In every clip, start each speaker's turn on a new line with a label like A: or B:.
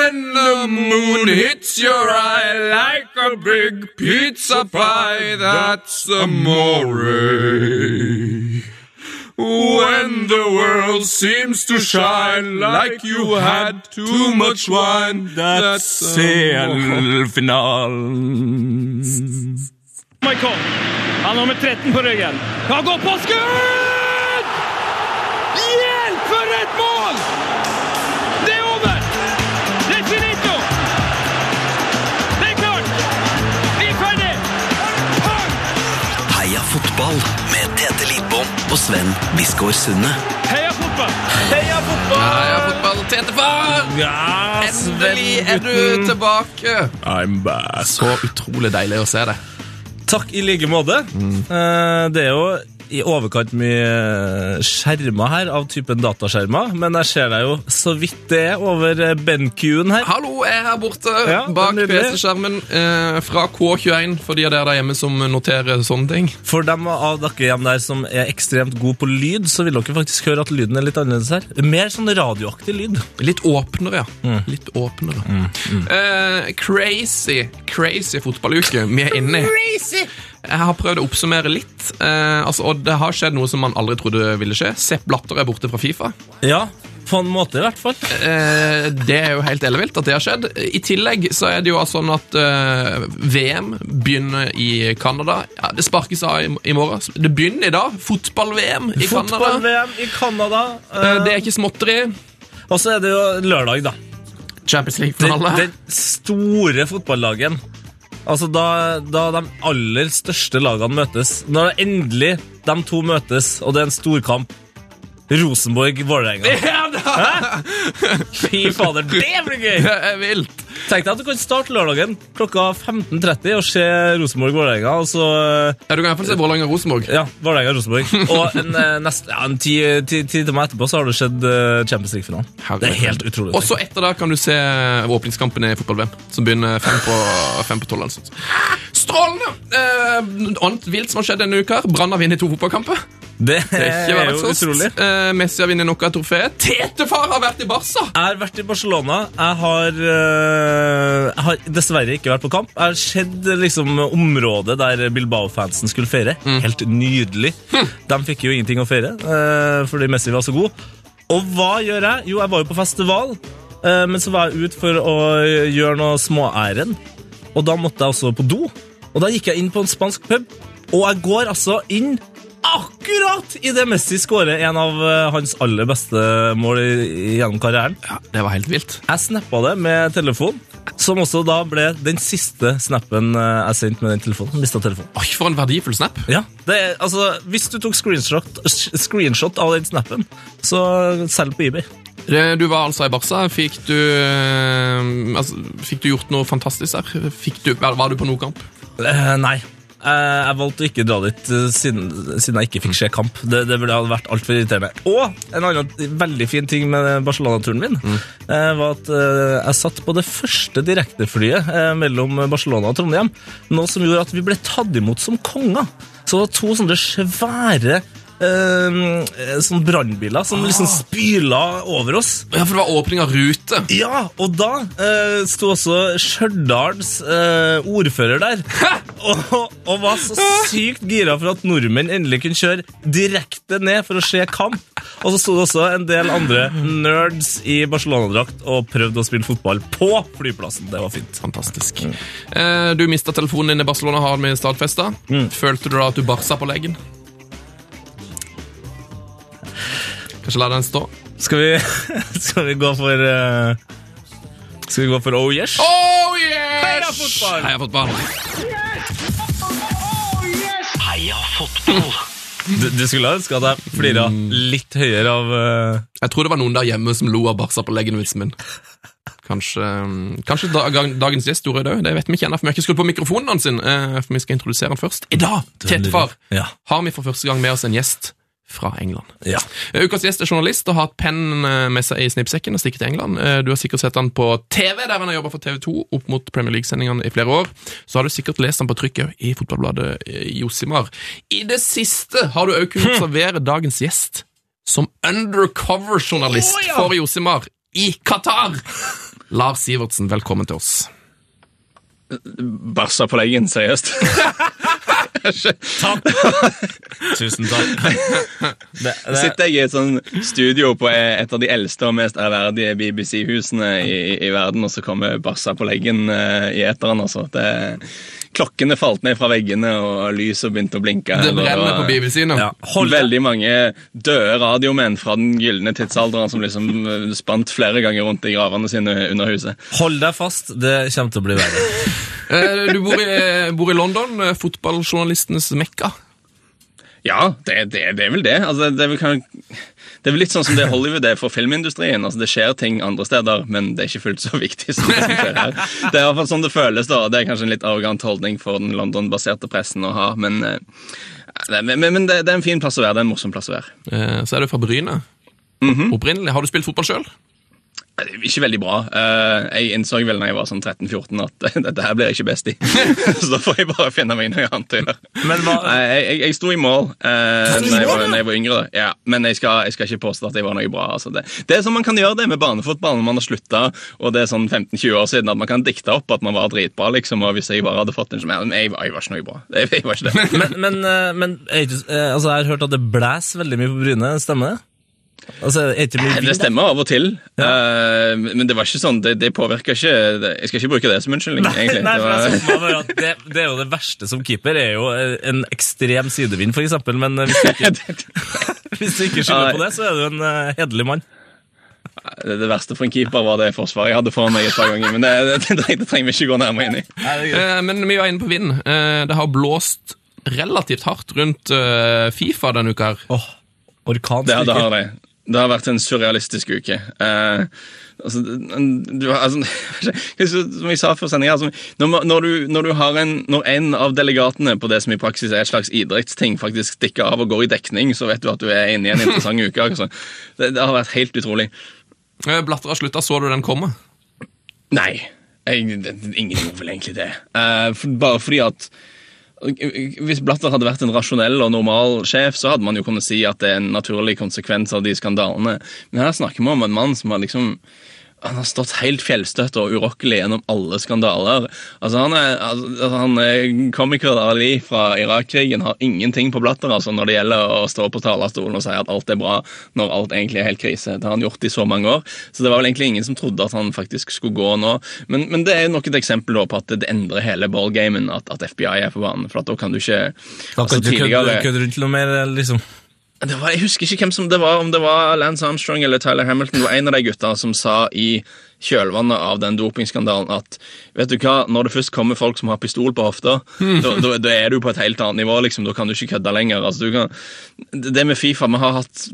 A: when the moon hits your eye like a big pizza pie, that's amore. When the world seems to shine like you had too much wine, that's
B: CL-finalen.
C: Michael. Han har nummer 13 på ryggen. Han går på skudd!
D: Lidbom og Sven Biskår Sunde.
C: Heia fotball!
B: Heia fotball!
A: Heia fotball, Tetefar!
B: Ja,
A: Endelig er du tilbake!
B: I'm back.
A: Så utrolig deilig å se deg.
B: Takk i like måte. Mm. Det er jo i overkant mye skjermer her, av typen dataskjermer, men jeg ser deg jo så vidt det er over eh, BenQ-en her.
A: Hallo, jeg er her borte
B: Ja,
A: bak. PC-skjermen eh, fra K21, for de av dere der hjemme som noterer sånne ting.
B: For dem av dere hjemme der som er ekstremt gode på lyd, så vil dere faktisk høre at lyden er litt annerledes her. Mer sånn radioaktig lyd.
A: Litt åpnere, ja. Litt åpnere. Eh, crazy, crazy fotballuke vi er inne i. Jeg har prøvd å oppsummere litt, eh, altså, og det har skjedd noe som man aldri trodde ville skje. Sepp Blatter er borte fra Fifa.
B: Ja, på en måte i hvert fall.
A: Eh, det er jo helt ellevilt at det har skjedd. I tillegg så er det jo altså sånn at eh, VM begynner i Canada. Ja, det sparkes av i, i morgen. Det begynner i dag. Fotball-VM i Canada.
B: Fotball-VM i Canada.
A: Eh, det er ikke småtteri.
B: Og så er det jo lørdag, da.
A: Champions
B: Den,
A: League-finale.
B: den store fotballagen. Altså da, da de aller største lagene møtes. Når det endelig de to møtes, og det er en storkamp. Rosenborg-Vålerenga.
A: Ja!
B: Fy fader, det blir gøy!
A: Det er vilt.
B: Tenk deg at du kan starte lørdagen klokka 15.30 og se Rosenborg-Vålerenga, Altså,
A: Ja, Du kan iallfall se Vålerenga-Rosenborg.
B: Ja, Vålerenga-Rosenborg. Og en, eh, neste, ja, en ti, ti, ti timer etterpå så har du sett eh, Champions League-finalen. Det er helt utrolig.
A: Og så etter det kan du se åpningskampen i fotball-VM, som begynner fem på, fem på tolv. Altså. Strålende! Eh, annet vilt som har skjedd denne uka. Brann har vunnet to fotballkamper.
B: det
A: er det
B: er jo utrolig.
A: Eh, Messi har vunnet nok av trofeet. Tetefar har vært i Barca!
B: Jeg har vært i Barcelona. Jeg har, øh, jeg har dessverre ikke vært på kamp. Jeg har sett liksom, området der Bilbao-fansen skulle feire. Helt nydelig. De fikk jo ingenting å feire øh, fordi Messi var så god. Og hva gjør jeg? Jo, jeg var jo på festival, øh, men så var jeg ute for å gjøre noe småærend. Og da måtte jeg også på do. Og da gikk jeg inn på en spansk pub, og jeg går altså inn akkurat idet Messi skårer en av øh, hans aller beste mål gjennom karrieren.
A: Ja, Det var helt vilt.
B: Jeg snappa det med telefon, som også da ble den siste snappen eh, jeg sendte med den telefonen. Mista telefonen.
A: Oi, For en verdifull snap.
B: Ja, det er, altså, Hvis du tok screenshot, screenshot av den snappen, så selg på eBay.
A: Eh, Du var altså i Barca. Fikk du, eh, altså, fikk du gjort noe fantastisk der? Du, var du på noe kamp?
B: Eh, nei. Eh, jeg valgte å ikke dra dit eh, siden, siden jeg ikke fikk se kamp. Det, det ha vært altfor irriterende. Og en annen veldig fin ting med Barcelona-turen min eh, var at jeg satt på det første direkteflyet mellom Barcelona og Trondheim. Noe som gjorde at vi ble tatt imot som konger. Så det var to sånne svære eh, sånn brannbiler som liksom spyla over oss.
A: Ja, for det var åpning av rute.
B: Ja, og da eh, sto også Stjørdals eh, ordfører der. Og, og var så sykt gira for at nordmenn endelig kunne kjøre direkte ned for å se kamp. Og så sto det også en del andre nerds i Barcelona-drakt og prøvde å spille fotball på flyplassen. Det var fint.
A: Fantastisk. Eh, Du mista telefonen din i Barcelona, har vi stadfesta. Følte du da at du barsa på legen? Kanskje la den stå?
B: Skal vi, skal vi gå for uh, Skal vi gå for Oh Yes?
A: Oh yes!
B: Heia fotball!
A: Heia fotball!
D: Heia fotball!
B: Du, du skulle ønske at jeg flira litt høyere av uh...
A: Jeg tror det var noen der hjemme som lo av barsa på leggen-vitsen min. Kanskje, mm, kanskje da, dagens gjest gjorde det òg. Det vet vi ikke ennå, for vi har ikke skrudd på mikrofonen hans. sin, eh, For vi skal introdusere han først. I dag, Tetefar,
B: Ja.
A: har vi for første gang med oss en gjest fra England.
B: Ja.
A: Eh, Ukas gjest er journalist og har hatt pennen eh, med seg i snippsekken og stikket til England. Eh, Du har sikkert sett han på TV, der han har jobba for TV2 opp mot Premier League-sendingene i flere år. Så har du sikkert lest han på trykk i fotballbladet Josimar. I det siste har du òg kunnet observere dagens gjest som undercover-journalist
B: oh, ja.
A: for Josimar i Qatar. Lars Sivertsen, velkommen til oss.
E: Barsa på leggen, seriøst.
B: Takk! Tusen takk. Det, det,
E: Sitter jeg i et sånn studio på et av de eldste og mest ærverdige BBC-husene i, i verden, og så kommer bassa på leggen eh, i eteren, altså. Det, klokkene falt ned fra veggene, og lyset begynte å blinke.
A: Det brenner på BBC nå.
B: ja.
E: Veldig mange døde radiomenn fra den gylne tidsalderen som liksom eh, spant flere ganger rundt i gravene sine under huset.
B: Hold deg fast, det kommer til å bli verre.
A: Eh, Du bor i, bor i London, eh, fotballjournalistenes mekka.
E: Ja, det, det, det er vel det. Altså, det, er vel kan, det er vel litt sånn som det Hollywood er for filmindustrien. Altså, det skjer ting andre steder, men det er ikke fullt så viktig som det som skjer her. Det er i hvert fall sånn det føles, da. Det er kanskje en litt arrogant holdning for den London-baserte pressen å ha, men, eh, men, men det, er en fin plass å være. Det er en morsom plass å være.
A: Eh, Så er du fra Bryne. Opprinnelig. Har du spilt fotball sjøl?
E: Ikke veldig bra. Eh, Jeg innså vel når jeg var sånn 13-14 at dette her blir jeg ikke best i. Så da får jeg bare finne meg noe annet å gjøre. Jeg, jeg, jeg sto i mål eh, når, jeg var, når jeg var yngre. Ja, men jeg skal, jeg skal ikke påstå at jeg var noe bra. Altså. Det, det er sånn Man kan gjøre det med barnefotball når man har slutta, og det er sånn 15-20 år siden. At man kan dikte opp at man var dritbra, liksom, og hvis jeg bare hadde fått en sånn Men jeg, var- ikke noe bra. Jeg, var ikke det.
B: Men, men, eh, men eh, altså, jeg har hørt at det blæs veldig mye på Bryne. Stemmer det? Altså,
E: Det stemmer av og til, eh, men det var ikke sånn, det, det påvirka ikke Jeg skal ikke bruke det som unnskyldning,
B: Nei,
E: egentlig.
B: nei,
E: Det var-
B: det, det er jo det verste som keeper, er jo eh, en ekstrem sidevind, for eksempel. Men eh, hvis du ikke, hvis du ikke skylder på det, så er du en uh, hederlig mann.
E: Det, det verste for en keeper var det forsvaret jeg hadde foran meg et par ganger. Men det, det, det, det trenger vi ikke gå nærmere inn i.
A: Eh, Men vi var inne på vind. Eh, Det har blåst relativt hardt rundt eh, Fifa denne uka. her.
B: Åh, orkanstyrke.
E: Det, det har det. Det har vært en surrealistisk uke. Eh, altså, du, altså, som jeg sa før sendinga altså, når, når, når, en, når en av delegatene på det som i praksis er et slags idrettsting, faktisk stikker av og går i dekning, så vet du at du er inne i en interessant uke. Altså. Det, det har vært helt utrolig.
A: Blatter har slutta, så du den komme?
E: Nei. Jeg, det, ingen gjorde vel egentlig det. Eh, for, bare fordi at hvis Blatter hadde vært en rasjonell og normal sjef, så hadde man jo kunnet si at det er en naturlig konsekvens av de skandalene. Men her snakker vi om en mann som har liksom han har stått helt fjellstøtt og urokkelig gjennom alle skandaler. Altså Han er, altså, han er komiker Ali fra Irak-krigen har ingenting på Blatter altså, når det gjelder å stå på talerstolen og si at alt er bra når alt egentlig er helt krise. Det har han gjort i så mange år. Så det var vel egentlig ingen som trodde at han faktisk skulle gå nå. Men, men det er nok et eksempel på at det endrer hele ballgamen at, at FBI er på banen. For da kan du ikke
B: Da
E: altså,
B: kan du kødde
E: tidligere-
B: kødde rundt noe mer, liksom.
E: Det var, jeg husker ikke hvem som det var, om det var Lance Armstrong eller Tyler Hamilton. Det var en av de gutta som sa i kjølvannet av den dopingskandalen at vet du hva, når det først kommer folk som har pistol på hofta, da, da, da er du på et helt annet nivå. liksom, Da kan du ikke kødde lenger. altså du kan, Det med Fifa, Vi har hatt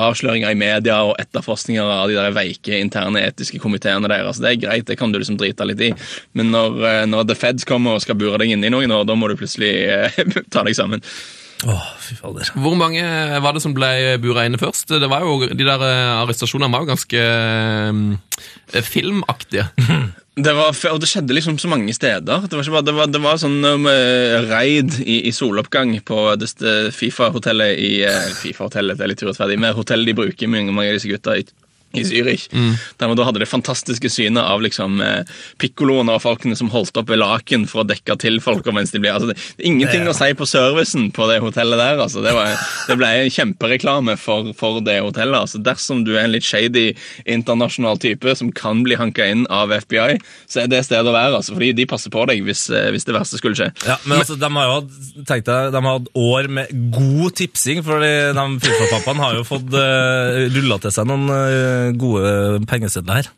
E: avsløringer i media og etterforskninger av de der veike interne etiske komiteene deres. Det er greit, det kan du liksom drite litt i. Men når, eh, når The Feds kommer og skal bure deg inne i noen år, da må du plutselig eh, ta deg sammen.
B: Åh, fy fader.
A: Hvor mange var det som ble bura inne først? Det var jo, De der eh, arrestasjonene var jo ganske eh, filmaktige.
E: Det var, og det skjedde liksom så mange steder. Det var, ikke bare, det var, det var sånn um, eh, raid i, i soloppgang på Fifa-hotellet i eh, Fifa-hotellet, det er litt urettferdig, med hotellet de bruker mange, mange av disse gutta i, i Zürich. Der man da hadde det fantastiske synet av liksom eh, pikkoloene og folkene som holdt opp ved laken for å dekke til folk. mens de ble, altså det, det er Ingenting å si på servicen på det hotellet der. altså Det, var, det ble en kjempereklame for, for det hotellet. altså Dersom du er en litt shady internasjonal type som kan bli hanka inn av FBI, så er det stedet å være. altså Fordi de passer på deg hvis, eh, hvis det verste skulle skje.
B: Ja, men altså, de har jo hatt, de har hatt år med god tipsing, for de Fifa-pappaene har jo fått uh, rulla til seg noen eh, gode pengesedler her.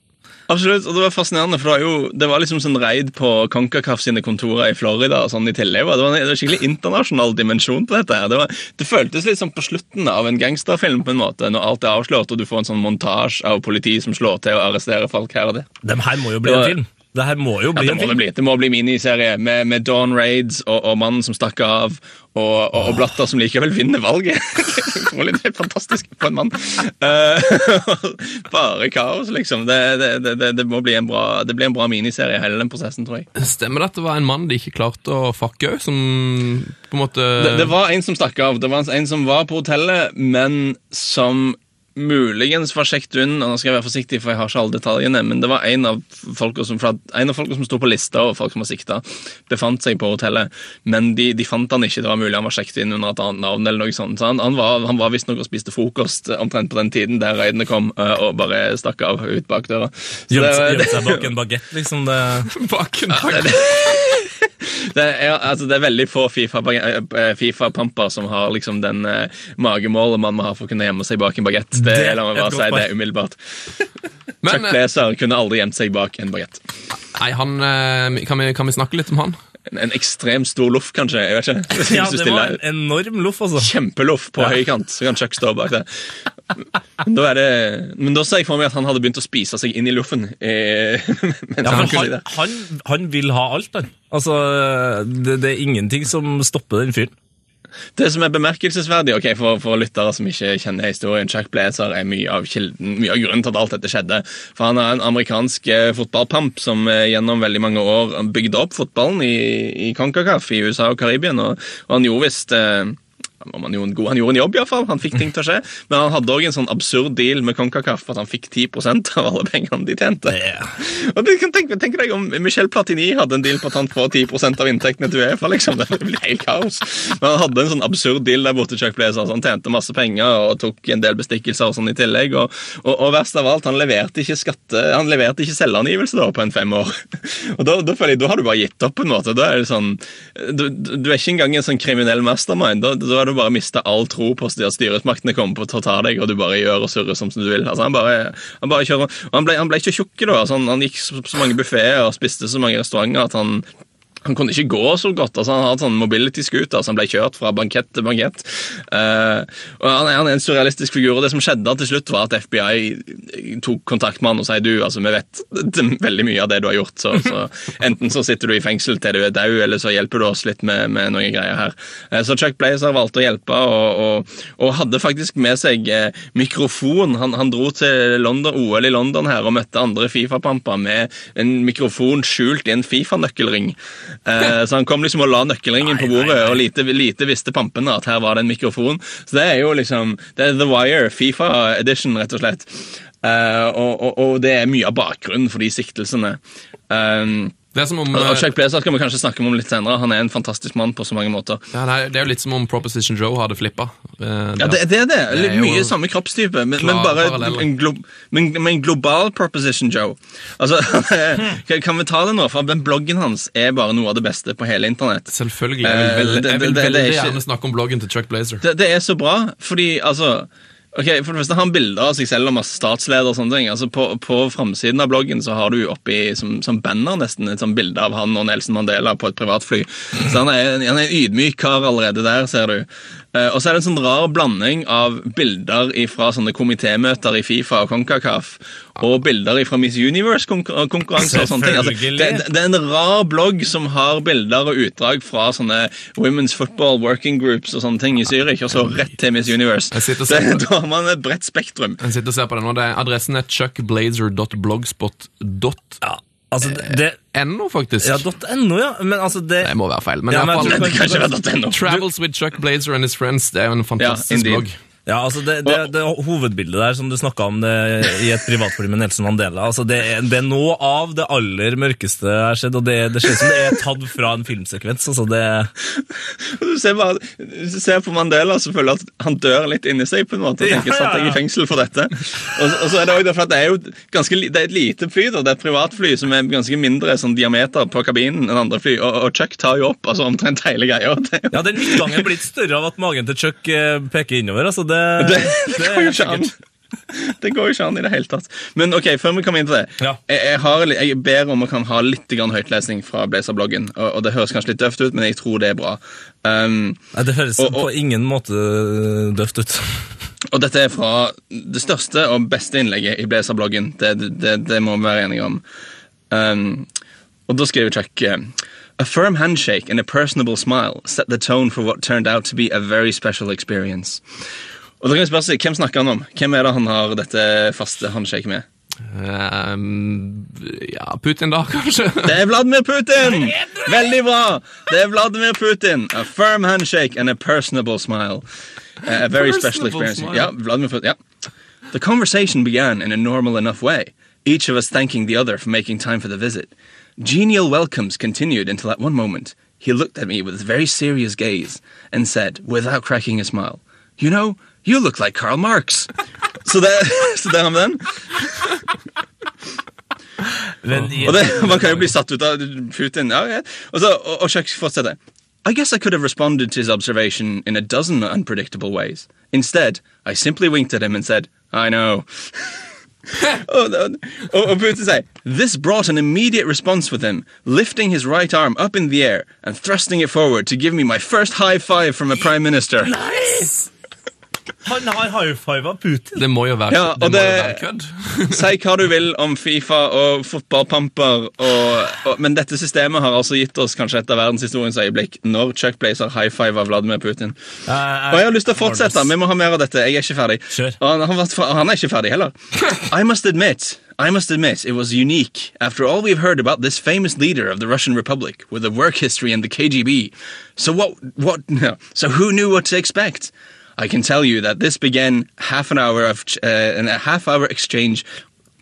E: Absolutt, og Det var fascinerende, for det var, jo, det var liksom sånn reid på Konkakaf sine kontorer i Florida. og sånn i tillegg. Det var en det var en skikkelig internasjonal dimensjon på dette. her. Det, var, det føltes litt som på slutten av en gangsterfilm, på en måte, når alt er avslørt, og du får en sånn montasje av politi som slår til og arresterer folk her og det.
B: Dem her må jo bli
E: Det
B: en film. Det her må jo
E: Ja,
B: bli
E: det
B: en
E: må det bli. Det må bli miniserie med, med Dawn Raids og, og mannen som stakk av, og, og, og Blatter som likevel vinner valget. Det er fantastisk på en mann. Eh, bare kaos, liksom. Det, det, det, det, det må bli en bra, det blir en bra miniserie, hele den prosessen, tror jeg.
A: Stemmer det at det var en mann de ikke klarte å fucke òg, som på en måte
E: Det, det var en som stakk av. Det var en som var på hotellet, men som muligens var sjekket unn, og nå skal jeg være forsiktig, for jeg har ikke alle detaljene, men det var en av folka som, en av folka som sto på lista, og folk som var sikta, befant seg på hotellet, men de, de fant han ikke. Det var mulig han var sjekket inn under et annet navn, eller noe sånt. Så han, han var, han var visstnok og spiste frokost omtrent på den tiden der raidene kom, og bare stakk av ut bak døra. Gjemte
B: seg- bak en bagett, liksom. Det.
A: Bak en dag.
E: Det er, altså, det er veldig få Fifa-pamper FIFA som har liksom den eh, magemålet man må ha for å kunne gjemme seg bak en bagett. Det,
B: Det
E: la meg bare si det umiddelbart.
A: Men
E: Chuck
A: eh,
E: Blazer kunne aldri gjemt seg bak en bagett.
A: nei, han, eh, kan, vi, kan vi snakke litt om han?
E: En, en ekstremt stor loff, kanskje. jeg vet ikke.
B: Ja, det var en enorm loff, altså.
E: Kjempeloff på høykant, så kan Chuck stå bak det. Men da, det, men da ser jeg for meg at han hadde begynt å spise seg inn i loffen. Eh,
B: Ja,
E: han
B: han, han, han vil ha alt, han. Altså, det, det er ingenting som stopper den fyren.
E: Det som er bemerkelsesverdig ok, for, for lyttere som ikke kjenner historien, Chuck Blazer er mye av kilden, mye av grunnen til at alt dette skjedde. For Han er en amerikansk eh, fotballpamp som eh, gjennom veldig mange år bygde opp fotballen i, i CONCACAF i USA og Karibien. Og, og han gjorde visst eh, han, en god, han gjorde en jobb, i hvert fall. Han fikk ting til å skje. Men han hadde òg en sånn absurd deal med Konkakaf at han fikk 10 av alle pengene de tjente. Og du kan tenke, tenke deg om Michel Platini hadde en deal på at han får 10 av inntektene til Uefa. liksom. Det blir helt kaos. Men han hadde en sånn absurd deal der borte, Chuck Blazer. så Han tjente masse penger og tok en del bestikkelser og sånn i tillegg. Og, og, og verst av alt, han leverte ikke skatte, han leverte ikke selvangivelse da på en fem år. Og da, da føler jeg, da har du bare gitt opp på en måte. Da er det sånn, du, du er ikke engang en sånn kriminell mastermind. Da, da er du bare miste all tro på at styresmaktene kommer på å ta deg, og du bare gjør og surrer som du vil. Altså, han bare, han bare kjører, han ble, han ble ikke tjukk da. Altså, han gikk så, så mange buffeer og spiste så mange restauranter at han han kunne ikke gå så godt. altså Han hadde sånn mobility-scooter så han ble kjørt fra bankett til bankett. Uh, og han han er en surrealistisk figur. og Det som skjedde til slutt, var at FBI tok kontakt med han og sa du, altså, vi vet veldig mye av det du har gjort. Så, så Enten så sitter du i fengsel til du er død, eller så hjelper du oss litt med, med noen greier her. Uh, så Chuck Blazer valgte å hjelpe, og, og, og hadde faktisk med seg uh, mikrofon. Han, han dro til London, OL i London her og møtte andre Fifa-pamper med en mikrofon skjult i en Fifa-nøkkelring. Eh, så han kom liksom og la nøkkelringen på bordet, og lite, lite visste pampene at her var det en mikrofon. Så det er jo liksom Det er The Wire, Fifa edition, rett og slett. Eh, og, og, og det er mye av bakgrunnen for de siktelsene. Um,
A: Det er som om
E: og
A: eh,
E: Chuck Blazer skal vi kanskje snakke om litt senere. Han er en fantastisk mann på så mange måter.
A: ja, nei, Det er jo litt som om Proposition Joe hadde flippa. Eh,
E: Ja, det, det er det.
A: Det er jo
E: Mye samme kroppstype, men, men bare en, glo men, men en global proposition, Joe. Altså, kan- Kan vi ta det nå? For den bloggen hans er bare noe av det beste på hele internett.
A: Selvfølgelig. Jeg vil,
E: Eh,
A: veldig, jeg vil veldig gjerne snakke om bloggen til Chuck Blazer.
E: Det, det er så bra, fordi altså Ok, for det første har han bilder av seg selv og masse statsleder og sånne ting. Altså På, på framsiden av bloggen så har du oppi som, som banner nesten et sånt bilde av han og Nelson Mandela på et privatfly. Så han er, han er en ydmyk kar allerede der, ser du. Eh, og så er det en sånn rar blanding av bilder fra sånne komitémøter i Fifa og CONCACAF, og bilder fra Miss Universe-konkurranser og sånne ting. Altså, det, det, er en rar blogg som har bilder og utdrag fra sånne Women's Football Working Groups og sånne ting i Zürich, og så rett til Miss Universe. Det, da har man et bredt spektrum.
A: Jeg sitter og ser på det nå. Det er, adressen er chuckblazer.blogspot.no,
B: Ja, altså, det,
A: faktisk.
B: ja, .no, ja. Men altså, det
A: Det må være feil. Men,
B: Ja, men jeg,
A: jeg
E: Det kan ikke være .no.
A: Travels with Chuck Blazer and his friends. Det er jo en fantastisk
E: Ja,
A: blogg.
B: Ja, altså det, det, det Hovedbildet der som du snakka om det, i et privatfly med Nelson Mandela altså det, er, det er noe av det aller mørkeste jeg har sett, og det, det ser ut som det er tatt fra en filmsekvens. altså det...
E: Du ser, bare, du ser på Mandela så føler at han dør litt inni seg. på en måte og
B: Ja,
E: tenker,
B: ja,
E: satt jeg i fengsel for dette? Og, og så er Det også derfor at det er jo ganske, det er et lite fly. da, Det er et privatfly som er ganske mindre sånn diameter på kabinen enn andre fly. Og, og Chuck tar jo opp altså omtrent hele greia.
B: Ja, Den midtgangen er blitt større av at magen til Chuck eh, peker innover. altså Det,
E: det,
B: det
E: det går jo ikke an. Det går jo ikke an i det hele tatt. Men ok, før vi kommer inn til det.
B: Ja.
E: Jeg, jeg, har, jeg ber om å kan ha litt grann høytlesning fra Blazer-bloggen. Og, og det høres kanskje litt døvt ut, men jeg tror det er bra. Um,
B: Nei, Det høres
E: Og- og-
B: på ingen måte døvt ut.
E: Og dette er fra det største og beste innlegget i Blazer-bloggen. Det, det, det må vi være enige om. Um, og da skriver Chuck eh, A firm handshake and a personable smile set the tone for what turned out to be a very special experience. Og da kan jeg spørre seg, Hvem snakker han om? Hvem er det han har dette faste håndshake med?
A: Ehm, ja, Putin, da, kanskje?
E: Det er Vladimir Putin! Veldig bra! Det er Vladimir Putin. A firm handshake and a personable smile. A very special experience. Ja, Vladimir Putin. Ja. The conversation began in a normal enough way, each of us thanking the other for making time for the visit. Genial welcomes continued until at one moment he looked at me with a very serious gaze and said, without cracking a smile, You know, you look like Karl Marx. så, det, så der har vi den.
B: Men i-
E: Og det, man kan jo bli satt ut av Putin. Ja, ja. Og så, og, og Chuck fortsetter. I guess I could have responded to his observation in a dozen unpredictable ways. Instead, I simply winked at him and said, I know. og, og, og Putin sier, This brought an immediate response with him, lifting his right arm up in the air and thrusting it forward to give me my first high five from a prime minister.
B: Nice! Han har high-fiva Putin.
A: Det må jo være,
E: Ja,
A: det
E: det
A: må jo være kødd.
E: Si hva du vil om Fifa og fotballpamper, og, og, men dette systemet har altså gitt oss kanskje et av verdenshistoriens øyeblikk når Chuck Blazer high-fiva Vladimir Putin. Og jeg har lyst til å fortsette. Vi må ha mer av dette. Jeg er ikke ferdig. Og han, han, han er ikke ferdig heller. I must admit, I must admit, it was unique. After all we've heard about this famous leader of the Russian Republic with a work history in the KGB. So what? What? No. So who knew what to expect? I can tell you that this began half an hour of uh, uh, a half hour exchange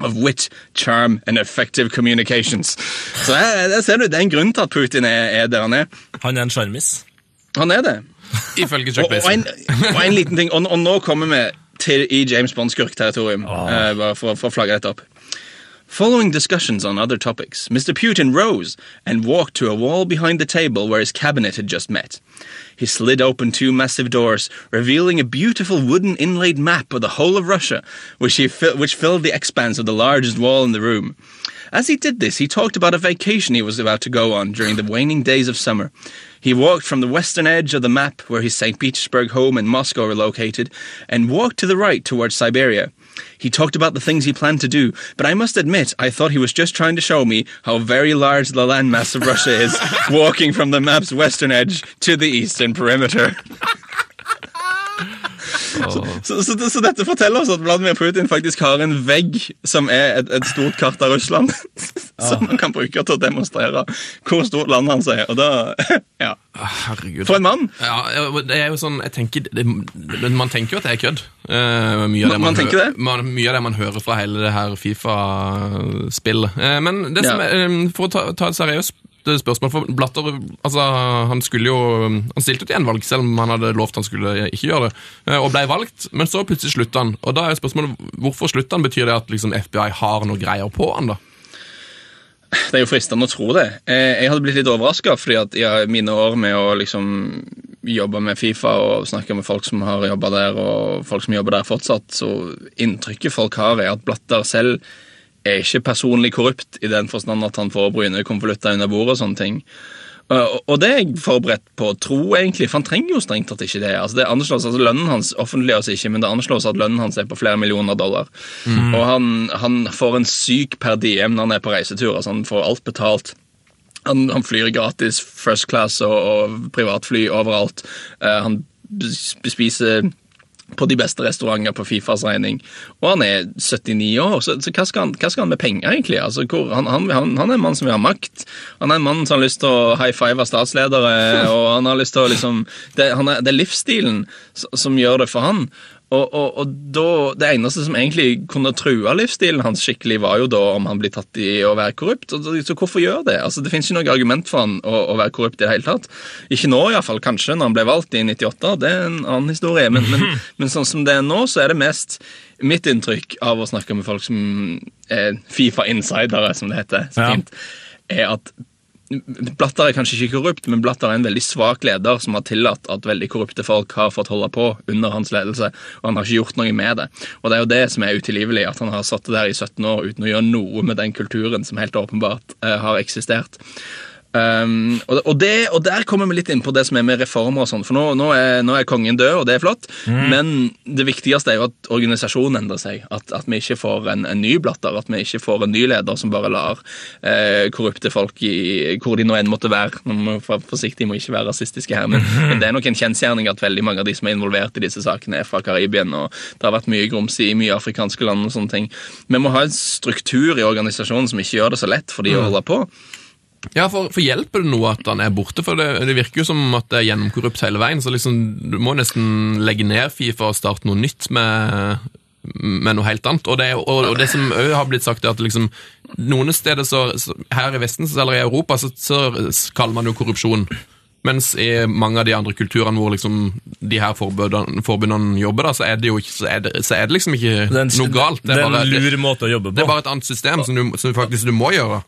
E: of wit, charm and effective communications. Så der, der ser du, det er en grunn til at Putin er, er der han er.
B: Han er en sjarmis.
E: Han er det.
A: Ifølge Chuck
E: Og, og, en, og en liten ting, og, og nå kommer vi til i James Bond-skurk-territorium. uh, bare for, for å flagge dette opp. Following discussions on other topics, Mr. Putin rose and walked to a wall behind the table where his cabinet had just met. He slid open two massive doors, revealing a beautiful wooden inlaid map of the whole of Russia, which, he fi- which filled the expanse of the largest wall in the room. As he did this, he talked about a vacation he was about to go on during the waning days of summer. He walked from the western edge of the map, where his St. Petersburg home and Moscow are located, and walked to the right towards Siberia. He talked about the things he planned to do, but I must admit, I thought he was just trying to show me how very large the landmass of Russia is, walking from the map's western edge to the eastern perimeter. Så, så, så dette forteller oss at Vladimir Putin faktisk har en vegg som er et, et stort kart av Russland, som han kan bruke til å demonstrere hvor stort landet hans er. Og da, ja.
A: Herregud.
E: For en mann!
A: Ja, det er jo sånn, jeg tenker, det, Man tenker jo at det er kødd. Uh, mye, av det
E: Man- man
A: hører,
E: det?
A: Man, mye av det man hører fra hele det her Fifa-spillet. Uh, men det som
E: Ja.
A: er, um, for å ta, ta et seriøst spørsmål for Blatter altså, han skulle jo Han stilte til gjenvalg, selv om han hadde lovt han skulle ikke gjøre det, eh, og ble valgt, men så plutselig slutta han. Og da er spørsmålet hvorfor slutta han? Betyr det at liksom, FBI har noe greier på han, da?
E: Det er jo fristende å tro det. Eh, Jeg hadde blitt litt overraska, fordi at i mine år med å liksom jobbe med Fifa og snakke med folk som har jobba der, og folk som jobber der fortsatt, så inntrykket folk har, er at Blatter selv er ikke personlig korrupt i den forstand at han får brynekonvolutter under bordet og sånne ting. Og og det er jeg forberedt på å tro, egentlig, for han trenger jo strengt tatt ikke det. Altså, det anslås, altså Lønnen hans offentliggjøres ikke, men det anslås at lønnen hans er på flere millioner dollar. Og han, han får en syk per diem når han er på reisetur. altså Han får alt betalt. Han, han flyr gratis first class og, og privatfly overalt. Uh, han bespiser på de beste restauranter på Fifas regning. Og han er 79 år, så, så hva, skal han, hva skal han med penger, egentlig? Altså, hvor, han, han, han, er en mann som vil ha makt. Han er en mann som har lyst til å high five statsledere, og han har lyst til å liksom Det, er, det er livsstilen som gjør det for han. Og, og, og da, Det eneste som egentlig kunne true livsstilen hans skikkelig, var jo da om han blir tatt i å være korrupt. Så hvorfor gjør det? Altså, Det finnes ikke noe argument for han å, å være korrupt i det hele tatt. Ikke nå, iallfall. Kanskje når han ble valgt i 98. Det er en annen historie. Men, men, men sånn som det er nå, så er det mest mitt inntrykk av å snakke med folk som er Fifa-insidere, som det heter, så fint, er at Blatter er kanskje ikke korrupt, men Blatter er en veldig svak leder som har tillatt at veldig korrupte folk har fått holde på under hans ledelse, og han har ikke gjort noe med det. Og det er jo det som er utilgivelig, at han har satt det der i 17 år uten å gjøre noe med den kulturen som helt åpenbart eh, har eksistert. Um, og, og, det, og der kommer vi litt inn på det som er med reformer og sånn, for nå, nå, er, nå er kongen død, og det er flott, men det viktigste er jo at organisasjonen endrer seg. At, at vi ikke får en, en ny blatter, at vi ikke får en ny leder som bare lar eh, korrupte folk i hvor de nå enn måtte være. Nå må være forsiktige må ikke være rasistiske her, men, men det er nok en kjensgjerning at veldig mange av de som er involvert i disse sakene, er fra Karibien, og det har vært mye grums i mye afrikanske land og sånne ting. Vi må ha en struktur i organisasjonen som ikke gjør det så lett for de å holde på.
A: Ja, for, for hjelper det noe at han er borte? For det, det virker jo som at det er gjennomkorrupt hele veien, så liksom, du må nesten legge ned Fifa og starte noe nytt med med noe helt annet. Og det, og, og det som òg har blitt sagt, er at liksom, noen steder så, Her i Vesten eller i Europa så, så kaller man jo korrupsjon. Mens i mange av de andre kulturene hvor liksom de her forbundene, jobber, da, så er det jo ikke, så er det, så er det liksom ikke
B: er
A: noe galt.
B: Det er
A: bare, det, det er bare et annet system som du, som faktisk du må gjøre.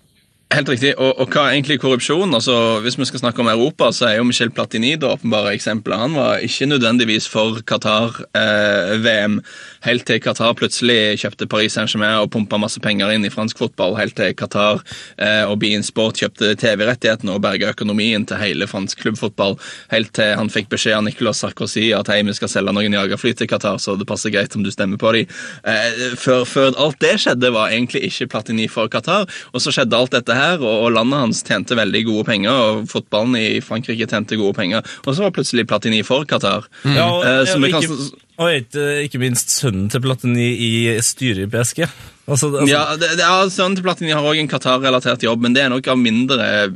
E: Helt riktig. Og, og hva er egentlig korrupsjon? Altså, Hvis vi skal snakke om Europa, så er jo Michel Platini det åpenbare eksempelet. Han var ikke nødvendigvis for Qatar-VM, helt til Qatar plutselig kjøpte Paris Saint-Germain og pumpa masse penger inn i fransk fotball, helt til Qatar eh, og Bean Sport kjøpte TV-rettighetene og berga økonomien til hele fransk klubbfotball, helt til han fikk beskjed av Nicolas Sarkozy at hei, vi skal selge noen jagerfly til Qatar, så det passer greit om du stemmer på dem. Eh, før, før alt det skjedde, var egentlig ikke Platini for Qatar, og så skjedde alt dette her, og, og landet hans tjente veldig gode penger, og fotballen i Frankrike tjente gode penger, og så var plutselig Platini for Qatar.
B: Ja, og,
E: Eh,
B: og
E: vi kan-
B: ikke, og ikke, ikke minst sønnen til Platini i styret i PSG. Altså, altså,
E: Ja, det, det, ja Sønnen til Platini har òg en Qatar-relatert jobb, men det er nok av mindre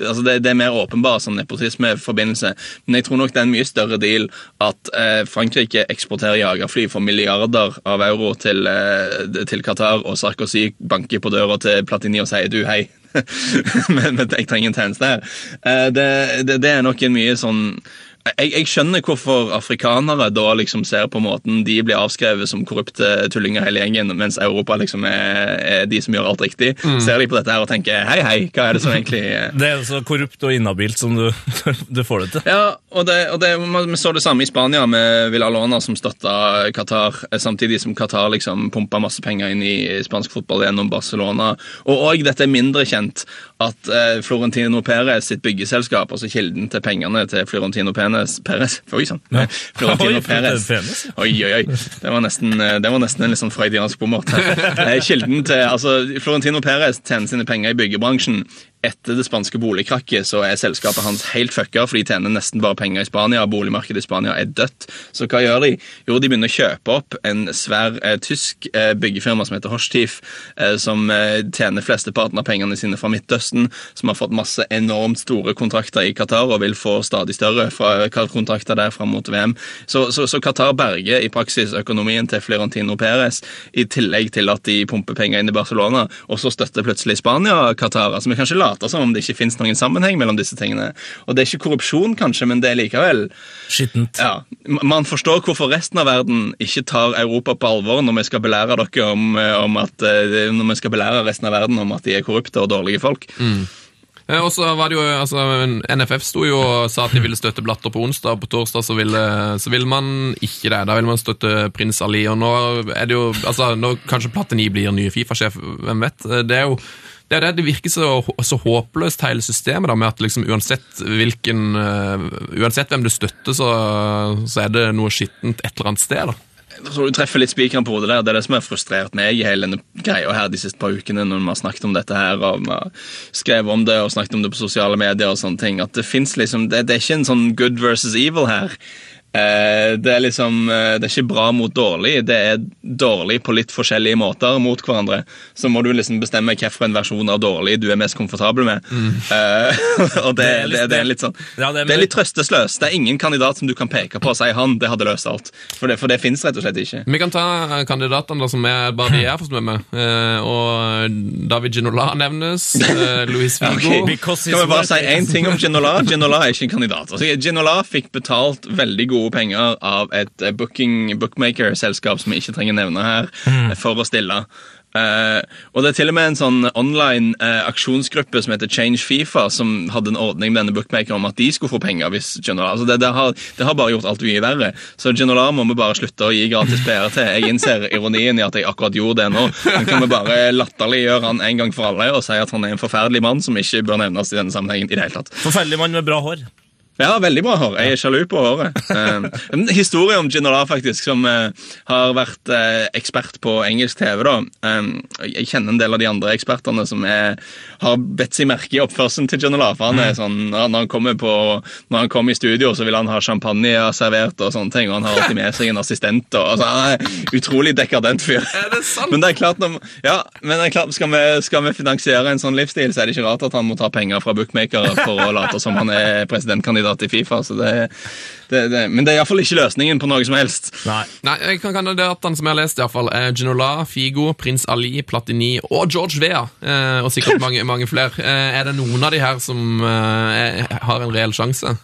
E: altså det, det er mer åpenbar som nepotismeforbindelse. Men jeg tror nok det er en mye større deal at eh, Frankrike eksporterer jagerfly for milliarder av euro til, eh, til Qatar, og Sarkozy banker på døra til Platini og sier du, hei. men, men jeg trenger en tjeneste her. Eh, det, det, det er nok en mye sånn jeg, jeg skjønner hvorfor afrikanere da liksom ser på måten de blir avskrevet som korrupte tullinger hele gjengen, mens Europa liksom er, er de som gjør alt riktig. Ser de på dette her og tenker hei, hei, hva er det som egentlig
B: det er så korrupt og inhabilt som du, du får det til.
E: Ja, og, det, og det, vi så det samme i Spania med Villalona som støtta Qatar, samtidig som Qatar liksom pumpa masse penger inn i spansk fotball gjennom Barcelona. Og òg dette er mindre kjent, at eh, Florentino Perez sitt byggeselskap, altså kilden til pengene til Florentino Penes, Perez Oi sann! Florentino
B: Oi,
E: Perez.
B: Ja.
E: Oi, oi, oi. Det var nesten, eh, det var nesten en litt sånn freudiansk bommert. Kilden til, altså, Florentino Perez tjener sine penger i byggebransjen. Etter det spanske boligkrakket så er selskapet hans helt fucka, for de tjener nesten bare penger i Spania. Boligmarkedet i Spania er dødt. Så hva gjør de? Jo, de begynner å kjøpe opp en svær eh, tysk eh, byggefirma som heter Horstief, eh, som eh, tjener flesteparten av pengene sine fra Midtøsten, som har fått masse enormt store kontrakter i Qatar og vil få stadig større fra kontrakter der fram mot VM. Så, så, så Qatar berger i praksis økonomien til Florentino Perez, i tillegg til at de pumper penger inn i Barcelona, og så støtter plutselig Spania Qatar. Altså, vi kan ikke som om det ikke finnes noen sammenheng mellom disse tingene. Og det er ikke korrupsjon, kanskje, men det er likevel
B: Skittent.
E: ja, Man forstår hvorfor resten av verden ikke tar Europa på alvor når vi skal belære dere om, eh, om at eh, når vi skal belære resten av verden om at de er korrupte og dårlige folk.
A: Mm. Og så var det jo, altså, NFF sto jo og sa at de ville støtte Blatter på onsdag, og på torsdag så ville, så ville man ikke det. Da ville man støtte prins Ali, og nå er det jo altså, nå Kanskje Platini blir nye Fifa-sjef, hvem vet? Eh, Det er jo det, det, det virker så, så håpløst, hele systemet, da, med at liksom uansett hvilken uh, Uansett hvem du støtter, så, så er det noe skittent et eller annet sted. da.
E: Jeg tror du treffer litt spikeren på hodet der. Det er det som har frustrert meg i hele denne greia her de siste par ukene når vi har snakket om dette her, og vi har skrevet om det og snakket om det på sosiale medier og sånne ting. At det finnes liksom Det, det er ikke en sånn good versus evil her. Eh, det er liksom eh, Det er ikke bra mot dårlig. Det er dårlig på litt forskjellige måter mot hverandre. Så må du liksom bestemme hvilken versjon av dårlig du er mest komfortabel med. Mm. og det,
B: Det er litt-
E: det, det er litt sånn
B: Ja, det er-
E: Det er litt trøstesløst. Det er ingen kandidat som du kan peke på og si han, det hadde løst alt. For det, for det finnes rett og slett ikke.
A: Vi kan ta kandidatene da, som er bare de jeg får med meg. Eh, og David Ginola nevnes. Louis
E: Vigo.
B: okay.
E: Kan vi bare si én ting om Ginola? Ginola er ikke en kandidat. Altså, Ginola fikk betalt veldig gode penger av et eh, bookmaker-selskap som vi ikke trenger nevne her,
B: Mm.
E: eh, for å stille. Uh, og det er til og med en sånn online uh, aksjonsgruppe som heter Change Fifa, som hadde en ordning med denne bookmakeren om at de skulle få penger hvis General, altså det, det, har, det har bare gjort alt mye verre. Så General må vi bare slutte å gi gratis PR til. Jeg innser ironien i at jeg akkurat gjorde det nå. Men kan vi bare latterliggjøre han en gang for alle og si at han er en forferdelig mann som ikke bør nevnes i denne sammenhengen i det hele tatt.
B: Forferdelig mann med bra hår.
E: Ja, veldig bra hår. Jeg er sjalu på håret. Eh, historie om Ginola, faktisk, som eh, har vært eh, ekspert på engelsk TV. da. Eh, jeg kjenner en del av de andre ekspertene som er, har bedt seg merke i oppførselen til Ginola. For han er sånn, når han, kommer på, når han kommer i studio, så vil han ha champagne servert og sånne ting. Og han har alltid med seg en assistent. Og, altså, han er utrolig dekadent fyr.
A: Er det sant?
E: Men det er klart, når, ja, men det er klart skal, vi, skal vi finansiere en sånn livsstil, så er det ikke rart at han må ta penger fra bookmakere for å late som han er presidentkandidat kandidat i Fifa. Så det, det, det, men det er iallfall ikke løsningen på noe som helst.
B: Nei.
A: Nei, jeg kan Kandidatene som jeg har lest, i hvert fall, er Ginola, Figo, Prins Ali, Platini og George Vea. Eh, og sikkert mange, mange flere. Eh, er det noen av de her som eh, er- har en reell sjanse?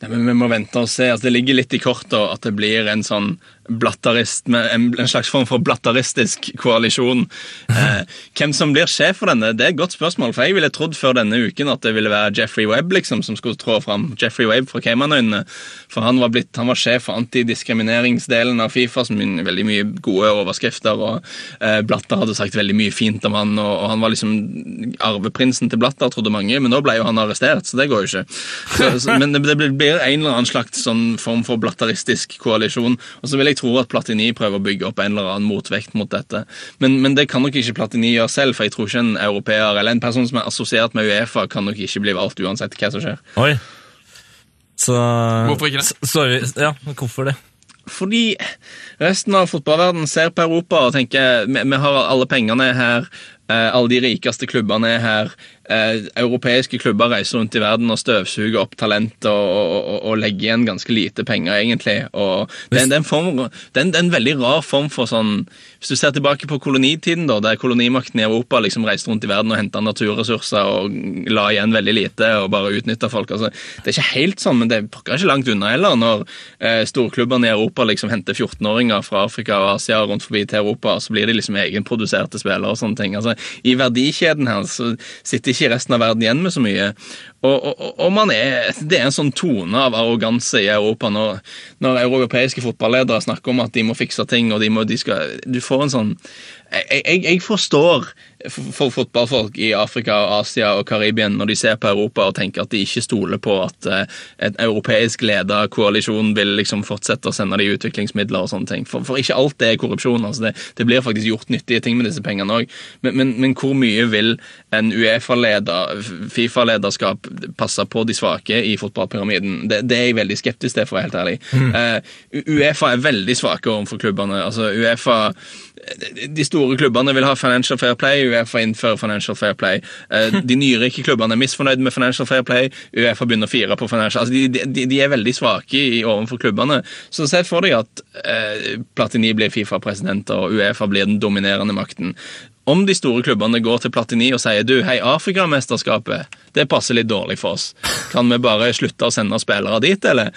E: Nei, men Vi må vente og se. Altså, det ligger litt i kortet at det blir en sånn en, en slags form for blattaristisk koalisjon. Eh, hvem som blir sjef for denne, det er et godt spørsmål. For jeg ville trodd før denne uken at det ville være Jeffrey Webb liksom, som skulle trå fram. Jeffrey Webb fra Caymanøyene. For han var, blitt, han var sjef for antidiskrimineringsdelen av Fifa, som hadde veldig mye gode overskrifter. og eh, Blatter hadde sagt veldig mye fint om han, og, han var liksom arveprinsen til Blatter, trodde mange. Men nå ble jo han arrestert, så det går jo ikke. Så, men det, blir en eller annen slags sånn form for blattaristisk koalisjon. Og så vil jeg tro at Platini prøver å bygge opp en eller annen motvekt mot dette. Men, men det kan nok ikke Platini gjøre selv, for jeg tror ikke en europeer eller en person som er assosiert med Uefa, kan nok ikke bli valgt uansett hva som skjer.
B: Oi. Så
A: Hvorfor ikke det?
B: Sorry. Ja, hvorfor det?
E: Fordi resten av fotballverdenen ser på Europa og tenker vi, vi har alle pengene her, alle de rikeste klubbene er her. Eh, europeiske klubber reiser rundt i verden og støvsuger opp talent og, og, og, og legger igjen ganske lite penger, egentlig. Og det, er- en form, det, er en, veldig rar form for sånn Hvis du ser tilbake på kolonitiden, da, der kolonimakten i Europa liksom reiste rundt i verden og henta naturressurser og la igjen veldig lite og bare utnytta folk. Altså, det er ikke helt sånn, men det er ikke langt unna heller, når eh, storklubbene i Europa liksom henter 14-åringer fra Afrika og Asia rundt forbi til Europa, og så blir de liksom egenproduserte spillere og sånne ting. Altså, I verdikjeden her så sitter ikke resten av verden igjen med så mye. Og, og, og- er, det er en sånn tone av arroganse i Europa når, når europeiske fotballedere snakker om at de må fikse ting, og de må, de skal, du får en sånn jeg, jeg, jeg forstår for fotballfolk i Afrika, og Asia og Karibien når de ser på Europa og tenker at de ikke stoler på at eh, en europeisk leda koalisjon vil liksom fortsette å sende de utviklingsmidler og sånne ting. For, for ikke alt det er korrupsjon. altså det, det blir faktisk gjort nyttige ting med disse pengene òg. Men, men, men hvor mye vil en Uefa-leder, Fifa-lederskap passe på de svake i fotballpyramiden? Det, det er jeg veldig skeptisk til, for å være helt ærlig. Eh, Uefa er veldig svake overfor klubbene. altså Uefa de store klubbene vil ha financial fair play, Uefa innfører financial fair play. Eh, De nyrike klubbene er misfornøyd med financial fair play, Uefa begynner å fire på financial altså de, de, de er veldig svake i, overfor klubbene. Så se for deg at eh, Platini blir Fifa-president og Uefa blir den dominerende makten. Om de store klubbene går til Platini og sier du, hei, Afrikamesterskapet, det passer litt dårlig for oss. Kan vi bare slutte å sende spillere dit, eller?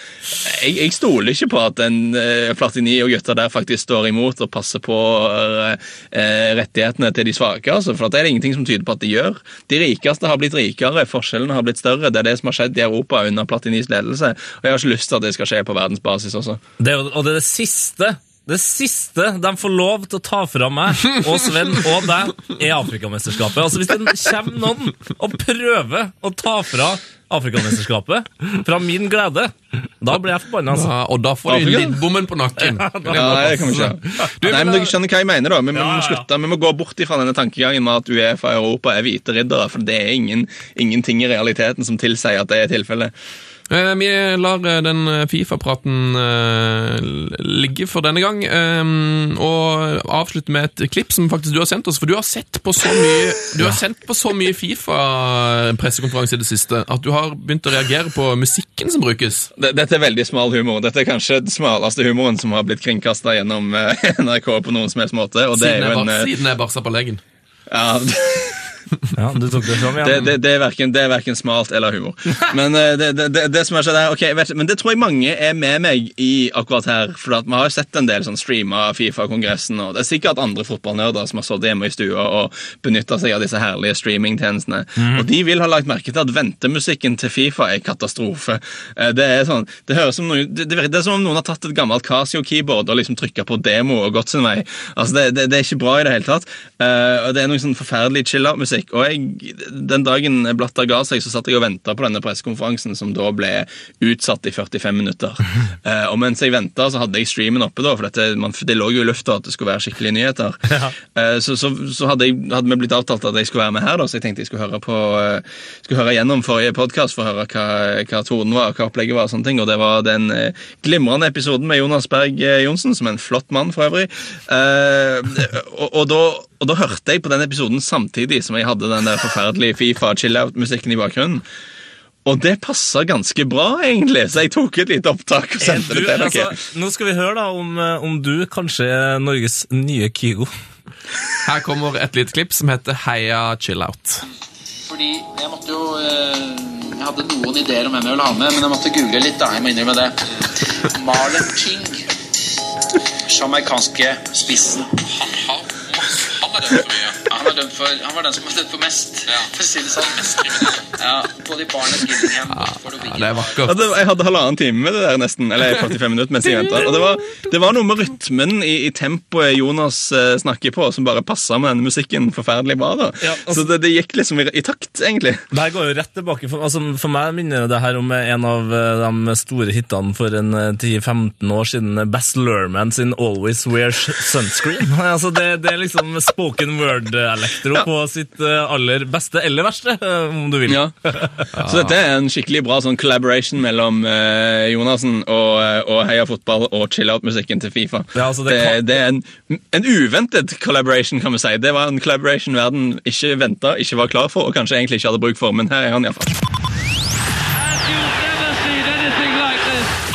E: Jeg, jeg stoler ikke på at en eh, Platini og gutta der faktisk står imot og passer på eh, eh, rettighetene til de svake, altså, for det er det ingenting som tyder på at de gjør. De rikeste har blitt rikere, forskjellene har blitt større. Det er det som har skjedd i Europa under Platinis ledelse, og jeg har ikke lyst til at det skal skje på verdensbasis også.
B: det og det er det siste det siste de får lov til å ta fra meg og Sven og deg, er Afrikamesterskapet. Altså Hvis det kommer noen og prøver å ta fra Afrikamesterskapet fra min glede, da blir jeg forbanna. Altså.
A: Ja, og da får de lidbommen på nakken.
E: Ja, det kan ikke.
A: Du,
E: Nei,
A: men
E: dere skjønner hva jeg mener, da. Vi,
B: Ja, ja,
E: må slutte, vi må gå bort fra denne tankegangen med at Uefa og Europa er hvite riddere, for det er ingen, ingenting i realiteten som tilsier at det er tilfellet.
A: Eh, Vi lar eh, den eh, Fifa-praten ligge for denne gang, og avslutte med et klipp som faktisk du har sendt oss. For du har sett på så mye Du har sendt på så mye Fifa-pressekonferanse i det siste at du har begynt å reagere på musikken som brukes.
E: Dette er veldig smal humor. Dette er kanskje den smaleste humoren som har blitt kringkasta gjennom NRK på noen som helst måte.
A: Siden jeg,
E: en eh,
A: siden jeg barsa på legen.
E: ja,
B: Ja, du tok det fram
E: det,
B: igjen.
E: det, det, er hverken, det er verken, smalt eller humor. Men eh, det, det, det, det som er skjedd her, ok, jeg vet, men det tror jeg mange er med meg i akkurat her. For vi har jo sett en del sånn streama Fifa-kongressen, og det er sikkert andre fotballnerder som har stått hjemme i stua og benytta seg av disse herlige streamingtjenestene. Og de vil ha lagt merke til at ventemusikken til Fifa er katastrofe. Eh, Det er sånn, det høres som noen, det, det er som om noen har tatt et gammelt Casio-keyboard og liksom trykka på demo og gått sin vei. Altså, det, det, det er ikke bra i det hele tatt. Eh, og det er noe sånn forferdelig chill-out-musikk. Og jeg, den dagen Blatter ga seg, så satt jeg og venta på denne pressekonferansen, som da ble utsatt i 45 minutter. Eh, og mens jeg venta, så hadde jeg streamen oppe, da, for dette, man, det lå jo i lufta at det skulle være skikkelige nyheter. Eh, så så, så hadde, jeg, hadde vi blitt avtalt at jeg skulle være med her, da, så jeg tenkte jeg skulle høre på uh, skulle høre gjennom forrige podkast for å høre hva, hva tonen var, hva opplegget var. og sånne ting, Og det var den uh, glimrende episoden med Jonas Berg eh, Johnsen, som er en flott mann for øvrig. Uh, og, og, da, og da hørte jeg på den episoden samtidig som jeg hadde den der forferdelige Fifa chill-out-musikken i bakgrunnen. og det passa ganske bra, egentlig, så jeg tok et lite opptak og sendte
B: Du,
E: det til dere.
B: altså, nå skal vi høre da om, eh, om du kanskje er Norges nye Kygo.
A: Her kommer et lite klipp som heter Heia chill out.
F: Fordi jeg måtte jo eh, Jeg hadde noen ideer om hvem jeg ville ha med, men jeg måtte google litt. da, jeg må innrømme det. Marlon King. Jamaicanske spissen. Er dømt for mye. Han, er dømt for, han var den som var dømt for mest, for å si det sånn. Mest Ja, både i Barnet Gillingham
A: Ja, det er vakkert.
E: Ja, jeg hadde halvannen time med det der nesten, eller 45 minutter mens jeg ventet. Og det var, det var noe med rytmen i, i tempoet Jonas eh, snakker på, som bare passa med den musikken forferdelig bra. da.
B: Altså-
E: Så det, det gikk liksom i, i takt, egentlig.
B: Det her går jo rett tilbake. For, altså, for meg minner det her om en av eh, de store hitene for en eh, 10-15 år siden. Bass Lerman sin 'Always Wears Sunscreen'. altså, det, det er liksom spoken word-elektro på sitt eh, aller beste, eller verste, eh, om du vil.
E: Ja. Så dette er en skikkelig bra sånn collaboration mellom uh, Jonassen og, og Heia Fotball og chill-out-musikken til Fifa.
B: Ja, altså, det
E: det,
B: kan-
E: det er en, en uventet collaboration, kan vi si. Det var en collaboration verden ikke venta, ikke var klar for, og kanskje egentlig ikke hadde bruk for, men her er han iallfall.
C: Like.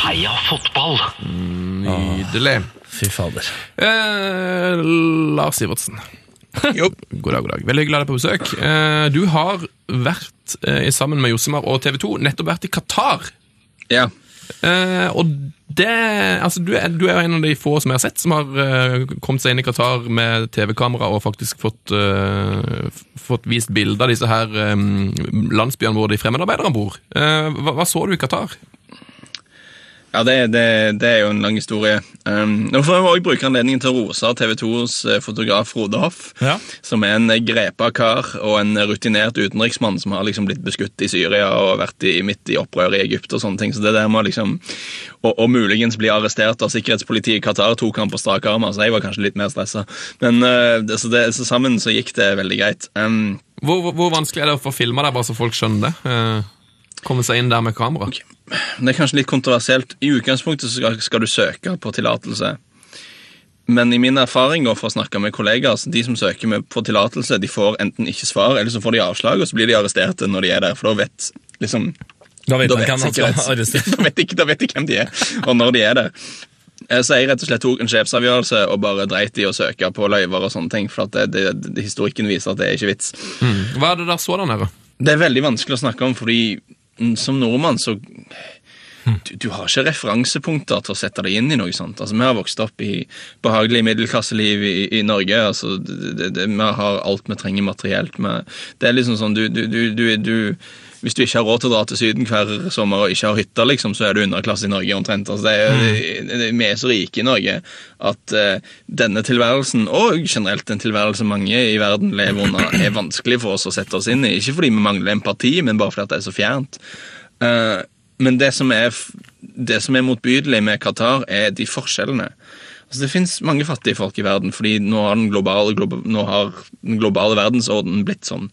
D: Heia fotball!
A: Nydelig.
B: Fy fader.
A: Eh, Lars Sivertsen.
E: Jo.
A: God dag, god dag. Veldig hyggelig å ha deg på besøk. Eh, du har vært, eh, sammen med Josemar og TV 2, nettopp vært i Qatar.
E: Ja.
A: Eh, og det Altså, du er, du er en av de få som jeg har sett, som har kommet seg inn i Qatar med TV-kamera og faktisk fått, fått vist bilder av disse her landsbyene hvor de fremmedarbeiderne bor. Hva, hva så du i Qatar?
E: Ja, det, det, det er jo en lang historie. Um, nå får jeg også bruke anledningen til å rose TV 2s fotograf Frode Hoff,
B: Ja.
E: som er en grepa kar og en rutinert utenriksmann som har liksom blitt beskutt i Syria og vært i, midt i opprør i Egypt og sånne ting. Så det der med liksom, og, og muligens bli arrestert av sikkerhetspolitiet i Qatar tok han på strak arm. altså Jeg var kanskje litt mer stressa. Men uh, det, så, det, så sammen så gikk det veldig greit. Um,
A: Hvor, hvor, vanskelig er det å få filma der, bare så folk skjønner det? Uh, komme seg inn der med kamera?
E: Det er kanskje litt kontroversielt. I utgangspunktet skal, du søke på tillatelse. Men i min erfaring og for å snakke med kollegaer, så de som søker med på tillatelse, de får enten ikke svar, eller så får de avslag, og så blir de arresterte når de er der. For da vet liksom
B: Da vet
E: da vet,
B: hvem
E: da, vet de, da vet de hvem de er, og når de er der. Eh, Så jeg rett og slett tok en sjefsavgjørelse og bare dreit i å søke på løyver og sånne ting, for det, det, det, historikken viser at det er ikke vits.
A: Hva er det der så der nede?
E: Det er veldig vanskelig å snakke om, fordi mm, som nordmann så du, du har ikke referansepunkter til å sette deg inn i noe sånt. Altså, Vi har vokst opp i behagelig middelklasseliv i, i Norge. altså det, det, Vi har alt vi trenger materielt. Det er liksom sånn, du, du, du, du, du hvis du ikke har råd til å dra til Syden hver sommer og ikke har hytte, liksom, så er du underklasse i Norge omtrent. Altså, er, det, det, vi er så rike i Norge at uh, denne tilværelsen, og generelt en tilværelse mange i verden lever under, er vanskelig for oss å sette oss inn i. Ikke fordi vi mangler empati, men bare fordi det er så fjernt. Eh, men det som er, det som er motbydelig med Qatar, er de forskjellene. Altså, det fins mange fattige folk i verden, fordi nå har den globale, globa, nå har den globale verdensorden blitt sånn.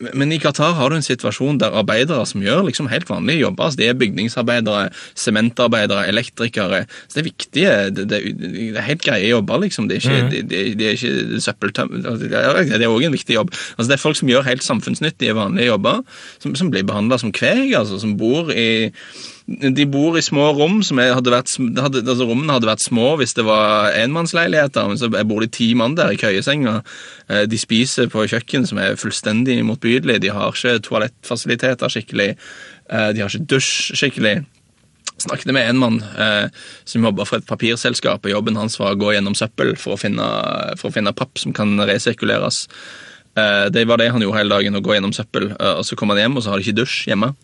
E: Men i Qatar har du en situasjon der arbeidere som gjør liksom helt vanlige jobber, altså de er bygningsarbeidere, sementarbeidere, elektrikere så Det er viktige, det, det, det er helt greie jobber, liksom. Det er ikke, de, de, de er ikke søppeltøm... altså, Det det er òg en viktig jobb. Altså Det er folk som gjør helt samfunnsnyttige, vanlige jobber, som, som blir behandla som kveg, altså som bor i de bor i små rom. som hadde vært, hadde, altså Rommene hadde vært små hvis det var enmannsleiligheter, men så bor det ti mann der i køyesenger. Eh, De spiser på kjøkken som er fullstendig motbydelig. De har ikke toalettfasiliteter skikkelig. Eh, De har ikke dusj skikkelig. Snakket med en mann eh, som jobba for et papirselskap. og Jobben hans var å gå gjennom søppel for å finne, for å finne papp som kan resirkuleres. Eh, det var det han gjorde hele dagen, å gå gjennom søppel. eh, og Så kom han hjem, og så har de ikke dusj hjemme.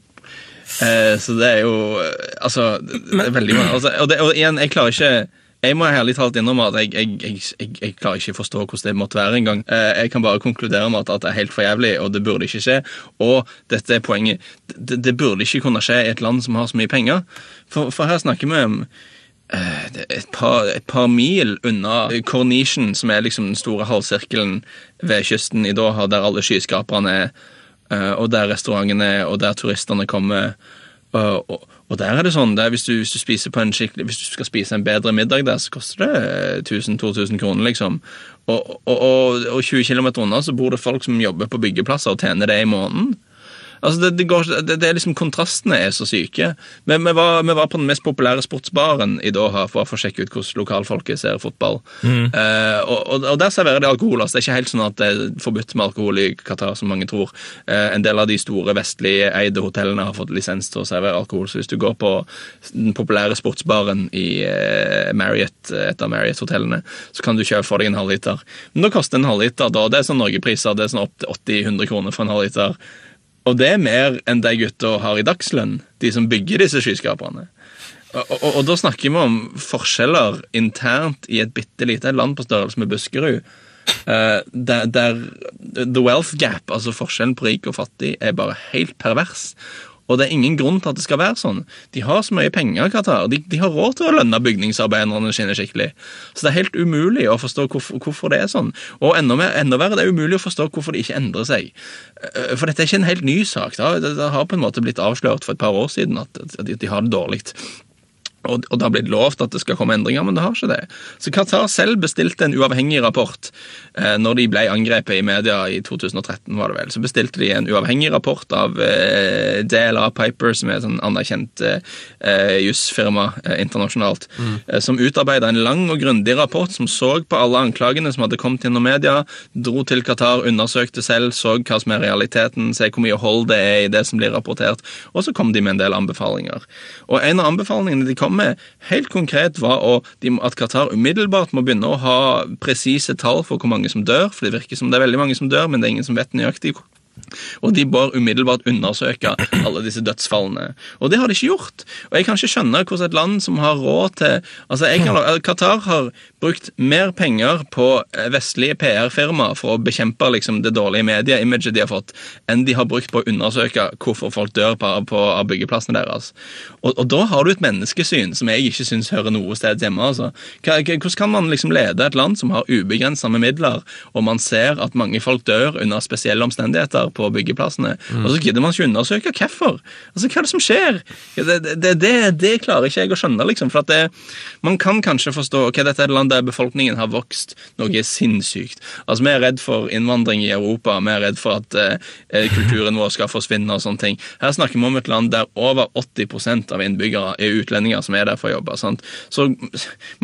E: Eh, så det er jo Altså, det, er veldig mange altså, og, det, og igjen, jeg klarer ikke jeg må ærlig talt innrømme at jeg, jeg, jeg, jeg, klarer ikke forstå hvordan det måtte være engang. Eh, jeg kan bare konkludere med at, at det er helt for jævlig, og det burde ikke skje. Og dette er poenget. Det, det burde ikke kunne skje i et land som har så mye penger. For, for her snakker vi om eh, et par, et par mil unna kornisjen, som er liksom den store halvsirkelen ved kysten i Doha, der alle skyskaperne er. Eh, og der restaurantene er, og der turistene kommer. Og, og, og der er det sånn, der hvis, du, hvis, du hvis du skal spise en bedre middag der, så koster det eh, 1000-2000 kroner, liksom. Og, og 20 km unna så bor det folk som jobber på byggeplasser og tjener det i måneden. Altså, det, det, går, det, det er liksom Kontrastene er så syke. Men vi var, vi var på den mest populære sportsbaren i Doha for å sjekke ut hvordan lokalfolket ser fotball. Eh, og, og, og der serverer de alkohol. altså Det er ikke helt sånn at det er forbudt med alkohol i Qatar, som mange tror. Eh, en del av de store vestlige eide hotellene har fått lisens til å servere alkohol. Så hvis du går på den populære sportsbaren i eh, Marriott, et av Marriott-hotellene, så kan du kjøpe for deg en halvliter. Men da koster en halvliter da, det er sånn Norgepriser, det er sånn opp til 80-100 kroner for en halvliter. Og det er mer enn de gutta har i dagslønn, de som bygger disse skyskaperne. Og, og, og da snakker vi om forskjeller internt i et bitte lite land på størrelse med Buskerud. Uh, der, der the wealth gap, altså forskjellen på rik og fattig, er bare helt pervers. Og det er ingen grunn til at det skal være sånn. De har så mye penger, Qatar. De, de har råd til å lønne bygningsarbeiderne sine skikkelig. Så det er helt umulig å forstå hvorfor, hvorfor det er sånn. Og enda, mer, enda verre, det er umulig å forstå hvorfor det ikke endrer seg. Eh, For dette er ikke en helt ny sak. Det har, det har på en måte blitt avslørt for et par år siden at, at de, har det dårlig. Og, og det har blitt lovt at det skal komme endringer, men det har ikke det. Så Qatar selv bestilte en uavhengig rapport eh, når de ble angrepet i media i 2013, var det vel. Så bestilte de en uavhengig rapport av eh, DLA Piper, som er et sånn anerkjent eh, jusfirma eh, internasjonalt, eh, som utarbeidet en lang og grundig rapport som så på alle anklagene som hadde kommet gjennom media, dro til Qatar, undersøkte selv, så hva som er realiteten, se hvor mye hold det er i det som blir rapportert, og så kom de med en del anbefalinger. Og en av anbefalingene de kom med, helt konkret, var å, at Qatar umiddelbart må begynne å ha presise tall for hvor mange som dør, for det virker som det er veldig mange som dør, men det er ingen som vet nøyaktig og de bør umiddelbart undersøke alle disse dødsfallene. Og det har de ikke gjort. Og jeg kan ikke skjønne hvordan et land som har råd til Altså, kan, Qatar har brukt mer penger på eh, vestlige PR-firmaer for å bekjempe liksom, det dårlige medieimaget de har fått, enn de har brukt på å undersøke hvorfor folk dør på, på av byggeplassene deres. Og, og da har du et menneskesyn som jeg ikke syns hører noe sted hjemme. altså. Hvordan kan man liksom lede et land som har ubegrensa midler, og man ser at mange folk dør under spesielle omstendigheter på byggeplassene, og så gidder man ikke undersøke hvorfor? Altså, Hva er det som skjer? Det, det, det, det klarer ikke jeg å skjønne, liksom. For at det, man kan kanskje forstå ok, dette er et land der befolkningen har vokst noe sinnssykt. Altså, Vi er redd for innvandring i Europa, vi er redd for at eh, kulturen vår skal forsvinne og sånne ting. Her snakker vi om et land der over 80% av innbyggere er utlendinger som er der for å jobbe. Sant? Så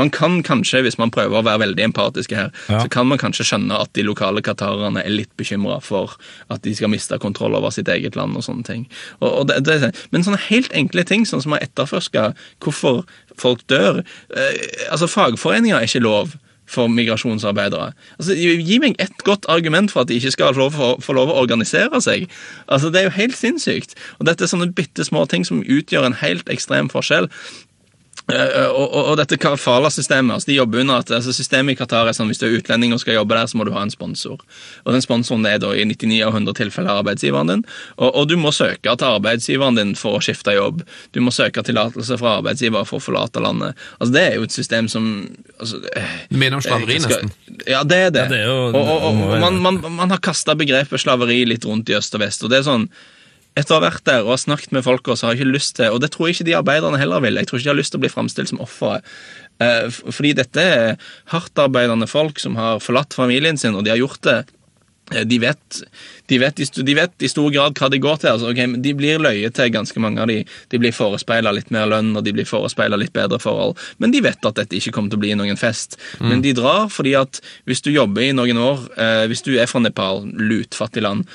E: man kan kanskje, hvis man prøver å være veldig empatiske her, så kan man kanskje skjønne at de lokale qatarerne er litt bekymra for at de skal miste kontroll over sitt eget land og sånne ting. Og, og det, det, men sånne helt enkle ting, sånn som å etterforske hvorfor folk dør eh, Altså, fagforeninger er ikke lov for migrasjonsarbeidere. Altså, gi meg ett godt argument for at de ikke skal få lov, for, for lov å organisere seg. Altså, Det er jo helt sinnssykt. Og dette er sånne bitte små ting som utgjør en helt ekstrem forskjell. Eh, og, og, og dette kafala-systemet, altså de jobber under at altså systemet i Qatar er sånn hvis du er utlending og skal jobbe der, så må du ha en sponsor. Og den sponsoren er da i 99 av 100 tilfeller arbeidsgiveren din. Og, og du må søke til arbeidsgiveren din for å skifte jobb. Du må søke tillatelse fra arbeidsgiver for å forlate landet. Altså Det er jo et system som altså, eh,
A: Du mener om slaveri,
E: skal-
A: nesten?
E: Ja, det er det.
B: Ja, det er jo-
E: og, og,
B: det
E: og man, man, man har kasta begrepet slaveri litt rundt i øst og vest. og det er sånn etter å ha vært der og snakket med folk, så har jeg ikke lyst til Og det tror jeg ikke de arbeiderne heller vil. Jeg tror ikke de har lyst til å bli framstilt som ofre. Eh, fordi dette er hardtarbeidende folk som har forlatt familien sin, og de har gjort det. Eh, De vet, de, vet, i de vet i stor grad hva de går til. Altså, okay, de blir løyet til, ganske mange av de. De blir forespeila litt mer lønn og de blir litt bedre forhold. Men de vet at dette ikke kommer til å bli noen fest. Men de drar fordi at hvis du jobber i noen år eh, Hvis du er fra Nepal, lutfattig land,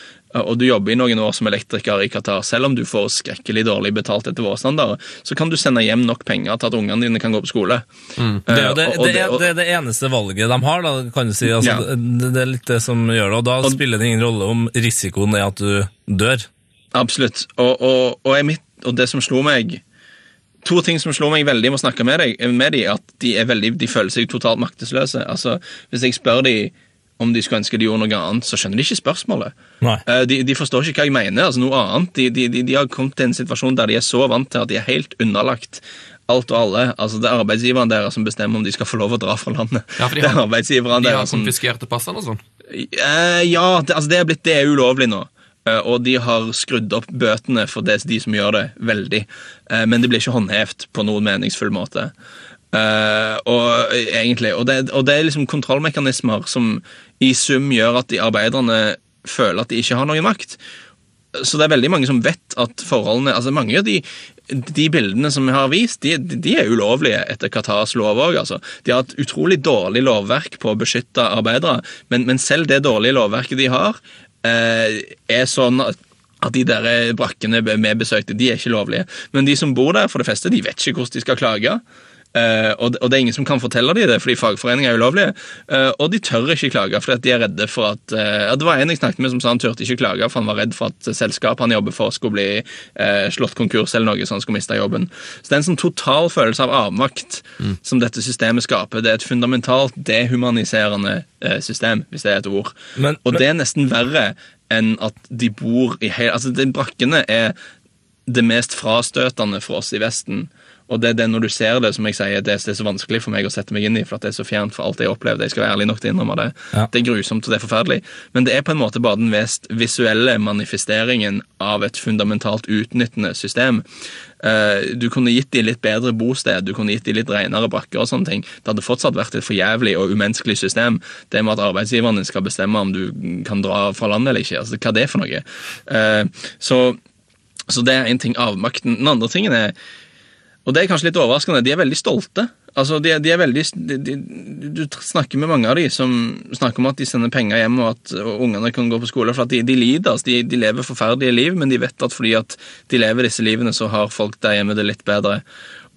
E: og du jobber i noen år som elektriker i Qatar, selv om du får skrekkelig dårlig betalt etter våre standarder, så kan du sende hjem nok penger til at ungene dine kan gå på skole.
B: Det er det,
E: Eh, og- og
B: det, er, det er det eneste valget de har, da, kan du si. Altså,
E: Ja.
B: det, det er litt det som gjør det, og da spiller det ingen rolle om risikoen er at du dør.
E: Absolutt. Og, og, og, mitt, og det som slo meg To ting som slo meg veldig med å snakke med, deg, med de, at de, veldig, de føler seg totalt maktesløse. Altså, Hvis jeg spør de om de skulle ønske de gjorde noe annet, så skjønner de ikke spørsmålet. Eh, De, de forstår ikke hva jeg mener. altså noe annet. De, de, de, har kommet til en situasjon der de er så vant til at de er helt underlagt alt og alle. Altså Det er arbeidsgiveren deres som bestemmer om de skal få lov å dra fra landet.
A: Ja, for de har- De har
E: som
A: konfiskerte passene og sånn?
E: Eh, ja, det, altså det er blitt det er ulovlig nå. Eh, og de har skrudd opp bøtene for det, de som gjør det, veldig. Men det blir ikke håndhevet på noen meningsfull måte. Eh, og egentlig, og det, og det er liksom kontrollmekanismer som i sum gjør at de arbeiderne føler at de ikke har noen makt. så det er veldig mange som vet at forholdene altså Mange av de, de bildene som vi har vist, de, de er ulovlige etter Qatars lov òg. Altså. De har et utrolig dårlig lovverk på å beskytte arbeidere, men, men selv det dårlige lovverket de har, uh, er sånn at at de der brakkene vi besøkte, de er ikke lovlige. Men de som bor der, for det feste, de vet ikke hvordan de skal klage. Eh, og, det, er ingen som kan fortelle dem det, fordi fagforeninger er ulovlige. Eh, og de tør ikke klage, fordi de er redde for at uh, Det var en jeg snakket med som sa han turte ikke klage, for han var redd for at selskapet han jobber for, skulle bli slått konkurs eller noe, så han skulle miste jobben. Så det er en sånn total følelse av avmakt mm. som dette systemet skaper. Det er et fundamentalt dehumaniserende system, hvis det er et ord.
B: Men-
E: og det er nesten verre enn at de bor i hele Altså, de brakkene er det mest frastøtende for oss i Vesten. Og det er det når du ser det, som jeg sier, det er så vanskelig for meg å sette meg inn i, for det er så fjernt for alt jeg opplever, Jeg skal være ærlig nok til å innrømme det.
B: Ja.
E: Det er grusomt, og det er forferdelig. Men det er på en måte bare den mest visuelle manifesteringen av et fundamentalt utnyttende system. Eh, Du kunne gitt dem litt bedre bosted, du kunne gitt dem litt renere brakker og sånne ting. Det hadde fortsatt vært et for jævlig og umenneskelig system. Det med at arbeidsgiveren din skal bestemme om du kan dra fra landet eller ikke. Altså, hva er det for noe? Eh, Så, så det er en ting avmakten. Den andre tingen er og det er kanskje litt overraskende. De er veldig stolte. Altså, de, de er veldig, de, Du snakker med mange av de som snakker om at de sender penger hjem, og at ungene kan gå på skole. For at de, de lider. Altså, de lever forferdelige liv, men de vet at fordi at de lever disse livene, så har folk der hjemme det litt bedre.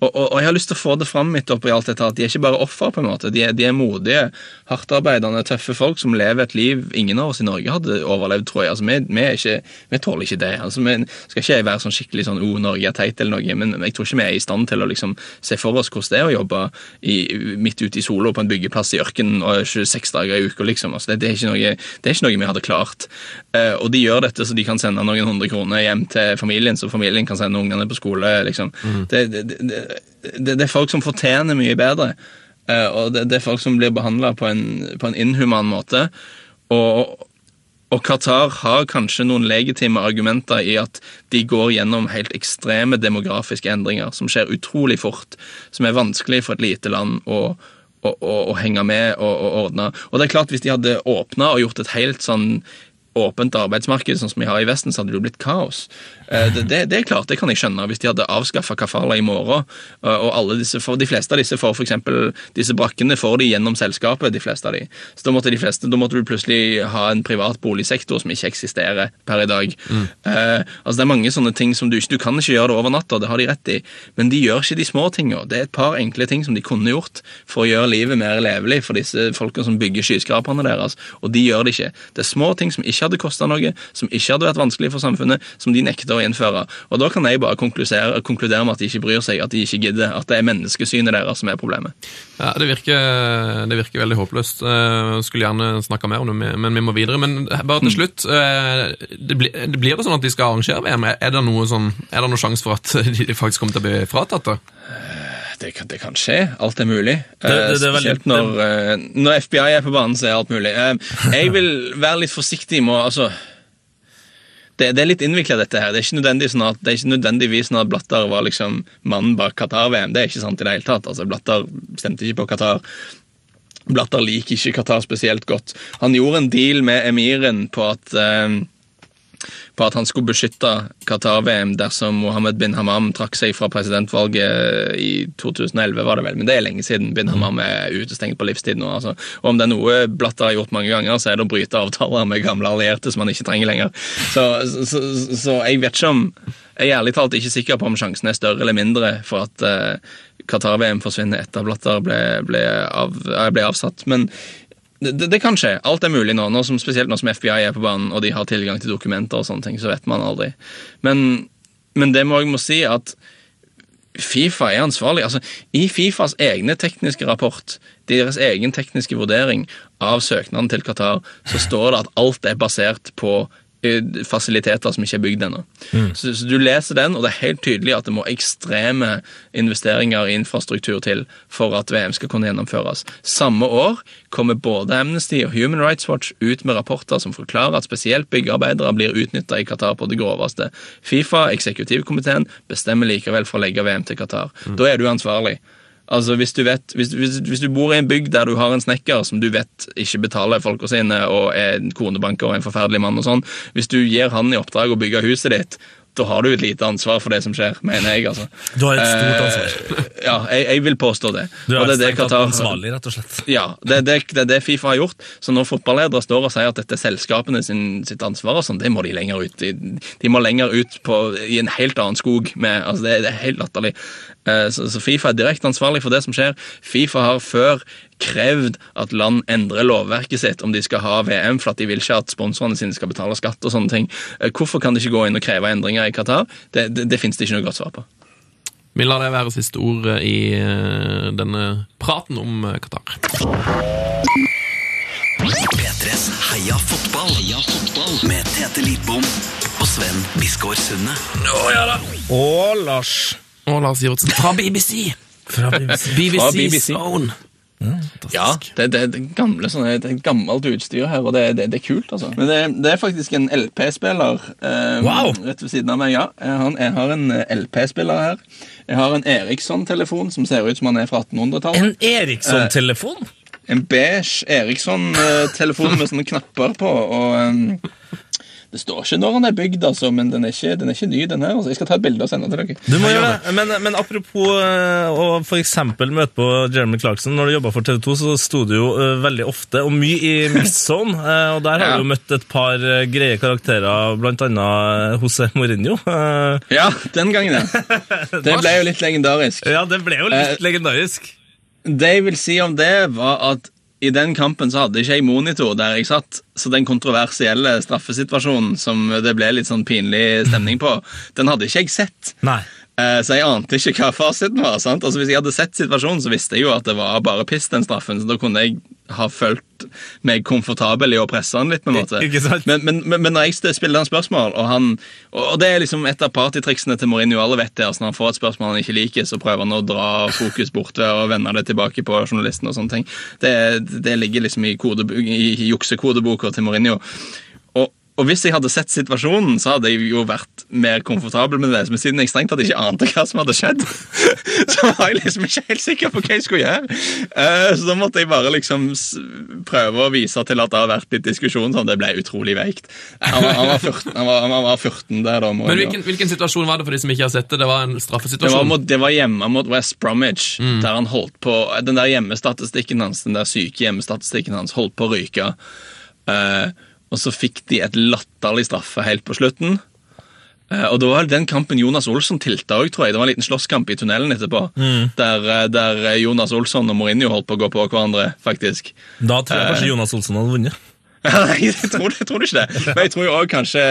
E: Og, og, og jeg har lyst til å få det fram midt oppi alt dette, at de er ikke bare offer, på en måte. De er, de er modige, hardtarbeidende, tøffe folk som lever et liv ingen av oss i Norge hadde overlevd, tror jeg. Altså, vi, vi, ikke, vi tåler ikke det. Altså, vi skal ikke være sånn skikkelig sånn oh, Norge er teit', eller noe, men jeg tror ikke vi er i stand til å liksom se for oss hvordan det er å jobbe i, midt ute i sola på en byggeplass i ørkenen og 26 dager i uka, liksom. Altså, det, det, er ikke noe, det er ikke noe vi hadde klart. Uh, og de gjør dette så de kan sende noen hundre kroner hjem til familien, så familien kan sende ungene på skole. liksom. Det, det, det, det, det er folk som fortjener mye bedre. Eh, og det, det er folk som blir behandla på, på en inhuman måte. Og, og Qatar har kanskje noen legitime argumenter i at de går gjennom helt ekstreme demografiske endringer som skjer utrolig fort, som er vanskelig for et lite land å, å, å, å henge med og, og ordne. Og det er klart, hvis de hadde åpna og gjort et helt sånn åpent arbeidsmarked sånn som vi har i Vesten, så hadde det jo blitt kaos. Eh, Det, det, det er klart, det kan jeg skjønne, hvis de hadde avskaffa kafala i morgen. eh, Og alle disse, for, de fleste av disse får for eksempel, disse brakkene får de gjennom selskapet. de fleste av de. Så da måtte, de fleste, da måtte du plutselig ha en privat boligsektor som ikke eksisterer per i dag. Eh, altså Det er mange sånne ting som du ikke Du kan ikke gjøre det over natta, det har de rett i, men de gjør ikke de små tinga. Det er et par enkle ting som de kunne gjort for å gjøre livet mer levelig for disse folkene som bygger skyskraperne deres, og de gjør det ikke. Det er små ting som ikke hadde kosta noe, som ikke hadde vært vanskelig for samfunnet, som de nekter å innføre. Og da kan jeg bare konkludere, konkludere med at de ikke bryr seg, at de ikke gidder, at det er menneskesynet deres som er problemet.
A: Ja, det virker, det virker veldig håpløst. Jeg skulle gjerne snakka mer om det, men vi må videre. Men bare til slutt. eh, Det blir, det blir det sånn at de skal arrangere VM? Er det noe sånn, er det noen sjanse for at de faktisk kommer til å bli fratatt det?
E: Det kan, det kan skje. Alt er mulig.
B: Det- det- det er
E: Eh,
B: veldig-
E: Spesielt når, eh, når FBI er på banen, så er alt mulig. Eh, Jeg vil være litt forsiktig med å altså, det, det er litt innvikla, dette her. Det er ikke, nødvendig sånn at, det er ikke nødvendigvis sånn at Blatter var liksom mannen bak Qatar-VM. Det er ikke sant i det hele tatt. Altså, Blatter stemte ikke på Qatar. Blatter liker ikke Qatar spesielt godt. Han gjorde en deal med emiren på at eh, på at han skulle beskytte Qatar-VM dersom Mohammed bin Hammam trakk seg fra presidentvalget i 2011, var det vel. Men det er lenge siden. Bin Hammam er utestengt på livstid nå. altså. Og om det er noe Blatter har gjort mange ganger, så er det å bryte avtaler med gamle allierte som han ikke trenger lenger. Så, så, så, jeg vet ikke om Jeg er ærlig talt ikke sikker på om sjansen er større eller mindre for at uh, Qatar-VM forsvinner etter at Blatter ble, ble, av, eh, ble avsatt. Men det, det, kan skje. Alt er mulig nå, nå som, spesielt nå som FBI er på banen og de har tilgang til dokumenter og sånne ting, så vet man aldri. Men, men det må jeg må si at Fifa er ansvarlig. Altså, I Fifas egne tekniske rapport, deres egen tekniske vurdering av søknaden til Qatar, så står det at alt er basert på fasiliteter som ikke er bygd ennå. Så, så du leser den, og det er helt tydelig at det må ekstreme investeringer i infrastruktur til for at VM skal kunne gjennomføres. Samme år kommer både Amnesty og Human Rights Watch ut med rapporter som forklarer at spesielt byggearbeidere blir utnytta i Qatar på det groveste. Fifa, eksekutivkomiteen, bestemmer likevel for å legge VM til Qatar. Da er du ansvarlig. Altså, hvis du, vet, hvis, hvis, hvis du bor i en bygd der du har en snekker som du vet ikke betaler folka sine, og er en konebanker og en forferdelig mann og sånn, hvis du gir han i oppdrag å bygge huset ditt, da har du et lite ansvar for det som skjer, mener jeg. altså.
B: Du har et stort ansvar.
E: Eh, ja, jeg, jeg vil påstå det.
B: Du
E: Og
B: er
E: det er det Qatar-
B: ansvarlig, rett og slett.
E: ja, det er det, det, det Fifa har gjort. Så når fotballedere står og sier at dette er selskapene sin, sitt ansvar, og sånn, det må de lenger ut. De, de må lenger ut på, i en helt annen skog. Med, altså det, det er helt latterlig. Eh, Så, så Fifa er direkte ansvarlig for det som skjer. Fifa har før krevd at land endrer lovverket sitt om de skal ha VM, for at de vil ikke at sponsorene sine skal betale skatt og sånne ting. Eh, Hvorfor kan de ikke gå inn og kreve endringer i Qatar? Det, det, det finnes det ikke noe godt svar på.
A: Vi lar det være siste ord i eh, denne praten om eh, Qatar.
D: P3s Heia fotball. Heia fotball. Med Tete Lidbom og Sven Biskår Sunde.
B: Og Lars
A: Og Lars Sivertsen fra BBC.
B: fra BBC.
A: BBC,
E: Fra BBC.
A: Zone.
E: Ja, det, det, det, gamle, sånne, det er gammelt utstyr her, og det, det, det er kult. altså. Men det, det er faktisk en LP-spiller eh,
B: Wow!
E: rett ved siden av meg. ja. Jeg har, jeg har en eh, LP-spiller her. Jeg har en Eriksson-telefon som ser ut som han er fra 1800-tallet.
B: En Eriksson-telefon?
E: En beige Eriksson-telefon med sånne knapper på. og... em, det står ikke når den er bygd, altså, men den er ikke, den er ikke ny. den her. Altså. Jeg skal ta et bilde og sende til dere.
B: Du må gjøre det. Men, men apropos eh, å for eksempel møte på Jeremy Clarkson når du jobba for TV 2, så sto du jo eh, veldig ofte og mye i Mixzone. eh, og der har
E: Ja.
B: du jo møtt et par greie karakterer, annet José Mourinho.
E: Ja, den gangen, ja. Det ble jo litt legendarisk.
B: ja, det ble jo litt
E: Eh,
B: legendarisk.
E: Det jeg vil si om det, var at i den kampen så hadde ikke jeg monitor der jeg satt, så den kontroversielle straffesituasjonen som det ble litt sånn pinlig stemning på, den hadde ikke jeg sett.
B: Nei.
E: Eh, Så jeg ante ikke hva fasiten var. sant? Altså Hvis jeg hadde sett situasjonen, så visste jeg jo at det var bare piss, den straffen. Så da kunne jeg ha følt meg komfortabel i å presse han litt. på en måte. Men, men, men, når jeg spiller han spørsmål, og han Og det er liksom et av partytriksene til Mourinho, alle vet det. altså Når han får et spørsmål han ikke liker, så prøver han å dra fokus bort ved å vende det tilbake på journalisten og sånne ting. Det, det ligger liksom i, kode, i, i juksekodeboka til Mourinho. Og, hvis jeg hadde sett situasjonen, så hadde jeg jo vært mer komfortabel med det. Men siden jeg strengt tatt ikke ante hva som hadde skjedd, så var jeg liksom ikke helt sikker på hva jeg skulle gjøre. Eh, Så da måtte jeg bare liksom prøve å vise til at det har vært litt diskusjon. sånn Det ble utrolig veikt. Han var, han 14, han var, han var 14 der da.
A: Men hvilken, hvilken situasjon var det for de som ikke har sett det? Det var en
E: Det var,
A: straffesituasjon.
E: mot, det var hjemme mot West Bromwich, der han holdt på Den der hjemmestatistikken hans, den der syke hjemmestatistikken hans holdt på å ryke. Eh, og så fikk de et latterlig straffe helt på slutten. Eh, og Det var den kampen Jonas Olsson tilta òg, tror jeg. Det var en liten slåsskamp i tunnelen etterpå. Der, eh, der Jonas Olsson og Mourinho holdt på å gå på hverandre, faktisk.
B: Da tror jeg kanskje Jonas Olsson hadde vunnet.
E: Nei, jeg tror, jeg tror ikke det. Men jeg tror jo også kanskje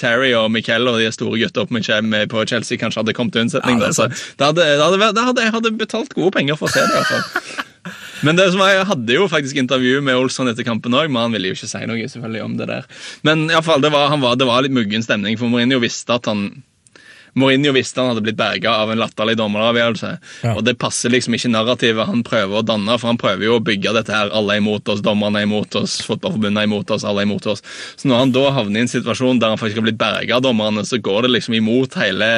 E: Terry og Miquel og de store gutta på, Chelsea kanskje hadde kommet til unnsetning.
B: Ja, det
E: det hadde, det hadde, det hadde, jeg hadde betalt gode penger for å se det. i hvert fall. Men det som jeg hadde jo faktisk intervju med Olsson etter kampen òg, men han ville jo ikke si noe selvfølgelig om det der. Men i alle fall, det var, var, det var litt muggen stemning, for Mourinho visste at han Mourinho visste han hadde blitt berga av en latterlig dommeravgjørelse.
B: Ja.
E: Og det passer liksom ikke narrativet han prøver å danne, for han prøver jo å bygge dette her. Alle er imot oss, dommerne er imot oss, fotballforbundet er imot oss, alle er imot oss. Så når han da havner i en situasjon der han faktisk har blitt berga av dommerne, så går det liksom imot hele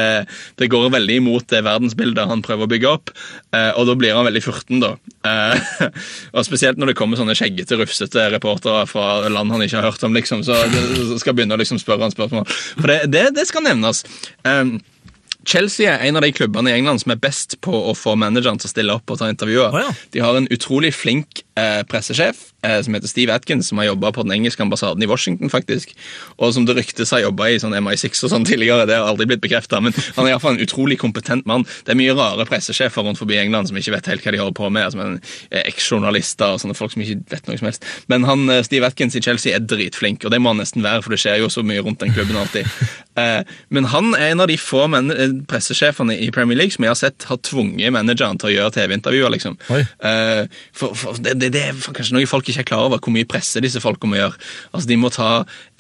E: Det går veldig imot det verdensbildet han prøver å bygge opp, eh, og da blir han veldig furten, da. Eh, og spesielt når det kommer sånne skjeggete, rufsete reportere fra land han ikke har hørt om, liksom, så så skal begynne å liksom spørre han spørsmål. For det, det, det skal nevnes. Um, Chelsea er en av de klubbene i England som er best på å få manageren til å stille opp og ta intervjuer.
B: Oh, ja.
E: De har en utrolig flink eh, pressesjef som heter Steve Atkins, som har jobba på den engelske ambassaden i Washington, faktisk. Og som det ryktes har jobba i sånn MI6 og sånn tidligere. Det har aldri blitt bekrefta, men han er iallfall en utrolig kompetent mann. Det er mye rare pressesjefer rundt forbi England som ikke vet helt hva de holder på med. Som eh, Eksjournalister og sånne folk som ikke vet noe som helst. Men han, eh, Steve Atkins i Chelsea er dritflink, og det må han nesten være, for det skjer jo så mye rundt den klubben alltid. Eh, men han er en av de få eh, pressesjefene i Premier League som jeg har sett har tvunget manageren til å gjøre TV-intervjuer. liksom. Eh, for, for det, det, det er kanskje noe folk ikke er klar over, hvor mye presse disse folka må gjøre. Altså, De må ta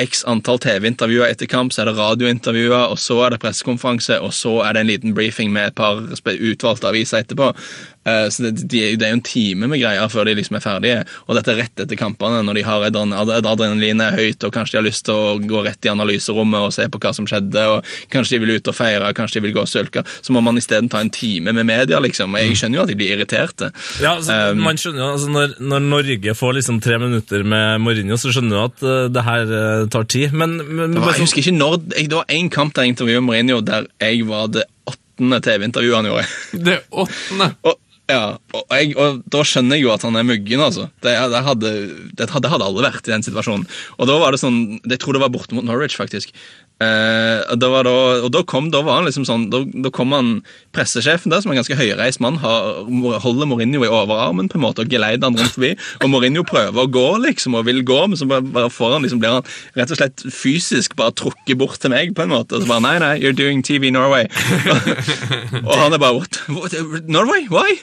E: x antall TV-intervjuer etter kamp, så er det radiointervjuer, og så er det pressekonferanse, og så er det en liten briefing med et par utvalgte aviser etterpå. Eh, så det, de, det er jo en time med greier før de liksom er ferdige. Og dette er rett etter kampene, når de har adren- ad- adrenalinet er høyt, og kanskje de har lyst til å gå rett i analyserommet og se på hva som skjedde, og kanskje de vil ut og feire, kanskje de vil gå og sølke. Så må man isteden ta en time med media, liksom. Jeg skjønner jo at de blir irriterte.
B: Ja, altså,
E: Um,
B: man skjønner jo, altså, når, når Norge får liksom tre minutter med Mourinho, så skjønner du at uh, det her uh, tar tid. Men, men
E: Det var, jeg husker ikke når, jeg, det var én kamp der jeg intervjuet Mourinho der jeg var det åttende TV-intervjuet han gjorde.
A: Det åttende.
E: Og, ja, og, jeg, og da skjønner jeg jo at han er muggen, altså. Det, det, hadde, det hadde alle vært i den situasjonen. Og da var det sånn Jeg tror det var borte mot Norwich, faktisk. Eh, og da var da, og da kom, da var han liksom sånn Da, da kom han pressesjefen der, som er en ganske høyreist mann, har, holder Mourinho i overarmen på en måte og geleider han rundt forbi. Og Mourinho prøver å gå, liksom, og vil gå, men så bare, bare får han liksom, blir han rett og slett fysisk bare trukket bort til meg, på en måte. Og så bare Nei, nei, you're doing TV Norway. og han er bare What? What? Norway? Why?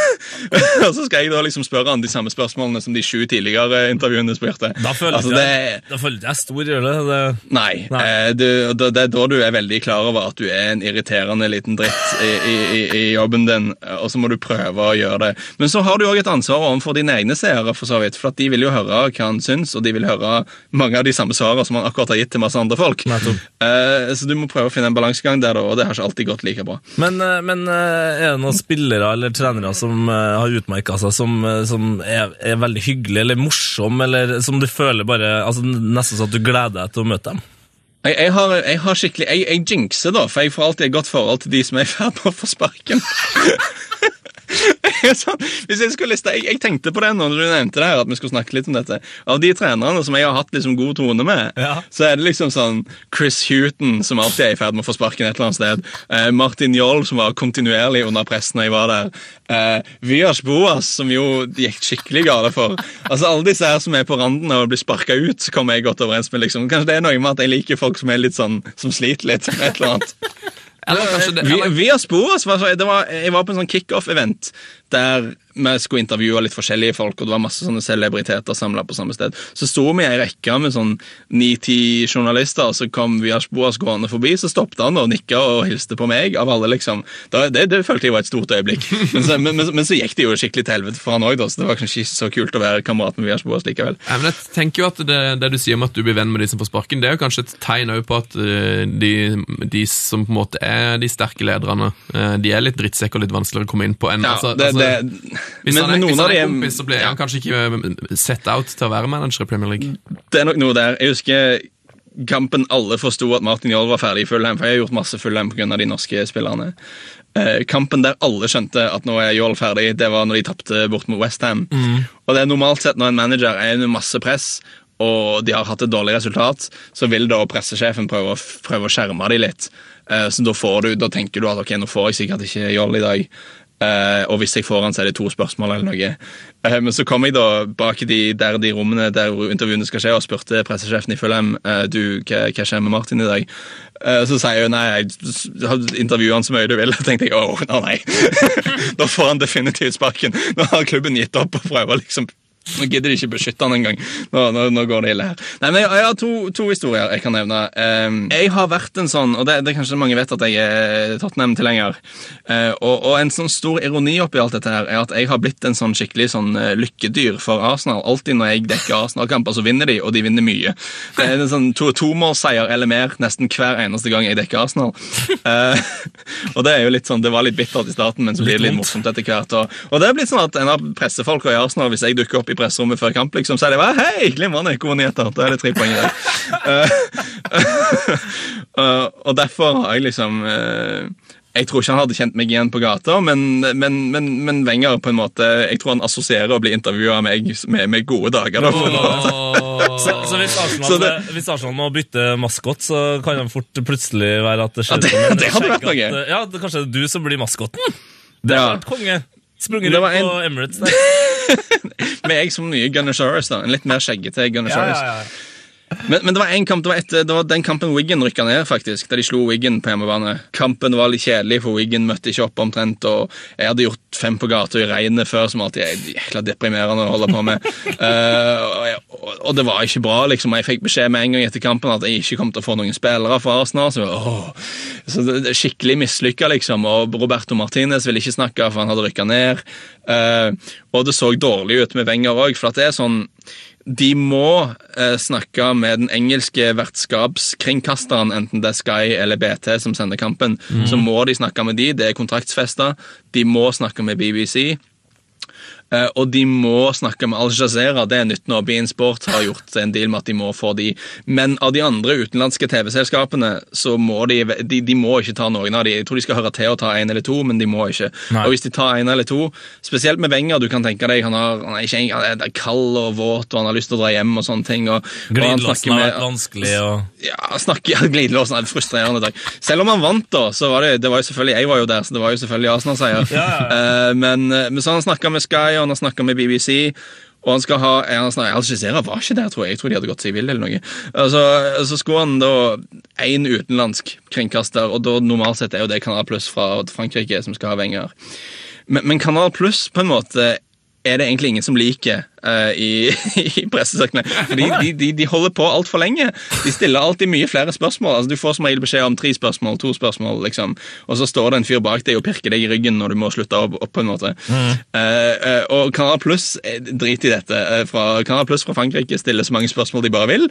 E: og så skal jeg da liksom spørre han de samme spørsmålene som de sju tidligere intervjuene spurte.
B: Da føler
E: altså, det,
B: jeg, da føler jeg stor, det
E: Nei.
B: Nei.
E: Eh, du, det er da du er veldig klar over at du er en irriterende liten dritt i, i, i, jobben din, og så må du prøve å gjøre det. Men så har du òg et ansvar overfor dine egne seere, for så vidt. For at de vil jo høre hva han syns, og de vil høre mange av de samme svarene som han akkurat har gitt til masse andre folk. Eh, så du må prøve å finne en balansegang der, og det har ikke alltid gått like bra.
B: Men, eh, men er det noen spillere eller trenere som har utmerka seg, som, som er, er veldig hyggelige eller morsomme, eller som du føler bare altså, Nesten så at du gleder deg til å møte dem?
E: Jeg, jeg, har, jeg har skikkelig Jeg, jeg jinxer, da, for jeg får alltid et godt forhold til de som er i ferd med å få sparken. Sånn, hvis jeg, skulle liste, jeg, jeg tenkte på det når du nevnte det her, at vi skulle snakke litt om dette. Av de trenerne som jeg har hatt liksom god tone med,
B: Ja.
E: så er det liksom sånn Chris Huton, som alltid er i ferd med å få sparken et eller annet sted. Eh, Martin Joll, som var kontinuerlig under press når jeg var der. Eh, Vyas Boas, som jo gikk skikkelig gale for. Altså Alle disse her som er på randen av å bli sparka ut, så kommer jeg godt overens med. liksom. Kanskje det er noe med at jeg liker folk som er litt sånn, som sliter litt med et eller annet.
A: Eller kanskje det,
E: Vi,
A: eller,
E: via Sporas var, så- det var, Jeg var på en sånn kickoff-event der vi skulle intervjue litt forskjellige folk, og det var masse sånne celebriteter samla på samme sted. Så sto vi i ei rekke med sånn ni-ti journalister, og så kom Via Boas gående forbi. Så stoppet han og nikka og hilste på meg, av alle, liksom. Da, det, det følte jeg var et stort øyeblikk. Men så, men, men, men så gikk det jo skikkelig til helvete for han òg, så det var kanskje ikke så kult å være kamerat med Via Boas likevel.
A: Ja, men jeg tenker jo at det, det du sier om at du blir venn med de som får sparken, det er jo kanskje et tegn òg på at eh, de, de som på en måte er de sterke lederne, eh, de er litt drittsekk og litt vanskeligere å komme inn på enn
E: Ja,
A: altså,
E: det,
A: altså,
E: det,
A: Hvis
E: men,
A: han er, hvis han er kompis, så blir han kanskje ikke eh, set out til å være manager i Premier League.
E: Det er nok noe der. Jeg husker kampen alle forsto at Martin Joll var ferdig i Fulham, for jeg har gjort masse Fulham pga. de norske spillerne. Eh, kampen der alle skjønte at nå er Joll ferdig, det var når de tapte bort mot Westham. Mm. Og det er normalt sett når en manager er under masse press, og de har hatt et dårlig resultat, så vil da pressesjefen prøve prøve å skjerme dem litt. Eh, så da, får du, da tenker du at ok, nå får jeg sikkert ikke Joll i dag. Eh, og hvis jeg får han, så er det to spørsmål eller noe. Uh, men så kom jeg da bak de, der de rommene der intervjuene skal skje, og spurte pressesjefen i Fulham uh, du, hva, hva skjer med Martin i dag. Så sier hun nei, jeg intervjuer han så mye du vil. Da tenkte jeg åh, nei, nei. da får han definitivt sparken. Nå har klubben gitt opp og prøver liksom nå gidder de ikke beskytte han engang. Nå, nå, nå går det ille her. Nei, men Jeg, jeg har to, to historier jeg kan nevne. Um, jeg har vært en sånn, og det, det er kanskje mange vet at jeg er Tottenham-tilhenger. Uh, og, og en sånn stor ironi oppi alt dette her er at jeg har blitt en sånn skikkelig sånn uh, lykkedyr for Arsenal. Alltid når jeg dekker Arsenal-kamper, så vinner de, og de vinner mye. Det er en sånn to, tomålsseier eller mer nesten hver eneste gang jeg dekker Arsenal. Uh, og det er jo litt sånn, det var litt bittert i starten, men så blir det litt morsomt etter hvert. Og, og det er blitt sånn at en av pressefolka i Arsenal, hvis jeg dukker opp i presserommet før kamp, liksom, så er det bare Hei, glimrende, gode nyheter. Da er det tre poeng i det. Uh, og derfor har jeg liksom uh, Jeg tror ikke han hadde kjent meg igjen på gata, men, men, men, men Wenger på en måte Jeg tror han assosierer å bli intervjua av meg med, med gode dager. Da, på en måte.
B: Så, så hvis, Arsenal,
E: det-
B: hvis Arsenal må bytte maskot, så kan det fort plutselig være at det skjer
E: Ja, det-
B: en
E: det hadde vært noe.
B: at, Ja, det, kanskje det er du som blir maskoten? Det
E: Ja.
B: har vært konge. Sprunget rundt
E: en-
B: på Emirates der.
E: Med jeg som nye Gunnersaurus, da. En litt mer skjeggete Gunnersaurus. Men, men det var en kamp, det var, et, det var den kampen Wiggen rykka ned, faktisk. Da de slo Wiggen på hjemmebane. Kampen var litt kjedelig, for Wiggen møtte ikke opp omtrent. Og jeg hadde gjort fem på gata i regnet før, som alltid er jækla deprimerende å holde på med. Uh, og, og, det var ikke bra, liksom. Jeg fikk beskjed med en gang etter kampen at jeg ikke kom til å få noen spillere fra Arsenal. Så, åh. så det, det skikkelig mislykka, liksom. Og Roberto Martinez ville ikke snakke, for han hadde rykka ned. Uh, og det så dårlig ut med Wenger òg, for at det er sånn de må eh, snakke med den engelske vertskapskringkasteren, enten det er Sky eller BT som sender kampen. Så må de snakke med de, det er kontraktsfesta. De må snakke med BBC. Eh, og de må snakke med Al Jazeera. Det er nytt nå. Bean Sport har gjort en deal med at de må få de. Men av de andre utenlandske TV-selskapene så må de, de De må ikke ta noen av de. Jeg tror de skal høre til å ta en eller to, men de må ikke.
B: Nei.
E: Og hvis de tar en eller to, spesielt med Wenger, du kan tenke deg han, har, han er ikke han er kald og våt, og han har lyst til å dra hjem og sånne ting. Og,
B: Glidelåsen
E: er
B: har vært vanskelig. Og...
E: ja, snakke, ja, glidelåsen er frustrerende Takk. Selv om han vant, da, så var det, det var jo selvfølgelig, jeg var jo der, så det var jo selvfølgelig Arsenal-seier. Eh, men, eh, men så han snakka med Sky, og han har snakka med BBC. Og han skal ha han snakket, Al Jazeera var ikke der, tror jeg. Jeg tror de hadde gått seg vill eller noe. Altså, så skulle han da én utenlandsk kringkaster, og da normalt sett er jo det Kanal Pluss fra Frankrike som skal ha Wenger. Men, men Kanal Pluss på en måte er det egentlig ingen som liker eh, i, i pressesøkene. Fordi de, de, de holder på altfor lenge. De stiller alltid mye flere spørsmål. Altså, du får som regel beskjed om tre spørsmål, to spørsmål, liksom. og så står det en fyr bak deg og pirker deg i ryggen når du må slutte opp, opp på en måte. Eh, Uh, og Kanal Pluss driter drit i dette. Fra, Kanal Pluss fra Frankrike stiller så mange spørsmål de bare vil.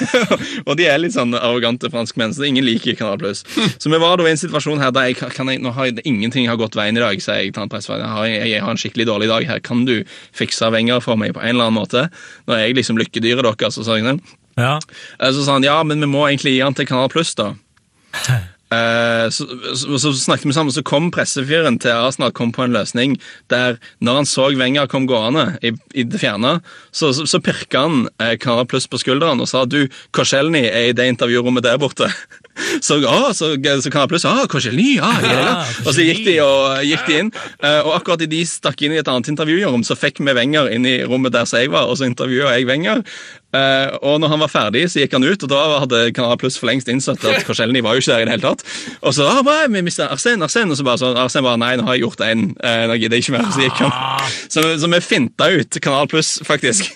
E: Og de er litt sånn arrogante franskmenn, så ingen liker Kanal Pluss. Så vi var da i en situasjon her der jeg, kan jeg, nå har jeg, ingenting har gått veien i dag, sier jeg til han pressefaren. Jeg, jeg har en skikkelig dårlig dag her. Kan du fikse Wenger for meg på en eller annen måte? Nå er jeg liksom lykkedyret deres, så sa jeg det.
B: Ja.
E: Eh, Så sa han ja, men vi må egentlig gi han til Kanal Pluss, da. Eh, så, så, så snakket vi sammen, så kom pressefyren til Arsenal kom på en løsning der når han så Wenger kom gående i, i det fjerne, så, så, så pirka han eh, Kanal Pluss på skulderen og sa du, Korselny er i det intervjurommet der borte. Så, å, så, så Kanal Pluss ah, Korselny, ja, ja, ja. Og så gikk de, og, gikk de inn, eh, og akkurat idet de stakk inn i et annet intervjurom, så fikk vi Wenger inn i rommet der som jeg var, og så intervjua jeg Wenger. Eh, og når han var ferdig, så gikk han ut, og da hadde Kanal Pluss for lengst innsett at Korselny var jo ikke der i det hele tatt. Og så ah, hva, vi mistet Arsen, Arsen, og så bare sånn, Arsen bare nei, nå har jeg gjort en, eh, nå gidder jeg ikke mer. Så gikk han. Så, så vi finta ut Kanal Pluss, faktisk.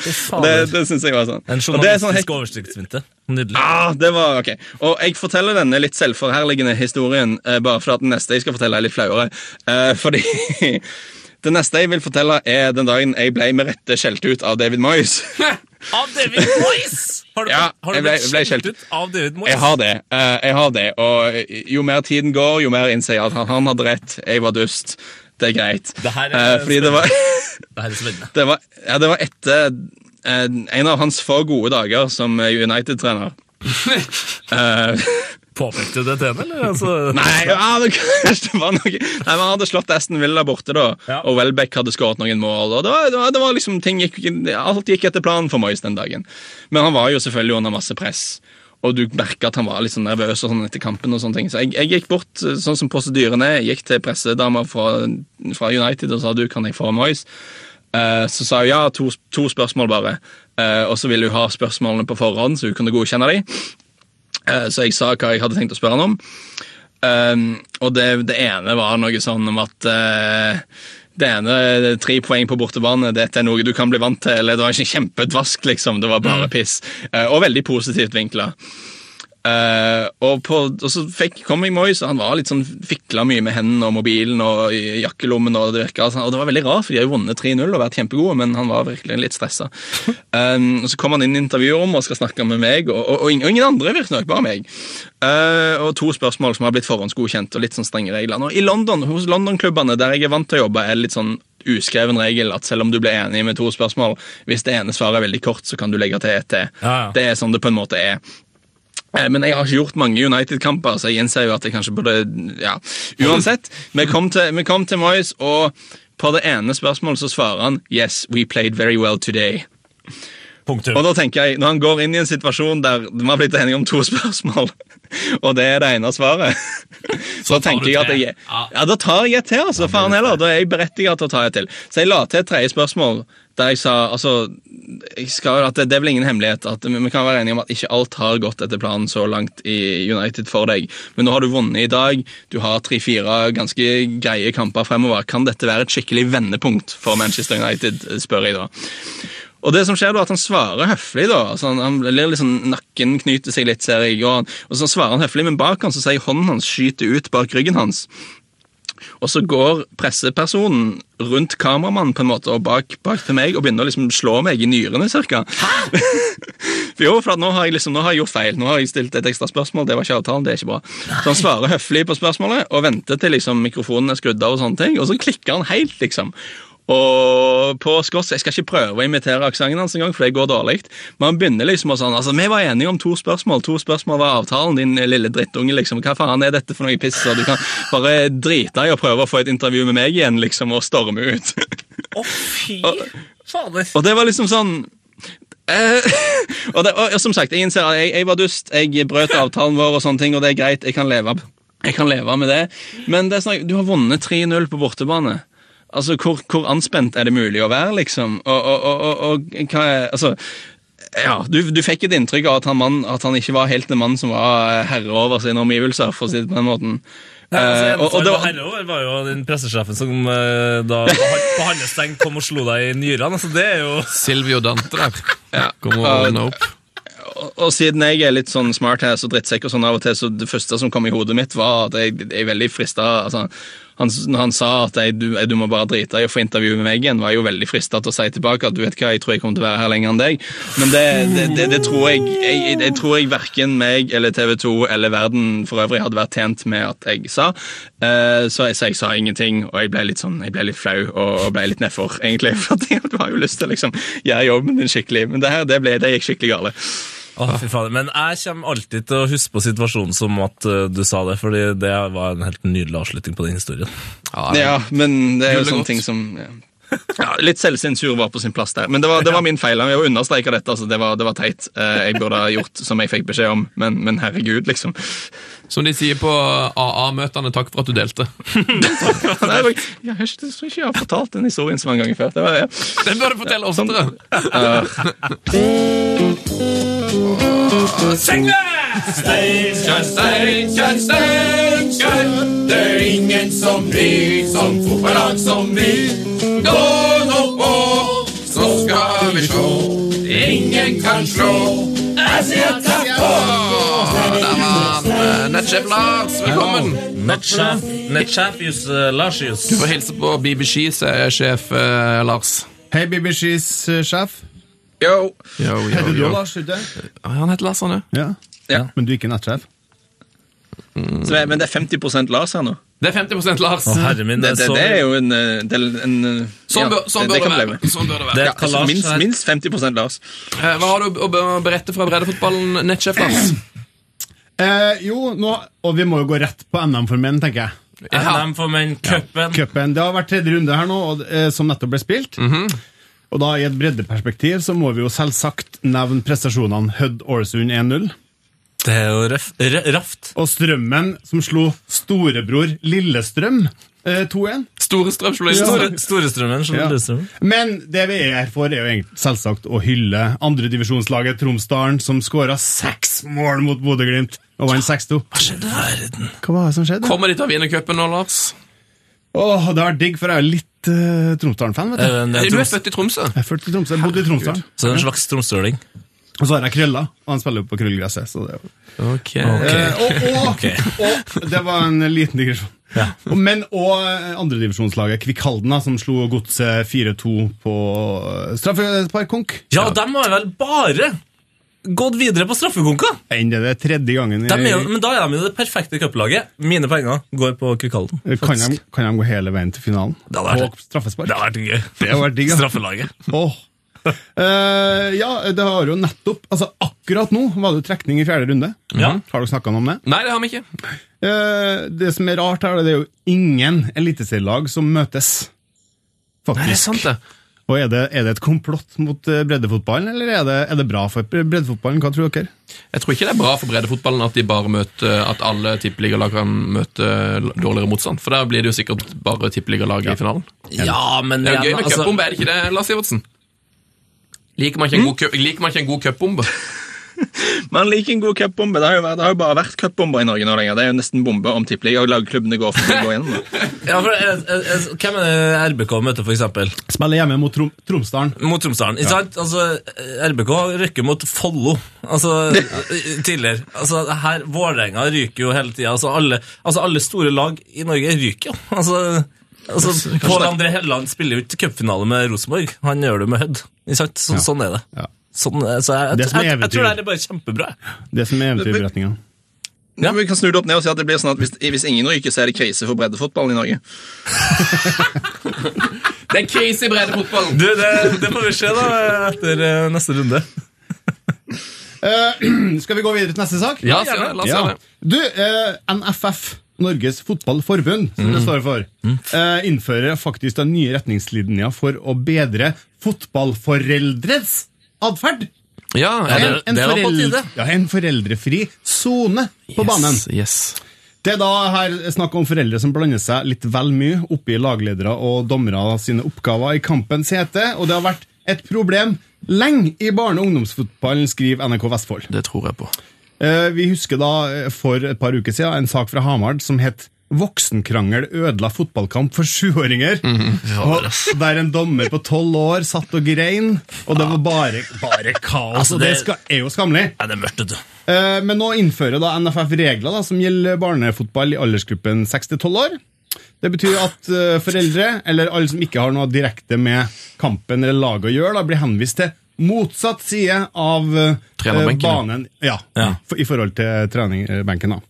E: Det, det, det synes jeg var sånn.
B: En
E: sånn
B: journalistisk oversiktsvinte. Nydelig.
E: Ah, det var ok. Og jeg forteller denne litt selvforherligende historien eh, bare fordi den neste jeg skal fortelle, er litt flauere. Eh, fordi det neste jeg vil fortelle, er den dagen jeg ble med rette skjelt ut av David Moyes.
B: Av David Moyes! Har du,
E: Ja,
B: har du
E: ble-
B: blitt skjelt
E: skjelt.
B: ut av David Moyes?
E: Jeg har det. eh, jeg har det. Og jo mer tiden går, jo mer innser jeg at han, han hadde rett. Jeg var dust. Det er greit.
B: Det her er
E: Eh, det var
B: Det her er spennende.
E: Det var, ja, det var etter en av hans få gode dager som eh, United-trener. Eh,
B: Påpekte du det til eller? Altså,
E: nei, ja, det, det var noe Nei, men Han hadde slått Aston Villa borte, da,
B: Ja.
E: og Welbeck hadde skåret noen mål. og det var, det var, det var liksom ting gikk, Alt gikk etter planen for Moyes den dagen. Men han var jo selvfølgelig under masse press. Og du merka at han var litt sånn nervøs og sånn etter kampen. og sånne ting. Så jeg, jeg gikk bort, eh, sånn som prosedyren er, jeg gikk til pressedama fra, fra United og sa du, kan jeg få Moyes? Eh, så sa hun ja, to, to spørsmål bare. Eh, og så ville hun ha spørsmålene på forhånd, så hun kunne godkjenne dem. Eh, så jeg sa hva jeg hadde tenkt å spørre han om. Um, og det, det ene var noe sånn om at det ene det tre poeng på bortebane, dette er noe du kan bli vant til. eller Det var ikke kjempedvask, liksom. Det var bare piss. Eh, og veldig positivt vinkla. Eh, og, på, og så fikk, kom jeg Moyes, og han var litt sånn fikla mye med hendene og mobilen og i jakkelommen. Og det virket, altså, og det var veldig rart, for de har jo vunnet 3-0 og vært kjempegode, men han var virkelig litt stressa. Um, og så kom han inn i intervjurommet og skal snakke med meg, og, og, og ingen andre, virker nok, bare meg. Uh, og to spørsmål som har blitt forhåndsgodkjent, og litt sånn strenge regler. Og I London, hos London-klubbene, der jeg er vant til å jobbe, er det litt sånn uskreven regel at selv om du blir enig med to spørsmål, hvis det ene svaret er veldig kort, så kan du legge til et til.
B: Ja, ja.
E: Det er sånn det på en måte er. Eh, Men jeg har ikke gjort mange United-kamper, så jeg gjenser jo at jeg kanskje burde Ja, uansett. Vi kom til, vi kom til Moyes, og på det ene spørsmålet så svarer han Yes, we played very well today.
B: Punktum.
E: Og da tenker jeg, Når han går inn i en situasjon der vi har blitt enige om to spørsmål, og det er det ene svaret Så
A: så
E: tenker jeg at jeg,
A: Ja.
E: ja, da tar jeg et til. altså, faen heller, Da er jeg berettiget til å ta et til. Så jeg la til et tredje spørsmål Der jeg sa altså, jeg skal, at det, det er vel ingen hemmelighet at vi kan være enige om at ikke alt har gått etter planen så langt i United for deg. Men nå har du vunnet i dag. Du har tre-fire ganske greie kamper fremover. Kan dette være et skikkelig vendepunkt for Manchester United, spør jeg da. Og det som skjer da, at Han svarer høflig. da, altså han, han blir liksom, Nakken knyter seg litt, ser jeg. Og, og så svarer han høflig, men bak han så sier hånden hans skyter ut bak ryggen hans. Og så går pressepersonen rundt kameramannen på en måte og bak, bak til meg og begynner å liksom slå meg i nyrene, cirka. Hæ? jo, for nå har jeg liksom, nå har jeg gjort feil. Nå har jeg stilt et ekstra spørsmål. Det var ikke avtalen, det er ikke bra. Så han svarer høflig på spørsmålet og venter til liksom mikrofonen er skrudd av, og sånne ting, og så klikker han helt, liksom. Og på skotsk, Jeg skal ikke prøve å imitere aksenten hans engang, for det går dårlig. Men han begynner liksom og sånn altså, Vi var enige om to spørsmål. To spørsmål var avtalen, din lille drittunge. liksom. Hva faen er dette for noe piss? Og du kan bare drite i å prøve å få et intervju med meg igjen, liksom, og storme ut.
B: Å, fy fader.
E: Og det var liksom sånn eh, og, det, og som sagt, jeg innser at jeg, jeg var dust, jeg brøt avtalen vår, og sånne ting, og det er greit. Jeg kan leve, jeg kan leve med det. Men det er sånn, du har vunnet 3-0 på bortebane. Altså, hvor, hvor anspent er det mulig å være, liksom? Og, og, og, og, hva er Altså ja, du, du fikk et inntrykk av at han, mann, at han ikke var helt en mann som var herre over sine omgivelser, for å si det på den måten.
B: Nei, altså,
E: Eh,
B: en
E: og, og det,
B: var herreover var jo den pressesjefen som eh, da på han- hans steng kom og slo deg i nyrene. Altså, det er jo
A: Silvio Dante der.
E: Ja.
A: Kom og ordna opp.
E: og, og siden jeg er litt sånn smart her, så drittsekk og sånn av og til, så det første som kom i hodet mitt, var at jeg, jeg er veldig frista altså, han, han sa at jeg, du, du må bare drite i å få intervju med meg igjen, var jeg jo veldig frista til å si tilbake at du vet hva, jeg tror jeg kommer til å være her lenger enn deg. Men det, det, det, det tror jeg jeg, jeg tror jeg verken meg eller TV 2 eller verden for øvrig hadde vært tjent med at jeg sa. Eh, så, jeg, så jeg sa ingenting, og jeg ble litt sånn, jeg ble litt flau og, og ble litt nedfor, egentlig. For jeg, har jo lyst til å liksom, gjøre jobben din skikkelig, men det her det, ble, det gikk skikkelig gale.
B: Å, fy faen. Men jeg kommer alltid til å huske på situasjonen som at uh, du sa det, fordi det var en helt nydelig avslutning på den historien.
A: Ja,
E: Ja, men det er jo sånne godt. ting som ja. Ja, litt selvsensur var på sin plass der. Men det var, det var min feil. Jeg understreker dette. Altså, det, var, det var teit. Eh, Jeg burde ha gjort som jeg fikk beskjed om, men, men herregud, liksom.
A: Som de sier på AA-møtene, takk for at du delte.
E: Nei, jeg, jeg, har ikke- jeg tror ikke jeg har fortalt den historien så mange ganger før. Det var, ja.
A: Den bør du fortelle oftere.
G: Steinkjer, Steinkjer, Steinkjer. Det er ingen som blir som fotballag som vi. Gå nå på, så skal vi sjå. Ingen kan slå. Jeg sier takk og
A: eh, Lars, velkommen.
B: Nettsjef uh, Larsius.
A: Du får hilse på BBC, sier sjef eh, Lars.
H: Hei, BBCs eh, sjef.
E: Yo.
A: Yo, yo,
H: Heter du
A: yo.
H: Lars, ikke?
A: Han heter Lars, han òg.
H: Ja.
E: Ja.
H: Men du er ikke nettsjef?
E: Så, det- men det er 50 Lars her nå.
A: Det er 50% Lars.
B: Å, herre min,
E: Det,
B: det
E: det,
B: er så
E: det er jo en, eh, det en eh,
A: Sånn,
E: ja,
A: bør, sånn,
E: det,
A: bør
E: det
A: være. sånn bør det
B: Det
A: være.
E: Ja, altså, minst, minst 50% Lars.
A: Eh, Hva har du å berette fra breddefotballen, nettsjef Lars?
H: Eh, jo, nå, og vi må jo gå rett på NM for menn, tenker jeg.
A: Ja.
B: NM for menn, cupen.
H: Cupen. Det har vært tredje runde her nå, og, eh, som nettopp ble spilt. Og da i et breddeperspektiv så må vi jo selvsagt nevne prestasjonene Hødd Ålesund 1-0.
B: Det er jo røff, Røf, raft.
H: Og Strømmen som slo storebror Lillestrøm eh, 2-1.
A: Store
H: Ja.
B: Store, Storestrømmen.
H: Ja. Men det vi er her for, er jo egentlig selvsagt å hylle andredivisjonslaget Tromsdalen, som skåra seks mål mot Bodø-Glimt og vant 6-2.
B: Hva skjedde verden?
H: Hva var det som skjedde?
A: Kommer de til å vinne cupen nå, Lars?
H: Åh, det har vært digg, for jeg er litt uh, Tromsdalen-fan. vet du.
B: det en,
A: Du er født i Tromsø.
H: Jeg er født i Tromsø, jeg bodde i Tromsdalen.
B: så det er en slags tromsøling?
H: Og så har jeg krøller, og han spiller jo på krøllgresset. Så det, er jo-
A: Ok.
H: Eh, og, og,
B: okay.
H: og det var en liten digresjon. Ja. Men og andredivisjonslaget Kvikkhalden, som slo Godset 4-2 på straffesparkkonk. straffespark.
B: Ja, de har vel bare gått videre på straffekonka!
H: Enn det er tredje gangen. i-
B: er jo, men da er de jo det perfekte cuplaget. Mine penger går på Kvikkhalden.
H: kan, kan de gå hele veien til finalen?
B: Det hadde vært-
H: På straffespark?
B: Det hadde vært gøy.
H: Det vært digg.
B: Straffelaget.
H: Åh. Eh, ja, det har jo nettopp Altså, akkurat nå var det jo trekning i fjerde runde.
B: Ja.
H: Har dere snakka om det?
A: Nei, det har vi ikke.
H: Uh, det som er rart her, det er jo ingen eliteserielag som møtes.
A: Nei, det er sant, det.
H: Og er det, er det et komplott mot eh, breddefotballen, eller er det, er det bra for breddefotballen? Hva tror dere?
A: Jeg tror ikke det er bra for breddefotballen at de bare møter At alle tippeligalag kan møte dårligere motstand. For da blir det jo sikkert bare tippeligalag i finalen.
B: Ja, men
A: Det er jo gøy med
B: altså,
A: cupbombe, er det ikke det, Lars Ivertsen? Liker man ikke en god, mm? liker man ikke en god cupbombe?
E: Man liker en god cupbombe. Det, har jo det har jo bare vært cupbomber i Norge nå lenger. Det er jo nesten bombe om tippeliga og lagklubbene går for å gå gjennom.
B: Ja, for, eh, eh, hvem er det RBK møter, eksempel?
H: Spiller hjemme mot Trom Tromsdalen.
B: Mot Tromsdalen. Ikke sant? Altså, RBK rykker mot Follo altså, tidligere. Altså, her, Vålerenga ryker jo hele tida. Altså, alle, altså, alle store lag i Norge ryker jo. Altså, altså, Pål André Helleland spiller jo ikke cupfinale med Rosenborg. Han gjør det med Hødd. Så, ja. Sånn er det.
H: Ja.
B: Sånn, eh, så jeg,
H: Det
B: jeg, jeg, jeg tror det er bare kjempebra.
H: Det som er eventyrberetninga.
B: Ja.
E: Vi kan snu det opp ned og si at det blir sånn at hvis, hvis ingen ryker, så er det krise for breddefotballen i Norge.
A: Det er krise i breddefotballen!
B: Du, det, det får vi se da etter eh, neste runde.
H: uh, skal vi gå videre til neste sak?
A: Ja, se la oss
H: Ja.
A: det.
H: Du, uh, NFF, Norges Fotballforbund, som det står for, eh, innfører faktisk den nye retningslinja for å bedre fotballforeldres atferd.
A: Ja, det,
H: en,
B: det var på tide.
H: ja, en foreldrefri sone på banen.
A: yes, yes.
H: Det er da her snakk om foreldre som blander seg litt vel mye oppi lagledere og dommere sine oppgaver i kampens hete, og det har vært et problem lenge i barne- og ungdomsfotballen, skriver NRK Vestfold.
A: Det tror jeg på.
H: Eh, Vi husker da eh, for et par uker siden en sak fra Hamar som het Voksenkrangel ødela fotballkamp for sjuåringer. Og Der en dommer på tolv år satt og grein, og det var bare, bare kaos.
B: Altså,
H: og det
B: det-
H: skal, er jo skammelig.
B: Ja, det er mørkt, du.
H: Eh, Men nå innfører da NFF regler da, som gjelder barnefotball i aldersgruppen 6-12 år. Det betyr at foreldre, eller alle som ikke har noe direkte med kampen eller laget å gjøre, da, blir henvist til motsatt side av eh, banen ja,
B: Ja.
H: i forhold til trenerbenken. Da.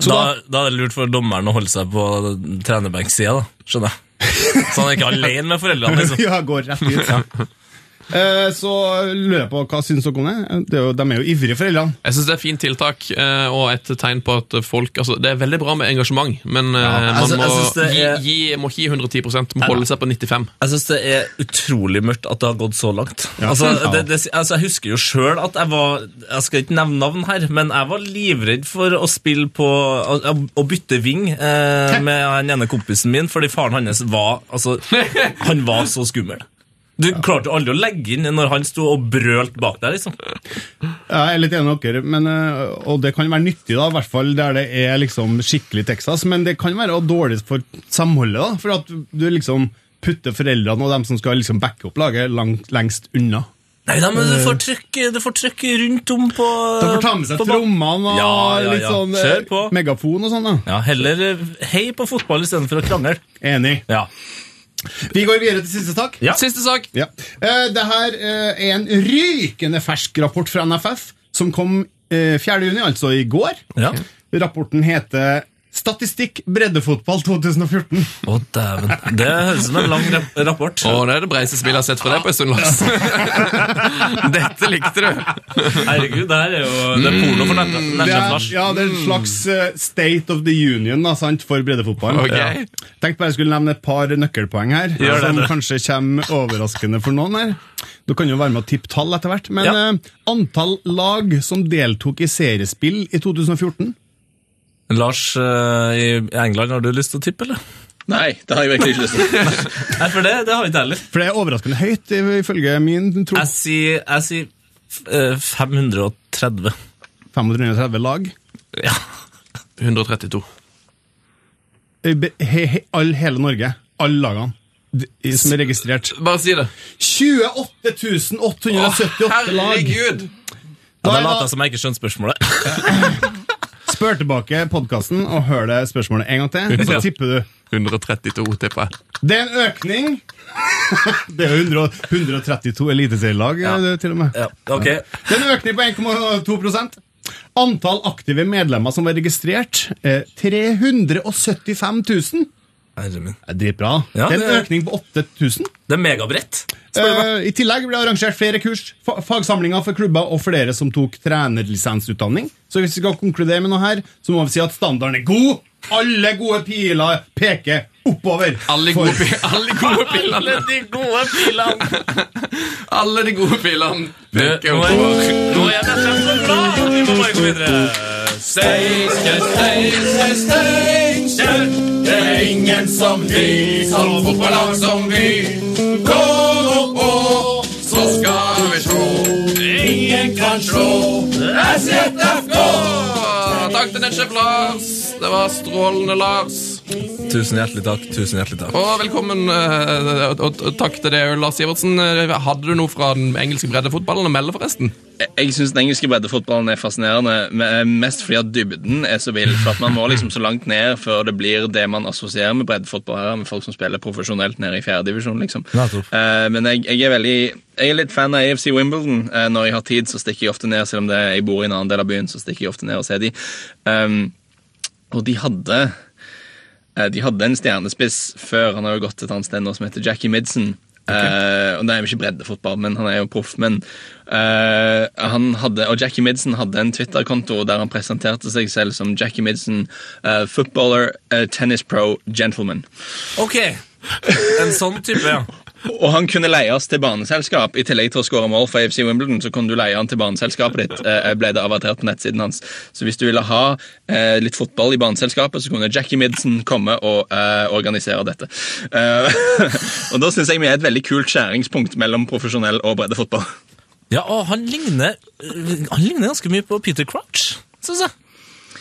B: Da,
H: da,
B: da er det lurt for dommeren å holde seg på trenerbenksida. Skjønner jeg. Så han er ikke alene med foreldrene, liksom.
H: ja, går rett ut. Eh, Så lurer jeg på hva syns dere om det? det er jo, de er jo ivrige, foreldrene.
A: Jeg synes det er et fint tiltak, eh, og et tegn på at folk altså, Det er veldig bra med engasjement, men ja, man
B: altså,
A: må,
B: er,
A: gi, gi, må ikke gi 110 må holde seg på 95
B: Jeg syns det er utrolig mørkt at det har gått så langt.
H: Ja.
B: Altså, det, det, altså, jeg husker jo sjøl at jeg var Jeg skal ikke nevne navn her, men jeg var livredd for å spille på Å, å bytte ving eh, med den ene kompisen min, fordi faren hans var Altså, han var så skummel. Du klarte aldri å legge inn når han sto og brølte bak deg, liksom.
H: Jeg er litt enig med dere, men, øh, og det kan være nyttig, da, i hvert fall der det er liksom skikkelig Texas, men det kan være dårlig for samholdet, da, for at du liksom putter foreldrene og dem som skal liksom backe opp laget, langt, lengst unna.
B: Nei da, men du får trykk, du får trykk rundt om på
H: Du får ta med seg trommene og
B: Ja, ja,
H: litt sånn
B: på.
H: megafon og sånn. da.
B: Ja, Heller eh, hei på fotball istedenfor å krangle.
H: Enig.
B: Ja.
H: Vi går videre til siste sak.
B: Ja.
A: Siste sak!
H: Ja. Eh, det her eh, er en rykende fersk rapport fra NFF, som kom eh, 4. juni, altså i går.
B: Ja.
H: Rapporten heter Statistikk breddefotball 2014.
B: Å, dæven. Det høres ut som en lang rapport.
A: Å, det er det breieste spillet jeg har sett fra deg på en stund, Lars. Dette likte du.
B: Herregud, det her er jo Det er porno for
H: er,
B: Lars.
H: ja, det er en slags eh, state of the union da, sant, for breddefotball.
A: Okay.
H: Ja. Tenkte bare jeg skulle nevne et par nøkkelpoeng her,
B: Gjør
H: som
B: det.
H: kanskje kommer overraskende for noen her. Du kan jo være med å tippe tall etter hvert, men
B: Ja.
H: eh, antall lag som deltok i seriespill i 2014
B: Lars eh, i England, har du lyst til å tippe, eller?
E: Nei, det har jeg virkelig ikke lyst til.
B: Nei, for det, det har jeg ikke heller.
H: For det er overraskende høyt, ifølge min tro.
B: Jeg sier, jeg sier eh, 530.
H: 530 lag.
B: Ja.
A: 132.
H: He, he, all, hele Norge. Alle lagene som er registrert.
A: Bare si det.
H: 28 878 lag!
A: Herregud!
B: Ja,
H: Da
B: da
H: er
B: later jeg som jeg ikke skjønner spørsmålet.
H: Spør tilbake podkasten og hør det spørsmålet en gang til, så tipper du.
A: 132, tipper jeg.
H: Det er en økning. Det er jo 100 132 eliteserielag,
B: Ja.
H: eh, til og med.
B: Ja, ok.
H: Det er en økning på 1,2% Antall aktive medlemmer som var registrert, er 375 000.
B: Herre min.
H: Det er dritbra.
B: Ja,
H: det er en
B: det-
H: økning på 8000.
B: Det er megabrett.
H: Eh, I tillegg ble det arrangert flere kurs, fa fagsamlinger for klubber og flere som tok trenerlisensutdanning. Så hvis vi skal konkludere med noe her, så må vi si at standarden er god. Alle gode piler peker oppover.
A: Alle
H: For-
A: gode, pi- alle gode pillene.
B: de gode pilene!
A: Alle de gode
B: pilene
A: peker
B: er
A: oppover.
B: nå er det så glad vi må bare gå videre.
G: Steinkjer, Steinkjer, Steinkjer. Det er ingen som vi, som fotballag som vi. Gå nå på, så skal vi slå. ingen kan slå SJFK!
A: Takk til Nesjef Lars. Det var strålende, Lars.
B: Tusen hjertelig takk. tusen hjertelig takk.
A: Og velkommen, eh, og, og, og takk til deg, Lars Sivertsen. Eh, Hadde du noe fra den engelske breddefotballen å melde, forresten?
E: Jeg, jeg syns den engelske breddefotballen er fascinerende, mest fordi at dybden er så vill. For at man må liksom så langt ned før det blir det man assosierer med breddefotball her, med folk som spiller profesjonelt nede i fjerdedivisjon, liksom. Eh, men jeg, jeg er veldig jeg er litt fan av AFC Wimbledon. Eh, når jeg har tid, så stikker jeg ofte ned, selv om det, jeg bor i en annen del av byen, så stikker jeg ofte ned og ser de. Um, og de hadde eh, De hadde en stjernespiss før. Han har jo gått et annet sted nå som heter Jackie Midson. Eh, og Det er jo ikke breddefotball, men han er jo proff. Men uh, han hadde, Og Jackie Midson hadde en Twitter-konto der han presenterte seg selv som Jackie Midson, uh, footballer, eh, tennis pro, gentleman.
B: Ok. En sånn type, ja.
E: Og han kunne leies til baneselskap. I tillegg til å skåre mål for AFC Wimbledon, så kunne du leie han til baneselskapet ditt. eh, ble det avertert på nettsiden hans. Så hvis du ville ha eh, litt fotball i baneselskapet, så kunne Jackie Midson komme og eh, organisere dette. Eh, og da syns jeg vi er et veldig kult skjæringspunkt mellom profesjonell og breddefotball.
B: Ja, og han ligner, han ligner ganske mye på Peter Crouch, syns jeg.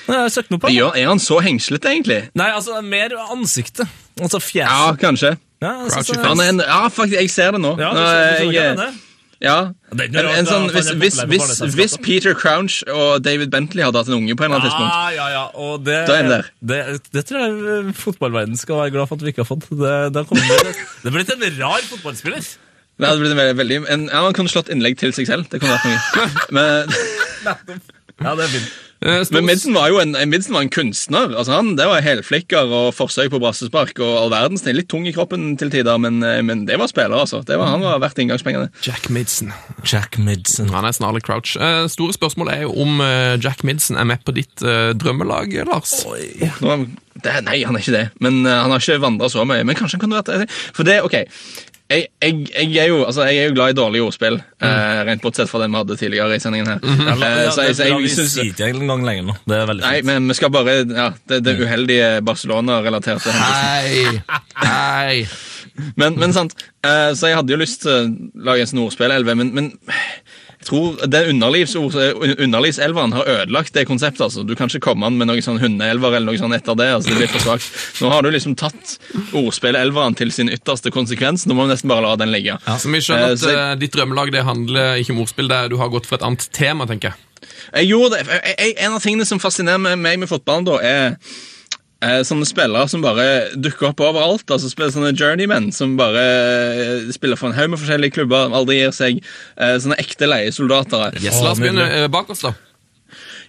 B: Jeg
E: er han så hengslete, egentlig?
B: Nei, altså, mer ansiktet. Altså
E: Ja, kanskje.
B: Ja, jeg det-
E: Han er en, ja, faktisk, jeg ser det nå.
B: Ja, du ser- du så
E: jeg, ja.
B: Det er
E: En, en sånn, hvis, hvis, hvis, hvis Peter Crouch og David Bentley hadde hatt en unge på en eller annen tidspunkt
B: Ja, ja, ja. Og det,
E: Da er han der.
B: Det, det tror jeg fotballverdenen skal være glad for at vi ikke har fått. Det, det, det, det blitt en rar fotballspiller.
E: Det hadde blitt en veldig, veldig en, ja, Han kunne slått innlegg til seg selv. Det kunne vært noe. Men,
B: Ja, det er fint.
A: Eh,
E: men Midsen var jo en, Midsen var en kunstner. Altså han, Det var helflikker og forsøk på brassespark og all verdens ting. Litt tung i kroppen til tider, men, eh, men det var spiller, altså. Det var, han var verdt inngangspengene.
A: Jack Midsen.
B: Jack Midsen.
A: Han er snarlig Crouch. Eh, store spørsmål er jo om Jack Midsen er med på ditt drømmelag, Lars.
E: Nå, det, nei, han er ikke det. Men Han har ikke vandra så mye. Men kanskje han kunne vært det. For det, ok jeg, jeg, jeg, er jo, altså, jeg er jo glad i dårlige ordspill, eh, rent bortsett fra den vi hadde tidligere i sendingen. her.
B: Ja,
E: Eh,
B: ja,
E: så
B: det
E: jeg, så jeg, synes,
B: ikke engang lenger nå. Det er veldig
E: Nei,
B: fint.
E: men vi skal bare Ja, det, det uheldige Barcelona-relaterte hendelsen.
A: Hei! Hei!
E: Men, men sant, uh, så jeg hadde jo lyst til å lage en sånn ordspillelve, men, men tror den underlivsord- underlivselveren har ødelagt det konseptet. altså. Du kan ikke komme an med noen sånn hundeelver eller noe sånt etter det. altså Det blir for svagt. Nå har du liksom tatt ordspillelveren til sin ytterste konsekvens. Nå må vi nesten bare la den ligge.
A: Ja, Så vi skjønner
E: Eh,
A: at
E: så jeg-
A: eh, ditt drømmelag det handler ikke om ordspill, det er du har gått for et annet tema, tenker jeg.
E: Jeg gjorde det. Jeg, jeg, en av tingene som fascinerer meg- med fotballen, da, er sånne spillere som bare dukker opp overalt. altså spiller Sånne journeymen som bare eh, spiller for en haug med forskjellige klubber, aldri gir seg. eh, sånne ekte leiesoldater.
A: Yes, La oss begynne eh, bak oss, da.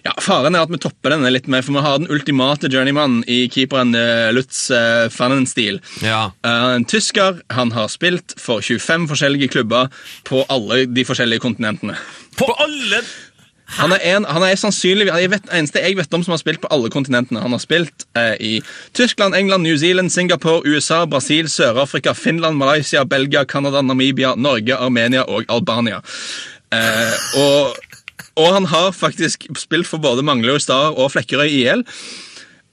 E: Ja, Faren er at vi topper denne litt mer, for vi har den ultimate journeymannen i keeperen eh, Lutz uh, Fannenstil.
A: Ja.
E: Eh, en tysker. Han har spilt for 25 forskjellige klubber på alle de forskjellige kontinentene.
B: På alle
E: Han er, en, han er sannsynlig jeg vet, eneste jeg vet om som har spilt på alle kontinentene. Han har spilt eh, i Tyskland, England, New Zealand, Singapore, USA, Brasil, Sør-Afrika, Finland, Malaysia, Belgia, Canada, Namibia, Norge, Armenia og Albania. Eh, og, og han har faktisk spilt for både Manglerud Star og Flekkerøy IL.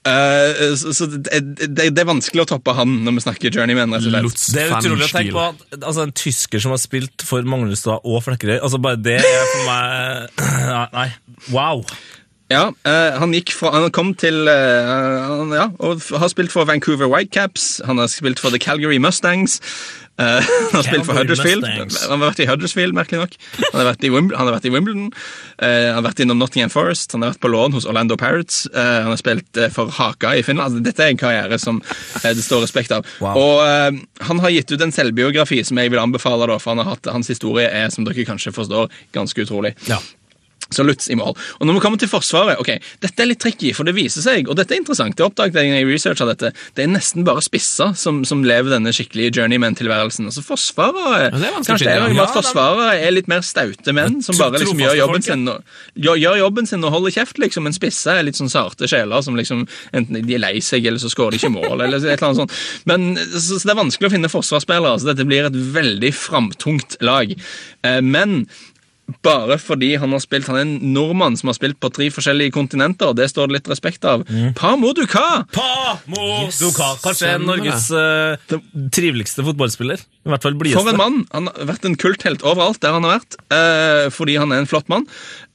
E: Eh, så så det, det, det er vanskelig å toppe han når vi snakker journeyman. rett og slett.
B: Det er utrolig å tenke på at altså, en tysker som har spilt for Manglerudstad og Flekkerøy altså Bare det er for meg Nei. Wow.
E: Ja, uh, han gikk fra, han kom til uh, han, ja, og har spilt for Vancouver Whitecaps. Han har spilt for The Calgary Mustangs. Uh, han har spilt for Huddersfield.
B: Mustangs.
E: Han har vært i Huddersfield, merkelig nok. Han har vært i, Wimb han har vært i Wimbledon. han har vært innom Nottingham Forest. Han har vært på lån hos Orlando Parrots. han har spilt for Haka i Finland. Altså, dette er en karriere som det står respekt av.
B: Wow.
E: Og han har gitt ut en selvbiografi som jeg vil anbefale, da, for han har hatt, hans historie er, som dere kanskje forstår, ganske utrolig.
B: Ja.
E: Så Lutz i mål. Og når vi kommer til Forsvaret, ok, dette er litt tricky, for det viser seg, og dette er interessant, det oppdaget jeg jeg researchet dette, det er nesten bare spisser som, som lever denne skikkelige journeyman-tilværelsen. Altså Forsvaret,
A: det er
E: kanskje er
B: ja.
E: at Forsvaret er litt mer staute menn, som bare liksom gjør jobben sin og, gjør, gjør jobben sin og holder kjeft, liksom. Men spisser er litt sånn sarte sjeler som liksom, enten de er lei seg, eller så skårer de ikke mål, eller et eller annet sånt. Men så, så det er vanskelig å finne forsvarsspillere, så dette blir et veldig framtungt lag. Eh, men bare fordi han har spilt Han er en nordmann som har spilt på tre forskjellige kontinenter, og det står det litt respekt av. Pa mo du ka!
B: Pa mo du ka. Kanskje Norges uh, triveligste fotballspiller. I hvert fall blideste.
E: For en mann! Han har vært en kulthelt overalt der han har vært, uh, fordi han er en flott mann.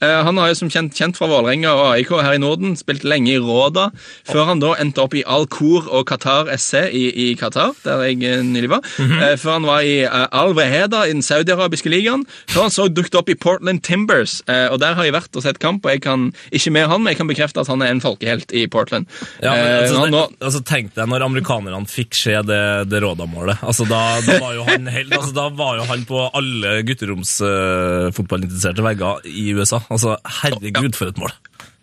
E: Eh, han har jo som kjent, kjent fra Vålerenga og AIK her i Norden, spilt lenge i Råda, før han da endte opp i Al-Khor og Qatar SC i, i Qatar, der jeg nylig var. eh, før han var i eh, Al Waheda i den saudiarabiske ligaen. Før han så dukket opp i Portland Timbers, eh, og der har jeg vært og sett kamp, og jeg kan ikke mer han, men jeg kan bekrefte at han er en folkehelt i Portland.
B: Ja, men,
E: Eh,
B: altså,
E: han nå,
B: altså, Tenk deg når amerikanerne fikk se det, det Råda-målet. Altså, da, da, var jo han helt, altså, da var jo han på alle gutteromsfotballinteresserte vegger i USA. Altså, Herregud, for et mål.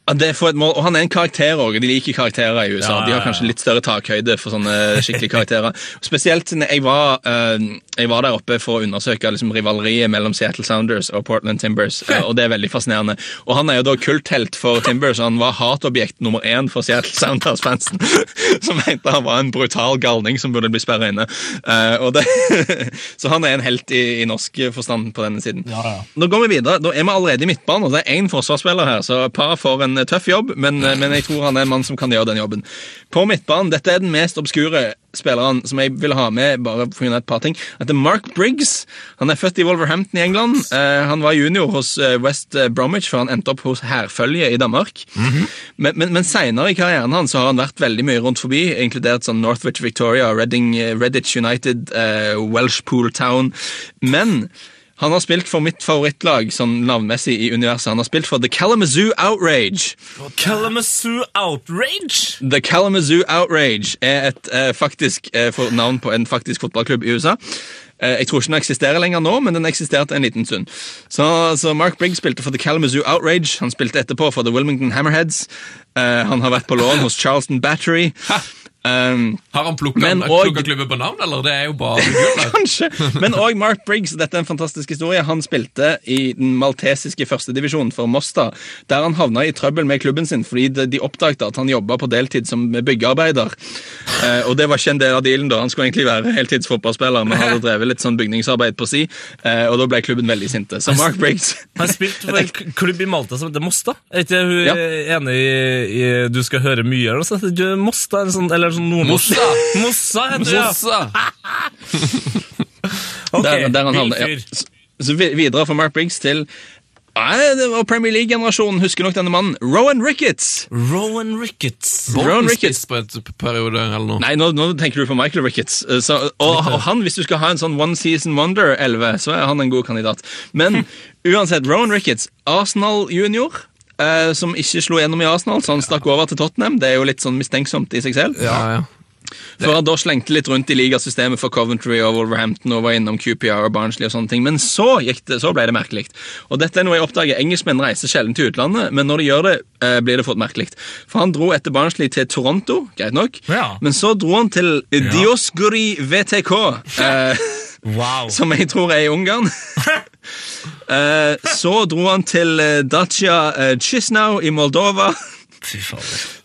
E: Ja, det er for et mål, og Han er en karakter også, de liker karakterer i USA.
B: Ja, ja,
E: De har kanskje litt større takhøyde for sånne skikkelige karakterer. Spesielt når jeg var, eh, jeg var der oppe for å undersøke liksom, rivaleriet mellom Seattle Sounders og Portland Timbers, eh, og det er veldig fascinerende. Og Han er jo da kulthelt for Timbers, og han var hatobjekt nummer én for Seattle Sounders-fansen, som mente han var en brutal galning som burde bli sperra inne. Eh, det, så han er en helt i, i norsk forstand på denne siden. Nå går vi videre. Da er vi allerede i midtbanen, og det er én forsvarsspiller her, så Par får en eh, tøff jobb, men, men jeg tror han er en mann som kan gjøre den jobben. På midtbanen, dette er den mest obskure spilleren som jeg vil ha med, bare for å gjøre et par ting. Dette er Mark Briggs. Han er født i Wolverhampton i England. Eh, han var junior hos eh, West Bromwich før han endte opp hos hærfølget i Danmark. Men, men, men senere i karrieren hans har han vært veldig mye rundt forbi, inkludert sånn Northwich Victoria, Reading, eh, Redditch United, eh, Welshpool Town. Men han har spilt for mitt favorittlag sånn navnmessig i universet. Han har spilt for The Kalamazoo Outrage.
B: Kalamazoo Outrage!
E: The Kalamazoo Outrage er et eh, faktisk eh, navn på en faktisk fotballklubb i USA. Eh, jeg tror ikke den eksisterer lenger nå, men den eksisterte en liten stund. Så, så Mark Briggs spilte for The Kalamazoo Outrage. Han spilte etterpå for The Wilmington Hammerheads. Eh, han har vært på lån hos Charleston Battery. Um,
A: Har han plukka klubben på navn, eller? Det er jo bare.
E: Kanskje. Men òg Mark Briggs, dette er en fantastisk historie. Han spilte i den maltesiske førstedivisjonen for Mosta, der han havna i trøbbel med klubben sin fordi de, de oppdaget at han jobba på deltid som byggearbeider. Uh, og det var ikke en del av dealen, da. Han skulle egentlig være heltidsfotballspiller, men hadde drevet litt sånn bygningsarbeid på si, uh, og da ble klubben veldig sinte. Så Mark Briggs
B: Han spilte for en klubb i Malta som heter Mosta. Er ikke hun
E: Ja.
B: enig i, i Du skal høre mye? Eller noe sånt? Mosta, eller sånn, eller sånn nordnorsk?
A: Mossa!
B: Heter det, ja. Ok,
E: der, der. Ja. Så- Så videre fra Mark Briggs til Nei, det var Premier League-generasjonen husker nok denne mannen. Rowan Ricketts.
B: Rowan Ricketts.
E: Rowan Ricketts.
A: på et periode eller noe.
E: Nei, nå, nå tenker du på Michael Ricketts. Eh, Så, og, og han, hvis du skal ha en sånn One Season Wonder-11, så er han en god kandidat. Men uansett, Rowan Ricketts, Arsenal junior, eh, som ikke slo gjennom i Arsenal, så han stakk over til Tottenham. Det er jo litt sånn mistenksomt i seg selv.
A: Ja, ja.
E: Før han da slengte litt rundt i ligasystemet for Coventry og Wolverhampton og var innom QPR og Barnsley og sånne ting. Men så, gikk det, så ble det merkelig. Og dette er noe jeg oppdager. Engelskmenn reiser sjelden til utlandet, men når de gjør det, eh, blir det fort merkelig. For han dro etter Barnsley til Toronto, greit nok.
B: Ja.
E: Men så dro han til Diosguri VTK, eh,
B: Wow.
E: som jeg tror er i Ungarn. Eh, så dro han til eh, Dacia Chisnau i Moldova.
B: Fy.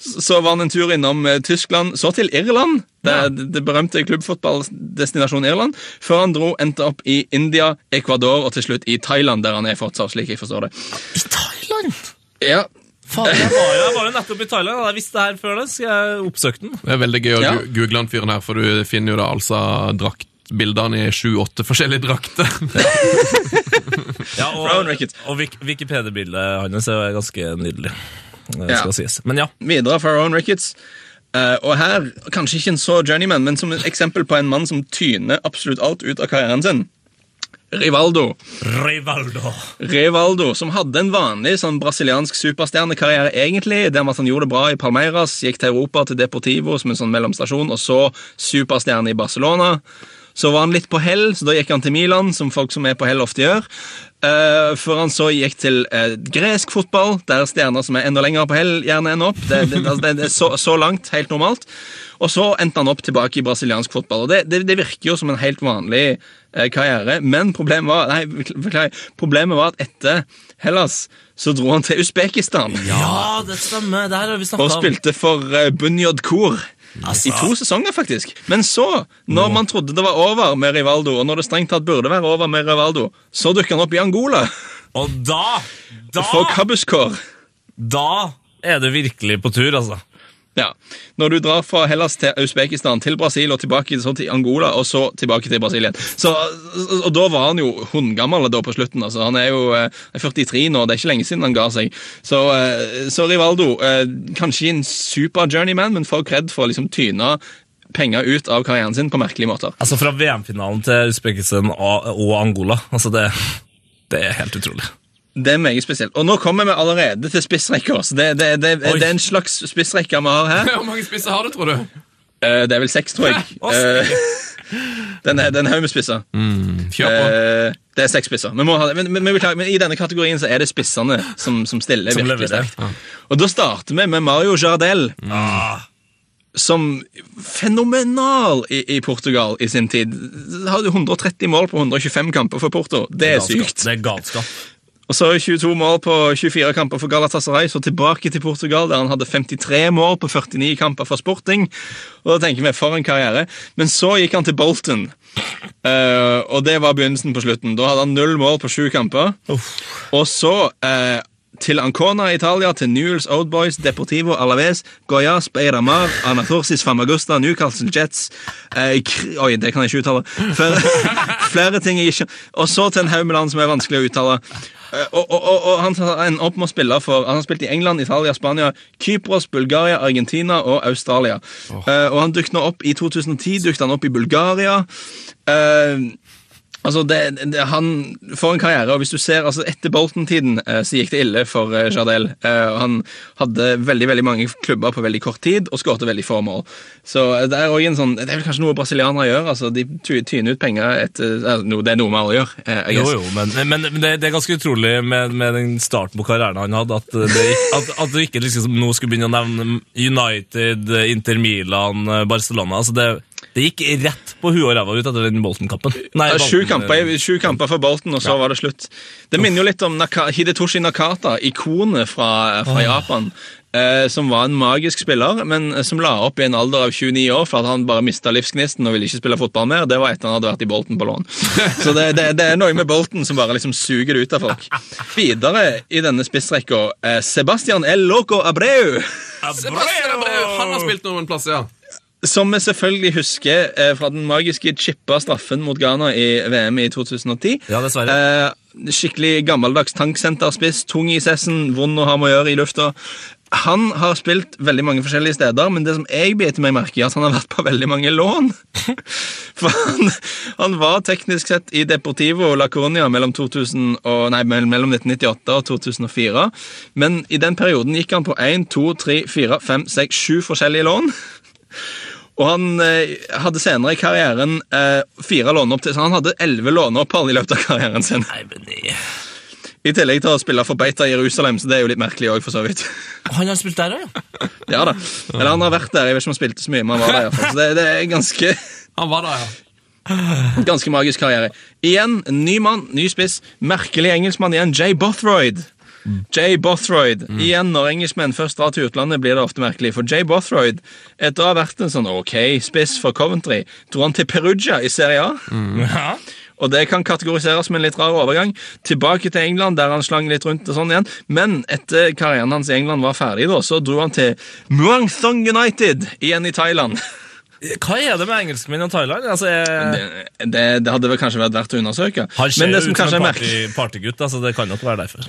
E: Så var han en tur innom eh, Tyskland, så til Irland. Det, det berømte klubbfotballdestinasjonen Irland. Før han dro, endte opp i India, Ecuador og til slutt i Thailand, der han er fortsatt, slik jeg forstår det.
B: I Thailand?
E: Ja,
B: Faen, jeg var, jo, jeg var jo nettopp i Thailand. Jeg visste det her før det, så jeg oppsøkte den.
A: Det er veldig gøy å
E: Ja.
A: google han fyren her, for du finner jo da altså draktbildene i sju-åtte forskjellige drakter.
B: Ja, og, og Wik Wikipedia-bildet hans er ganske nydelig. Det
E: Ja.
B: skal sies. Men ja.
E: videre fra Rowan Ricketts. Uh, og her, kanskje ikke en så journeyman, men som et eksempel på en mann som tyner absolutt alt ut av karrieren sin. Rivaldo.
B: Rivaldo.
E: Rivaldo, som hadde en vanlig sånn brasiliansk superstjernekarriere, egentlig, der med at han gjorde det bra i Palmeiras, gikk til Europa, til Deportivo som en sånn mellomstasjon, og så superstjerne i Barcelona. Så var han litt på hell, så da gikk han til Milan, som folk som er på hell ofte gjør. Uh, før han så gikk til uh, gresk fotball, der stjerner som er enda lenger på hell, gjerne ender opp. Det, det, altså, det, er så, så langt, helt normalt. Og så endte han opp tilbake i brasiliansk fotball. og Det, det, virker jo som en helt vanlig uh, karriere, men problemet var Nei, forklare, Problemet var at etter Hellas så dro han til Usbekistan
B: Ja, det stemmer. Det her har vi
E: og
B: snakka om.
E: spilte for Bunyod Kor.
B: Altså.
E: I to sesonger, faktisk. Men så, når man trodde det var over med Rivaldo, og når det strengt tatt burde være over med Rivaldo, så dukker han opp i Angola.
B: Og da Da,
E: For Kabuskår.
B: da er du virkelig på tur, altså.
E: Ja. Når du drar fra Hellas til Usbekistan, til Brasil og tilbake til Angola, og så tilbake til Brasil igjen. Så, og da var han jo hundegammel da på slutten. altså. Han er jo eh, 43 nå, det er ikke lenge siden han ga seg. Så, eh, så Rivaldo, eh, kanskje en super journeyman, men får kred for å liksom tyne penger ut av karrieren sin på merkelige måter.
B: Altså Fra VM-finalen til Usbekistan og Angola. Altså det, det er helt utrolig.
E: Det er meget spesielt. Og nå kommer vi allerede til spissrekka. så Det, det, det, det er en slags spissrekke vi har her.
A: Hvor mange spisser har du, tror du?
E: Eh, Det er vel seks, tror jeg. Eh, Den er, den er haug med spisser.
A: Kjør på.
E: Eh, Det er seks spisser. Det. Men, men, men, men i denne kategorien så er det spissene som, som stiller
B: Som
E: virkelig sterkt. Ja. Og da starter vi med Mario Jardel.
B: Ah,
E: Som fenomenal i, i Portugal i sin tid. Hadde 130 mål på 125 kamper for Porto. Det er
B: galskap.
E: sykt.
B: Det er galskap.
E: Og så 22 mål på 24 kamper for Galatasaray, så tilbake til Portugal, der han hadde 53 mål på 49 kamper for Sporting. Og da tenker vi, for en karriere. Men så gikk han til Bolton. uh, og det var begynnelsen på slutten. Da hadde han null mål på sju kamper. Og så uh, til Ancona i Italia, til Newells Old Boys, Deportivo Alaves, Goyas, Beiramar, Anathorsis Famagusta, Newcastle Jets eh, Oi, det kan jeg ikke uttale. Flere, flere ting jeg ikke Og så til en haug med land som er vanskelig å uttale. Eh, Og, og, og, og han ender opp med å spille for Han har spilt i England, Italia, Spania, Kypros, Bulgaria, Argentina og Australia. Eh, og han dukna opp i 2010 dukte han opp i Bulgaria. Eh, Altså, det, det, han får en karriere, og hvis du ser, altså Etter Bolton-tiden eh, så gikk det ille for eh, Jardel. Eh, han hadde veldig veldig mange klubber på veldig kort tid og skårte veldig få mål. Så Det er også en sånn, det er vel kanskje noe brasilianere gjør. altså De tyner ut penger etter eh, Det er noe vi alle gjør.
B: Jo, jo, men, men, men det, det er ganske utrolig med, med den starten på karrieren han hadde, at, det, at, at du ikke liksom nå skulle begynne å nevne United, Inter Milan, Barcelona. altså det, det gikk rett på huet og ræva ut etter den Bolton-kampen. Nei,
E: Ja, Sju kamper, sju kamper for Bolton, og så var det slutt. Det minner jo litt om Naka, Hidetoshi Nakata, ikonet fra, fra Japan. Eh, som var en magisk spiller, men eh, som la opp i en alder av 29 år for at han bare mista livsgnisten og ville ikke spille fotball mer. Det var etter han hadde vært i Bolton på lån. Så det, det, det er noe med Bolton som bare liksom suger det ut av folk. Videre i denne spissrekka eh, Sebastian El Loco Abreu.
A: Sebastian Abreu, han har spilt noen plasser, ja.
E: Som vi selvfølgelig husker eh, fra den magiske chippa straffen mot Ghana i VM i 2010.
B: Ja, dessverre.
E: Eh, skikkelig gammeldags tanksenterspiss, tung i sessen, vond å ha med å gjøre i lufta. Han har spilt veldig mange forskjellige steder, men det som jeg biter meg merke i, er at han har vært på veldig mange lån. For han, han var teknisk sett i Deportivo La Coronia mellom, 2000 og, nei, mellom 1998 og 2004. Men i den perioden gikk han på 1, 2, 3, 4, 5, 6, 7 forskjellige lån. Og han eh, hadde senere i karrieren eh, fire låneopp til, så han hadde elleve låneopphold i løpet av karrieren sin.
B: Nei, men det-
E: I tillegg til å spille for Beita Jerusalem, så det er jo litt merkelig òg, for så vidt.
B: Han har spilt der òg, ja.
E: Ja da. Eller han har vært der, jeg vet ikke om han spilte så mye, men han var der i hvert fall. Så det, det er ganske,
A: Han var der, ja.
E: ganske magisk karriere. Igjen, ny mann, ny spiss. Merkelig engelskmann igjen, Jay Bothroyd. Jay Bothroyd. Igjen, når engelskmenn først drar til utlandet, blir det ofte merkelig. For Jay Bothroyd, etter å ha vært en sånn ok spiss for Coventry, dro han til Perugia i Serie A.
B: ja.
E: Og det kan kategoriseres som en litt rar overgang. Tilbake til England, der han slang litt rundt og sånn igjen. Men etter karrieren hans i England var ferdig, da, så dro han til Muang Thong United, igjen i Thailand.
B: Hva er det med engelskmenn og Thailand? Altså, jeg...
E: Det, det, det hadde vel kanskje vært verdt å undersøke.
B: Han ser jo ut som en party, partygutt, altså, det kan nok være derfor.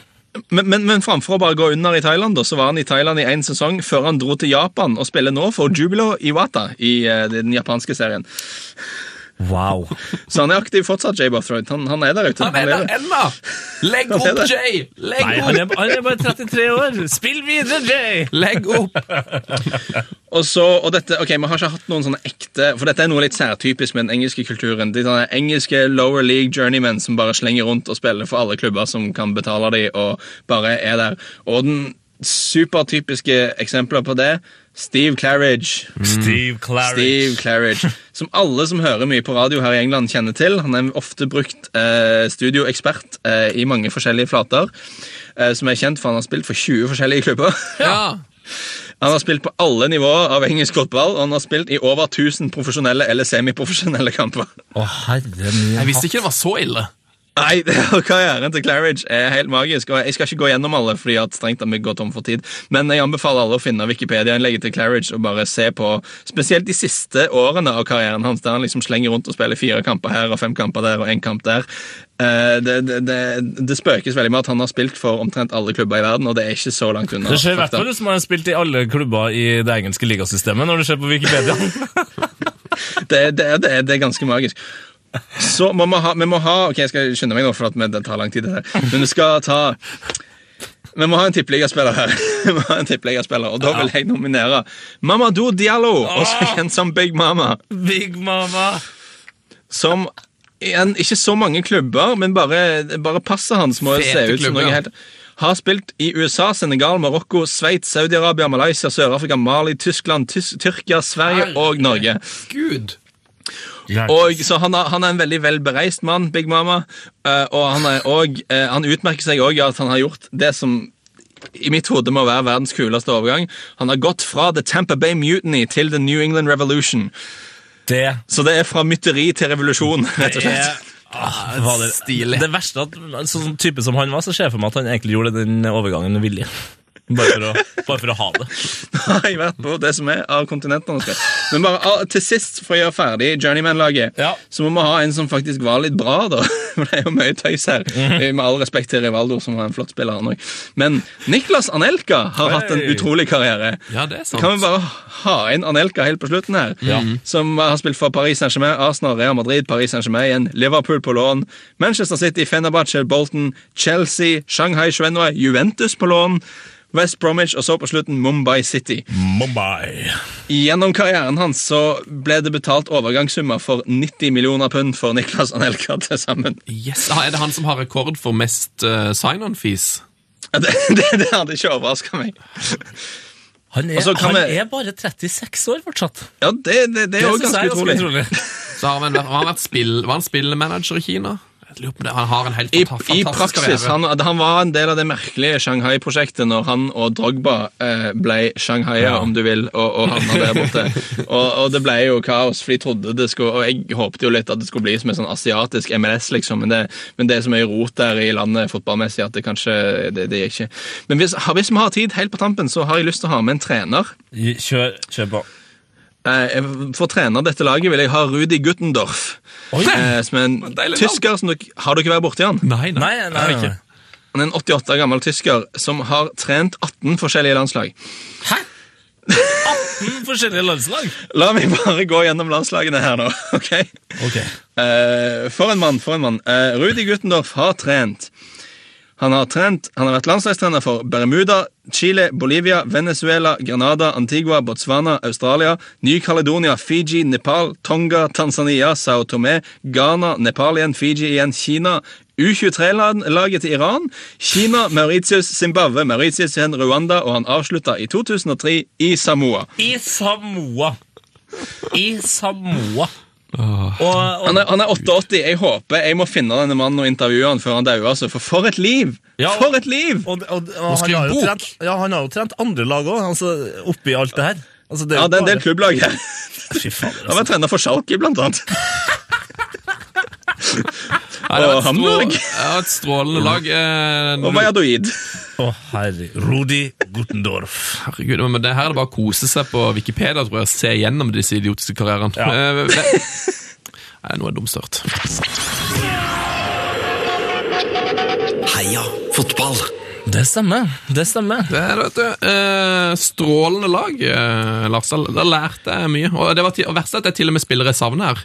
E: Men, men, men framfor å bare gå under i Thailand, da, så var han i Thailand i én sesong før han dro til Japan og spiller nå for Jubilo Iwata i eh, den japanske serien.
B: Wow.
E: Så han er aktiv fortsatt, Jay Bothroyd. Han, han er der ute.
A: Han er der ennå! Legg opp,
E: der.
A: Jay! Legg
B: Nei,
A: opp!
B: han er, han er bare 33 år. Spill videre, Jay!
A: Legg opp!
E: Og så, og dette, ok, Vi har ikke hatt noen sånne ekte For dette er noe litt særtypisk med den engelske kulturen. De sånne engelske lower league journeymen som bare slenger rundt og spiller for alle klubber som kan betale dem, og bare er der. Og den supertypiske eksempler på det Steve Claridge.
B: Steve Claridge.
E: Steve Claridge. Som alle som hører mye på radio her i England, kjenner til. Han er ofte brukt eh, studioekspert eh, i mange forskjellige flater. Eh, som er kjent for han har spilt for 20 forskjellige klubber.
A: Ja.
E: Han har spilt på alle nivåer av engelsk fotball, og han har spilt i over 1000 profesjonelle eller semiprofesjonelle kamper.
B: Å, herre min
A: Jeg visste ikke det var så ille.
E: Nei, karrieren til Claridge er helt magisk. og Jeg skal ikke gå gjennom alle, fordi at strengt tatt vi går tom for tid. Men jeg anbefaler alle å finne Wikipedia-innlegget til Claridge og bare se på spesielt de siste årene av karrieren hans, der han liksom slenger rundt og spiller fire kamper her og fem kamper der og én kamp der. Eh, Det, det, det, det spøkes veldig med at han har spilt for omtrent alle klubber i verden, og det er ikke så langt unna.
B: Det ser i hvert fall ut som han har spilt i alle klubber i det engelske ligasystemet, når du ser på Wikipedia.
E: det, det, det, det er ganske magisk. Så må vi ha, vi må ha Ok, jeg skal skynde meg nå, for at det tar lang tid. det her. Men vi skal ta Vi må ha en tippeligaspiller her. Vi må ha en tippeligaspiller, Og da vil jeg nominere Mamadou Diallo, også kjent som Big Mama.
B: Big Mama!
E: Som igjen, ikke så mange klubber, men bare, bare passet hans må
A: Fete
E: se ut som noe helt Har spilt i USA, Senegal, Marokko, Sveits, Saudi-Arabia, Malaysia, Sør-Afrika, Mali, Tyskland, Tys Tyrkia, Sverige og Norge.
A: Gud!
E: Og så han, er, han er en veldig velbereist mann, Big Mama. eh, og han, er også, eh, han utmerker seg òg i at han har gjort det som i mitt hode må være verdens kuleste overgang. Han har gått fra The Tampa Bay Mutiny til The New England Revolution.
B: Det
E: Så det er fra mytteri til revolusjon, rett og slett.
B: er ah, var det, det verste at sånn type som han var, så ser jeg for meg at han egentlig gjorde den overgangen villig. Bare for å, bare for å ha det.
E: jeg vært på det som er av kontinentene. Men bare ah, til sist, for å gjøre ferdig Journeyman-laget,
B: Ja.
E: så må vi ha en som faktisk var litt bra, da. For det er jo mye tøys her.
B: Mhm.
E: Med all respekt til Rivaldo, som var en flott spiller. han. Men Niklas Anelka har hatt en utrolig karriere.
A: Ja, det er sant.
E: Kan vi bare ha inn Anelka helt på slutten her? Som har spilt for Paris Saint-Germain, Arsenal, Real Madrid, Paris Saint-Germain igjen, Liverpool på lån, Manchester City, Fenerbahçe, Bolton, Chelsea, Shanghai Shenhua, Juventus på lån, West Bromwich og så på slutten Mumbai City.
B: Mumbai.
E: Gjennom karrieren hans så ble det betalt overgangssummer for 90 millioner pund for Niklas Anelka til sammen.
A: Yes. Ah, Er det han som har rekord for mest uh, sign-on-fees?
E: Det, det, det hadde ikke overraska meg.
B: Han er, han
E: vi-
B: er bare 36 år fortsatt.
E: Ja, det, det, det er jo ganske
B: er
E: utrolig.
A: Så har han, vært- har han vært spill, var han spillemanager i Kina? Han har en helt
E: I, I praksis, han, han var en del av det merkelige Shanghai-prosjektet når han og Drogba eh, ble Shanghaier, om du vil, og, og havna der borte. og, og det ble jo kaos, for de trodde det skulle Og jeg håpet jo litt at det skulle bli som en sånn asiatisk MLS, liksom, men det, men det er så mye rot der i landet fotballmessig at det kanskje Det, det gikk ikke Men hvis, hvis vi har tid helt på tampen, så har jeg lyst til å ha med en trener.
B: Kjør, kjør på.
E: Eh, å trene dette laget vil jeg ha Rudi Guttendorf. Eh, som er en tysker som dere Har dere vært borti han?
A: Nei, nei.
B: Nei, nei, nei.
A: ikke.
E: Han er en 88 år gammel tysker som har trent 18 forskjellige landslag. Hæ?
B: 18 forskjellige landslag.
E: La meg bare gå gjennom landslagene her nå. ok?
B: Ok.
E: Eh, for en mann, for en mann. Rudi Guttendorf har trent. Han har, trent, han har vært landslagstrener for Bermuda, Chile, Bolivia, Venezuela, Granada, Antigua, Botswana, Australia, Ny-Caledonia, Fiji, Nepal, Tonga, Tanzania, Sao Tomé, Ghana, Nepal igjen, Fiji igjen, Kina, U23-laget til Iran, Kina, Mauritius, Zimbabwe, Mauritius igjen, Rwanda, og han avslutta i 2003 i Samoa.
B: I Samoa. I Samoa. Og, og
E: Han er, han er 88. Jeg håper jeg må finne denne mannen og intervjue han før han dauer. Altså. For for et liv!
B: Ja, og-
E: For et liv!
B: Og, og, og, han, har jo trent, ja, han har jo trent andre lag òg, altså, oppi alt det her. Altså, det er
E: Ja, det er en del klubblag her.
B: Fy fader,
E: Han var
B: vært
E: trener for Schalke, blant annet.
A: Nei, det var ja, et strålende lag. eh,
E: Og Valladolid.
B: Å, herre. Rudi Gutendorf.
A: Herregud, men det her er det bare å kose seg på Wikipedia tror jeg, og se gjennom disse idiotiske karrierene.
B: Ja.
A: Det, nå er det dumstørt.
D: Heia fotball.
B: Det stemmer. Det stemmer.
A: Det er det, vet du. Eh, strålende lag, eh, Lars. Da lærte jeg mye. Og det var er at det er til og med spiller jeg savner her.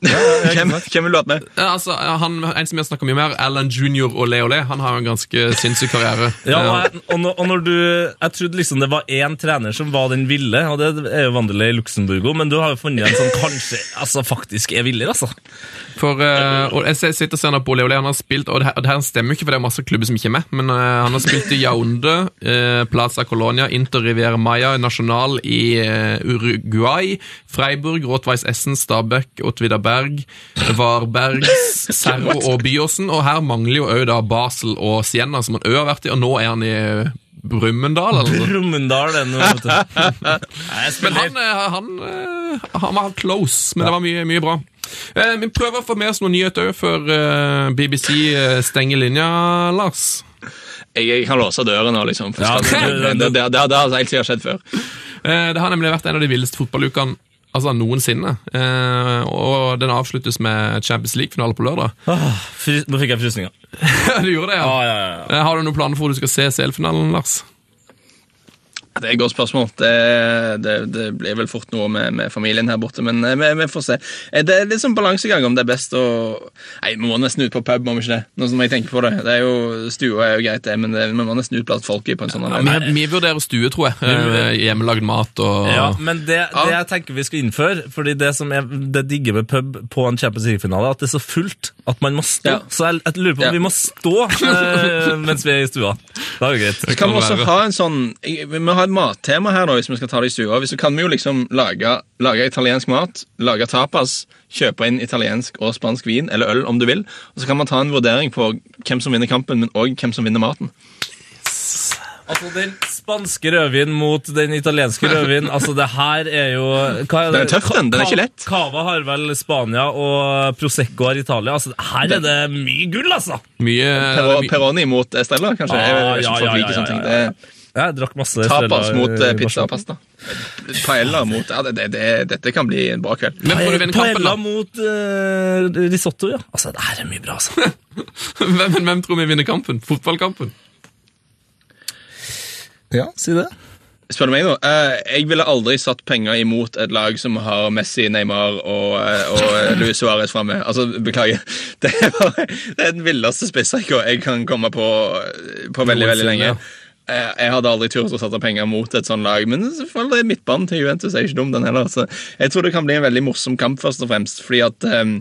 E: Hvem, hvem vil du ha med?
A: Ja, altså, han, en som jeg snakker mye mer, Alan Junior og Leo Le, han har jo en ganske sinnssyk karriere.
B: Ja, og, jeg, og, når, og når du Jeg trodde liksom det var én trener som var den ville, og det er jo Wanderlei Luxemburgo, men du har jo funnet en som kanskje altså, faktisk er villig, altså.
A: For, uh, og jeg sitter og ser nå på Leo Le, han har spilt, og det her, og det her stemmer ikke, for det er masse klubber som ikke er med, men uh, han har spilt i Yaoundé, uh, Plaza Colonia, Inter Riviera Maya, National i eh, Uruguay, Freiburg, Rottweiss Essen, Stabæk, Åtvida Berg, Varbergs, Serro og Byåsen, og her mangler jo òg da Basel og Sienna, som han òg har vært i, og nå er han i Brumunddal, eller.
B: Brumunddal, det nå, vet du. Nei,
A: Men han, eh, han, eh, han var close, men det var mye, mye bra. Eh, vi prøver å få med oss noen nyheter òg før eh, BBC eh, stenger linja, Lars.
E: Jeg, jeg kan låse døren nå, liksom.
B: Ja, det-
E: det, det, det, det, det har helt sikkert skjedd før.
A: Eh, det har nemlig vært en av de villeste fotballukene altså, noensinne. Eh, og den avsluttes med Champions League-finale på lørdag.
B: Ah, nå fikk jeg frysninger.
A: du gjorde det, ja?
B: Ja, ja, ja.
A: Eh, Har du noen planer for hvor du skal se CL-finalen, Lars?
E: Det er et godt spørsmål. Det, det, det blir vel fort noe med, med familien her borte, men eh, vi, vi får se. Eh, Det er litt sånn balansegang om det er best å Nei, vi må nesten ut på pub, må vi ikke det? Nå som jeg tenker på det. det er jo, Stua er jo greit, det, men det, vi må nesten ut blant folket på en sånn
A: Ja, vi, vi vurderer stue, tror jeg. Eh, hjemmelagd mat og
B: Ja, men det, det jeg tenker vi skal innføre, fordi det som er det digge med pub på en Champions League-finale, at det er så fullt at man må stå.
E: Ja.
B: Så jeg, jeg lurer på om
E: Ja.
B: vi må stå eh, mens vi er i stua. Det er jo greit.
E: Så kan vi også ha en sånn Vi må ha et mattema her, da, hvis vi skal ta det i stua. Så kan vi jo liksom lage, lage italiensk mat, lage tapas, kjøpe inn italiensk og spansk vin, eller øl om du vil. Og så kan man ta en vurdering på hvem som vinner kampen, men òg hvem som vinner maten.
B: Altså, den spanske rødvin mot den italienske rødvin, altså det her er jo hva er det?
E: Den er tøff, den. Den er ikke lett.
B: Cava har vel Spania, og Prosecco har Italia. Altså, her er det mye gull, altså!
A: mye
E: Peroni mot Estella, kanskje?
B: Ah,
E: jeg jeg, jeg,
B: ja, ja, ja, ja,
E: Det
B: ja. Jeg drakk masse
E: Tapas mot eh, pizza og pasta. Paella mot ja, det, det, det, Dette kan bli en bra kveld.
A: Men får du vinne kampen,
B: Paella
A: da?
B: mot uh, risotto, ja. Altså, det her er mye bra, altså.
A: Hvem, hvem tror vi vinner kampen? Fotballkampen?
B: Ja, si det.
E: Spør du meg, nå? eh, jeg ville aldri satt penger imot et lag som har Messi, Neymar og, og Luis Suárez framme. Altså, beklager. Det er, det er den villeste spissrekka jeg kan komme på på veldig, veldig lenge. Eh, Jeg hadde aldri turt å sette penger mot et sånt lag, men selvfølgelig midtbanen til Juventus er ikke dum, den heller. Så jeg tror det kan bli en veldig morsom kamp, først og fremst, fordi at um,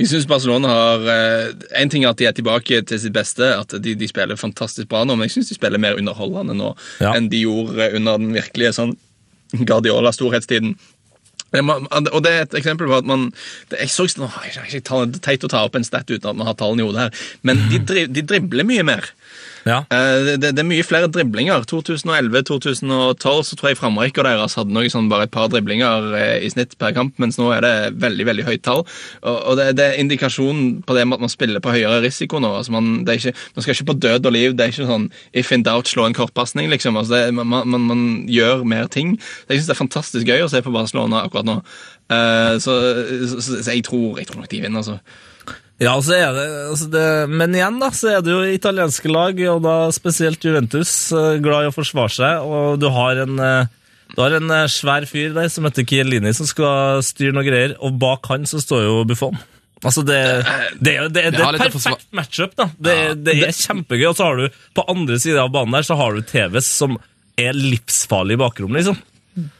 E: jeg synes Barcelona har eh, En ting er at de er tilbake til sitt beste, at de, de spiller fantastisk bra nå, men jeg syns de spiller mer underholdende nå
B: Ja.
E: enn de gjorde under den virkelige sånn Guardiola-storhetstiden. Og det er et eksempel på at man det, Jeg så nå jeg ikke tall- det er teit å ta opp en stat uten at man har tallene i hodet her, men de, dri, de dribler mye mer.
B: Ja.
E: Uh, Det, det, er mye flere driblinger. 2011-2012 så tror jeg framrekka deres hadde noe sånn bare et par driblinger uh, i snitt per kamp, mens nå er det veldig veldig høyt tall. Og, og det, det er indikasjonen på det med at man spiller på høyere risiko nå. Altså man, ikke, man skal ikke på død og liv. Det er ikke sånn if in doubt, slå en kortpasning, liksom. Altså man, man, man gjør mer ting. Jeg syns det er fantastisk gøy å se på Barcelona akkurat nå. Uh, så, så, så, så jeg, tror, jeg tror nok de vinner, altså.
B: Ja, så er det, altså det, Men igjen, da, så er det jo italienske lag, og da spesielt Juventus, eh, glad i å forsvare seg. Og du har en, eh, du har en eh, svær fyr der som heter Kielini, som skal styre noe greier, og bak han så står jo Buffon. Altså det, det, det, er et perfekt matchup. da. Det, det er kjempegøy. Og så har du på andre sida av banen der så har du TV som er livsfarlig i bakrommet, liksom.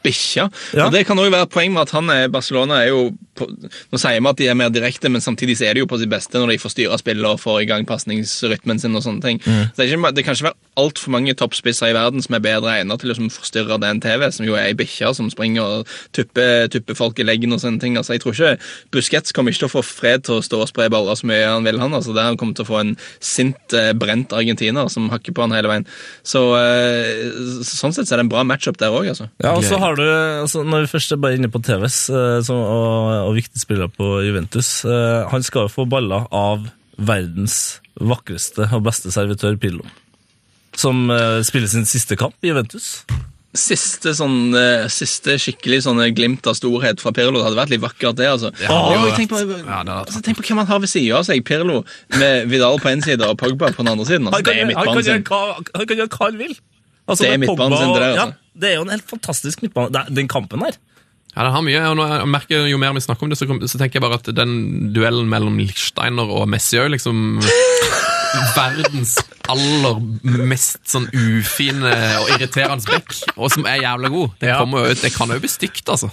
E: Bikkja.
B: Ja.
E: Og Det kan òg være poeng med at han er Barcelona er jo på, Nå sier vi at de er mer direkte, men samtidig så er de jo på sitt beste når de får styre spillet og får i gang pasningsrytmen sin. og sånne ting. Så det, ikke, det kan ikke være altfor mange toppspisser i verden som er bedre egnet til å liksom forstyrre den TV, som jo er ei bikkje som springer og tupper, tupper folk i leggen og sånne ting. Altså, Jeg tror ikke Busquets kommer ikke til å få fred til å stå og spre baller så mye han vil. han, altså Der han kommer til å få en sint, eh, brent argentiner som hakker på han hele veien. Så eh, Sånn sett så er det en bra matchup der òg, altså.
B: Ja, og så har du, altså, Når vi først er bare inne på TVs eh, så, og, og viktige spillere på Juventus eh, Han skal jo få baller av verdens vakreste og beste servitør Pirlo. Som eh, spiller sin siste kamp i Juventus.
E: Siste, sånn, siste skikkelig sånne glimt av storhet fra Pirlo. Det hadde vært litt vakkert, det. altså.
A: Ja, det
E: Jo, tenk, på,
A: ja,
E: altså, tenk på hvem han har ved sida av seg. Pirlo med Vidal på en side og Pogba på den andre siden. Altså,
B: Han kan,
E: det er
B: han, kan gjøre han kan gjøre hva han vil. Altså,
E: Det er der, altså.
B: Ja, det er jo en helt fantastisk midtbane. Den kampen der.
A: Ja, det har mye, og nå, jeg merker Jo mer vi snakker om det, så, så tenker jeg bare at den duellen mellom Lichsteiner og Messi òg liksom verdens aller mest sånn ufine og irriterende bekk, og som er jævla god. Det,
B: Ja.
A: kommer det kan jo bli stygt, altså.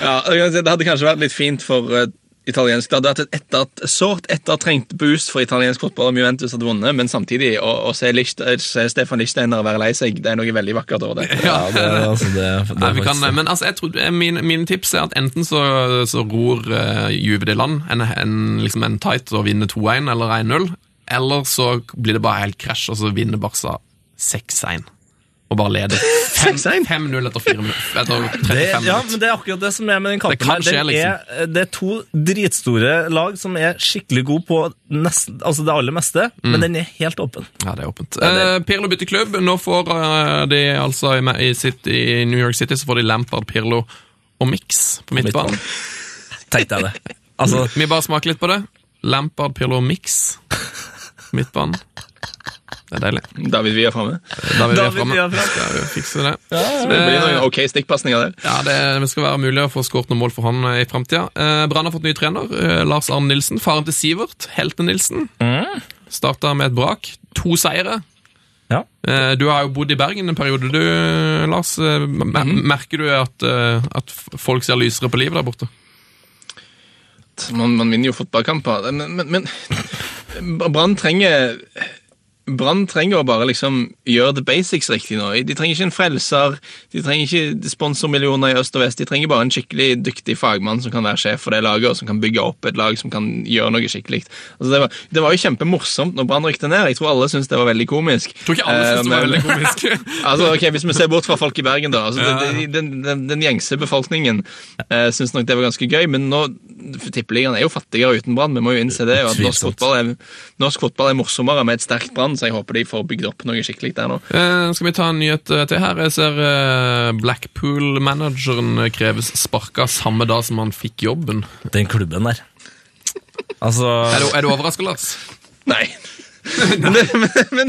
E: Ja, det hadde kanskje vært litt fint for eh, italiensk. Det hadde vært et etter, sårt ettertrengt boost for italiensk fotball om Juventus hadde vunnet, men samtidig å, å se, Licht, eh, se Stefan Lichtsteiner være lei seg, det er noe veldig vakkert over det.
B: Ja, det, altså, det, det,
A: Nei, vi kan,
B: faktisk-
A: men altså, jeg tror, min, min, tips er at enten så, så ror uh, Juve det land, en, en, liksom en tight og vinner 2-1 eller 1-0, eller så blir det bare helt krasj, og så vinner Barca 6-1. Og bare leder 5-0 etter fire minutter. Etter 35
B: Det, ja, men det er akkurat det som er med den kampen.
A: Det kan
B: her.
A: skje, liksom.
B: er, det er to dritstore lag som er skikkelig gode på nesten, altså det aller meste,
A: Mm.
B: men den er helt åpen.
A: Ja, det er åpent. Eh, Pirlo bytter klubb. Nå får eh, de altså i, i, City, i New York City så får de Lampard, Pirlo og Mix på midtbanen.
B: Tenkte jeg det. Altså,
A: Vi bare smaker litt på det. Lampard, Pirlo og Mix. Midtbanen. Det er deilig.
E: David Villa framme.
A: David,
B: David
A: er framme.
B: Vi.
A: Skal vi fikse det.
E: Så Det blir noen ok stikkpasninger der.
A: Ja, det, det skal være mulig å få skåret noen mål for han eh, i framtida. Eh, Brann har fått ny trener. Eh, Lars Arne Nilsen. Faren til Sivert, Helte-Nilsen. Starta med et brak. To seire.
B: Ja.
A: Eh, Du har jo bodd i Bergen en periode, du, Lars. Eh, Merker du at, at folk ser lysere på livet der borte?
E: Man, man vinner jo fotballkamper. Men, men, men Brann trenger Brann trenger å bare liksom gjøre the basics riktig nå. De trenger ikke en frelser, de trenger ikke sponsormillioner i øst og vest. De trenger bare en skikkelig dyktig fagmann som kan være sjef for det laget, og som kan bygge opp et lag som kan gjøre noe skikkelig. Altså, det, var, det var jo kjempemorsomt når Brann rykte ned. Jeg tror alle syntes det var veldig komisk.
A: Jeg tror ikke alle syntes det var veldig komisk.
E: altså, ok, Hvis vi ser bort fra folk i Bergen, da. Altså,
A: Ja.
E: det- den, den, den gjengse befolkningen uh, syns nok det var ganske gøy, men nå Tippeligaen er jo fattigere uten Brann. Vi må jo innse det. og at norsk fotball, er, norsk fotball er morsommere med et sterkt Brann, så jeg håper de får bygd opp noe skikkelig der nå.
A: Eh, skal vi ta en nyhet eh, til her? Jeg ser eh, Blackpool-manageren kreves sparka samme dag som han fikk jobben.
B: Den klubben der. Altså,
A: Er du, er du overraska, Lars?
E: Nei. men, det- men, men,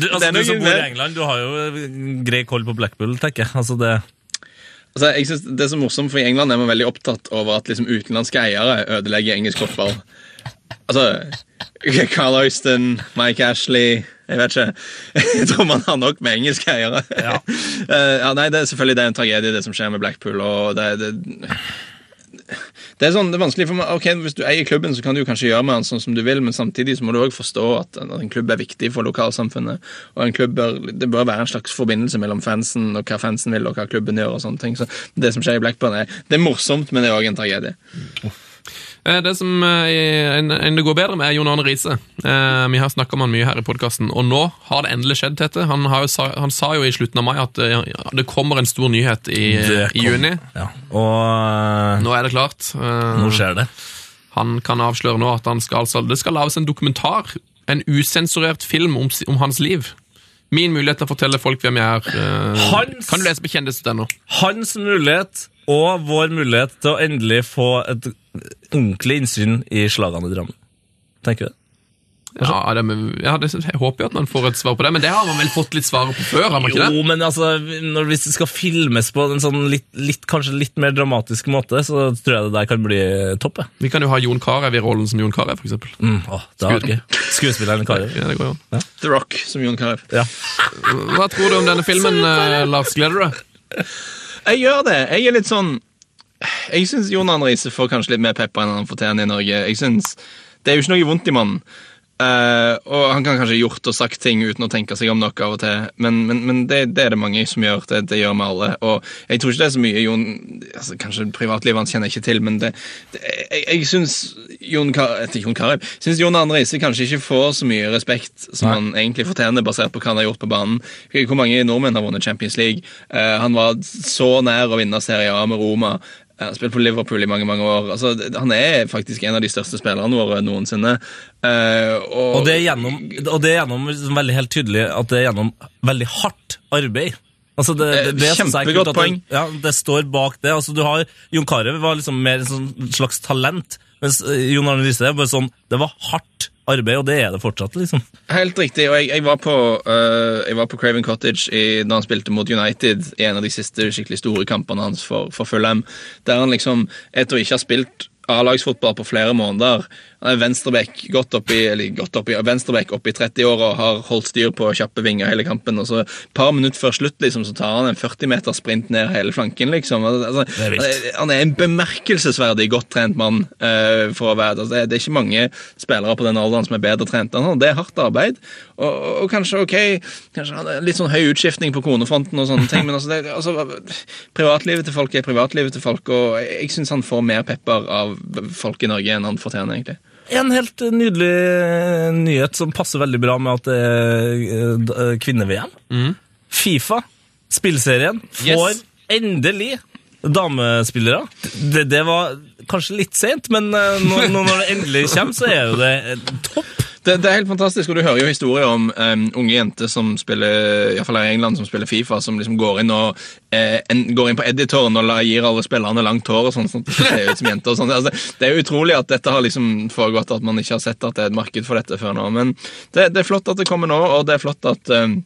B: du, altså, du som bor i England, du har jo grei koll på Blackpool, tenker jeg. Altså, det...
E: Altså, jeg synes Det er så morsomt, for i England er man veldig opptatt over at liksom, utenlandske eiere ødelegger engelsk fotball. Altså Carl Austin, Mike Ashley Jeg vet ikke. Jeg tror man har nok med engelske eiere.
B: Ja.
E: Eh, ja, nei, det er selvfølgelig det er en tragedie, det som skjer med Blackpool. og det, det, det er sånn, det er vanskelig for meg, ok, Hvis du eier klubben, så kan du kanskje gjøre med den sånn som du vil, men samtidig så må du også forstå at en, klubb er viktig for lokalsamfunnet. og en klubb bør, Det bør være en slags forbindelse mellom fansen og hva fansen vil, og hva klubben gjør. og sånne ting. Så Det som skjer i Blackburn, er, det er morsomt, men det er òg en tragedie.
A: Eh, Det som enda en, en det går bedre med, er Jon Arne Riise. Eh, vi har snakka om han mye her i podkasten, og nå har det endelig skjedd, Tete. Han, har jo sa, han sa jo i slutten av mai at eh, det kommer en stor nyhet i, i juni.
B: Ja. Og
A: Nå er det klart. Eh,
B: nå skjer det.
A: Han kan avsløre nå at han skal, altså, det skal lages en dokumentar, en usensurert film om, om hans liv. Min mulighet til å fortelle folk hvem jeg er. Uh,
B: Hans-
A: Kan du lese på kjendis.no?
B: Hans mulighet og vår mulighet til å endelig få et ordentlig innsyn i slagene i Drammen. Tenker du det?
A: Ja, det, ja, det, jeg håper jo at man får et svar på det, men det har man vel fått litt svar på før? har man ikke det?
B: Jo, men altså, når hvis det skal filmes på en sånn litt, litt, kanskje litt mer dramatisk måte, så tror jeg det der kan bli topp.
A: Vi kan jo ha Jon Carew i rollen som Jon Carew, eksempel.
B: Mm, åh, det er gøy. Skuespilleren Carew.
A: Ja, det går jo an.
E: The Rock, som Jon Carew.
B: Ja.
A: Hva tror du om denne filmen, eh, Lars? Gleder du deg?
E: Jeg gjør det. Jeg er litt sånn Jeg syns Jon Arne Riise får kanskje litt mer pepper enn han fortjener i Norge. Jeg synes, Det er jo ikke noe vondt i mannen. Uh, og han kan kanskje gjort og sagt ting uten å tenke seg om noe av og til, men, men, men det, det er det mange som gjør. Det, det gjør vi alle. Og jeg tror ikke det er så mye Jon altså, Kanskje privatlivet hans kjenner jeg ikke til, men det, jeg, jeg syns Jon, Ka- eh, Jon Carew Syns Jon Arne Riise kanskje ikke får så mye respekt som han egentlig fortjener, basert på hva han har gjort på banen. Hvor mange nordmenn har vunnet Champions League? Uh, han var så nær å vinne Serie A med Roma. Han har spilt på Liverpool i mange mange år. Altså, han er faktisk en av de største spillerne våre noensinne. Uh, og,
B: Og det er gjennom, det er gjennom liksom veldig helt tydelig at det er gjennom veldig hardt arbeid. Altså det, det, det,
E: Kjempegodt poeng.
B: Det, ja, det står bak det. Altså du har, Jon Carew var liksom mer en sånn slags talent, mens eh, Jon Arne Riise er bare sånn Det var hardt arbeid, og det er det fortsatt, liksom.
E: Helt riktig. og Jeg, jeg, var, på, uh, jeg var på Craven Cottage i, da han spilte mot United i en av de siste skikkelig store kampene hans for, for Fulham. Der han liksom, etter å ikke ha spilt A-lagsfotball på flere måneder Han er venstreback godt opp i, godt opp i, opp i 30-åra og har holdt styr på kjappe vinger hele kampen. og så Et par minutter før slutt liksom, så tar han en 40-meter sprint ned hele flanken. liksom. Altså,
B: er
E: han er en bemerkelsesverdig godt trent mann. Uh, for å være, altså, det, er, ikke mange spillere på den alderen som er bedre trent enn han. Det er hardt arbeid. Og, og, og kanskje ok, kanskje litt sånn høy utskiftning på konefronten, og sånne ting, men altså, det, altså, privatlivet til folk er privatlivet til folk, og jeg syns han får mer pepper av folk i Norge enn han fortjener. egentlig.
B: En helt nydelig eh, nyhet som passer veldig bra med at det er eh, eh, kvinne-VM. Fifa Spillserien får
A: Yes.
B: endelig damespillere. Det, det var kanskje litt sent, men når, når det endelig kommer, så er jo det topp.
E: Det, det er helt fantastisk, og du hører jo historier om um, unge jenter som spiller i hvert fall i England, som spiller Fifa, som liksom går inn og eh, en, går inn på editoren og gir alle spillerne langt hår og sånn, sånn at ser ut som jenter. og sånt. Altså, det, er utrolig at dette har liksom foregått, at man ikke har sett at det er et marked for dette før nå. Men det, det er flott at det kommer nå, og det er flott at um,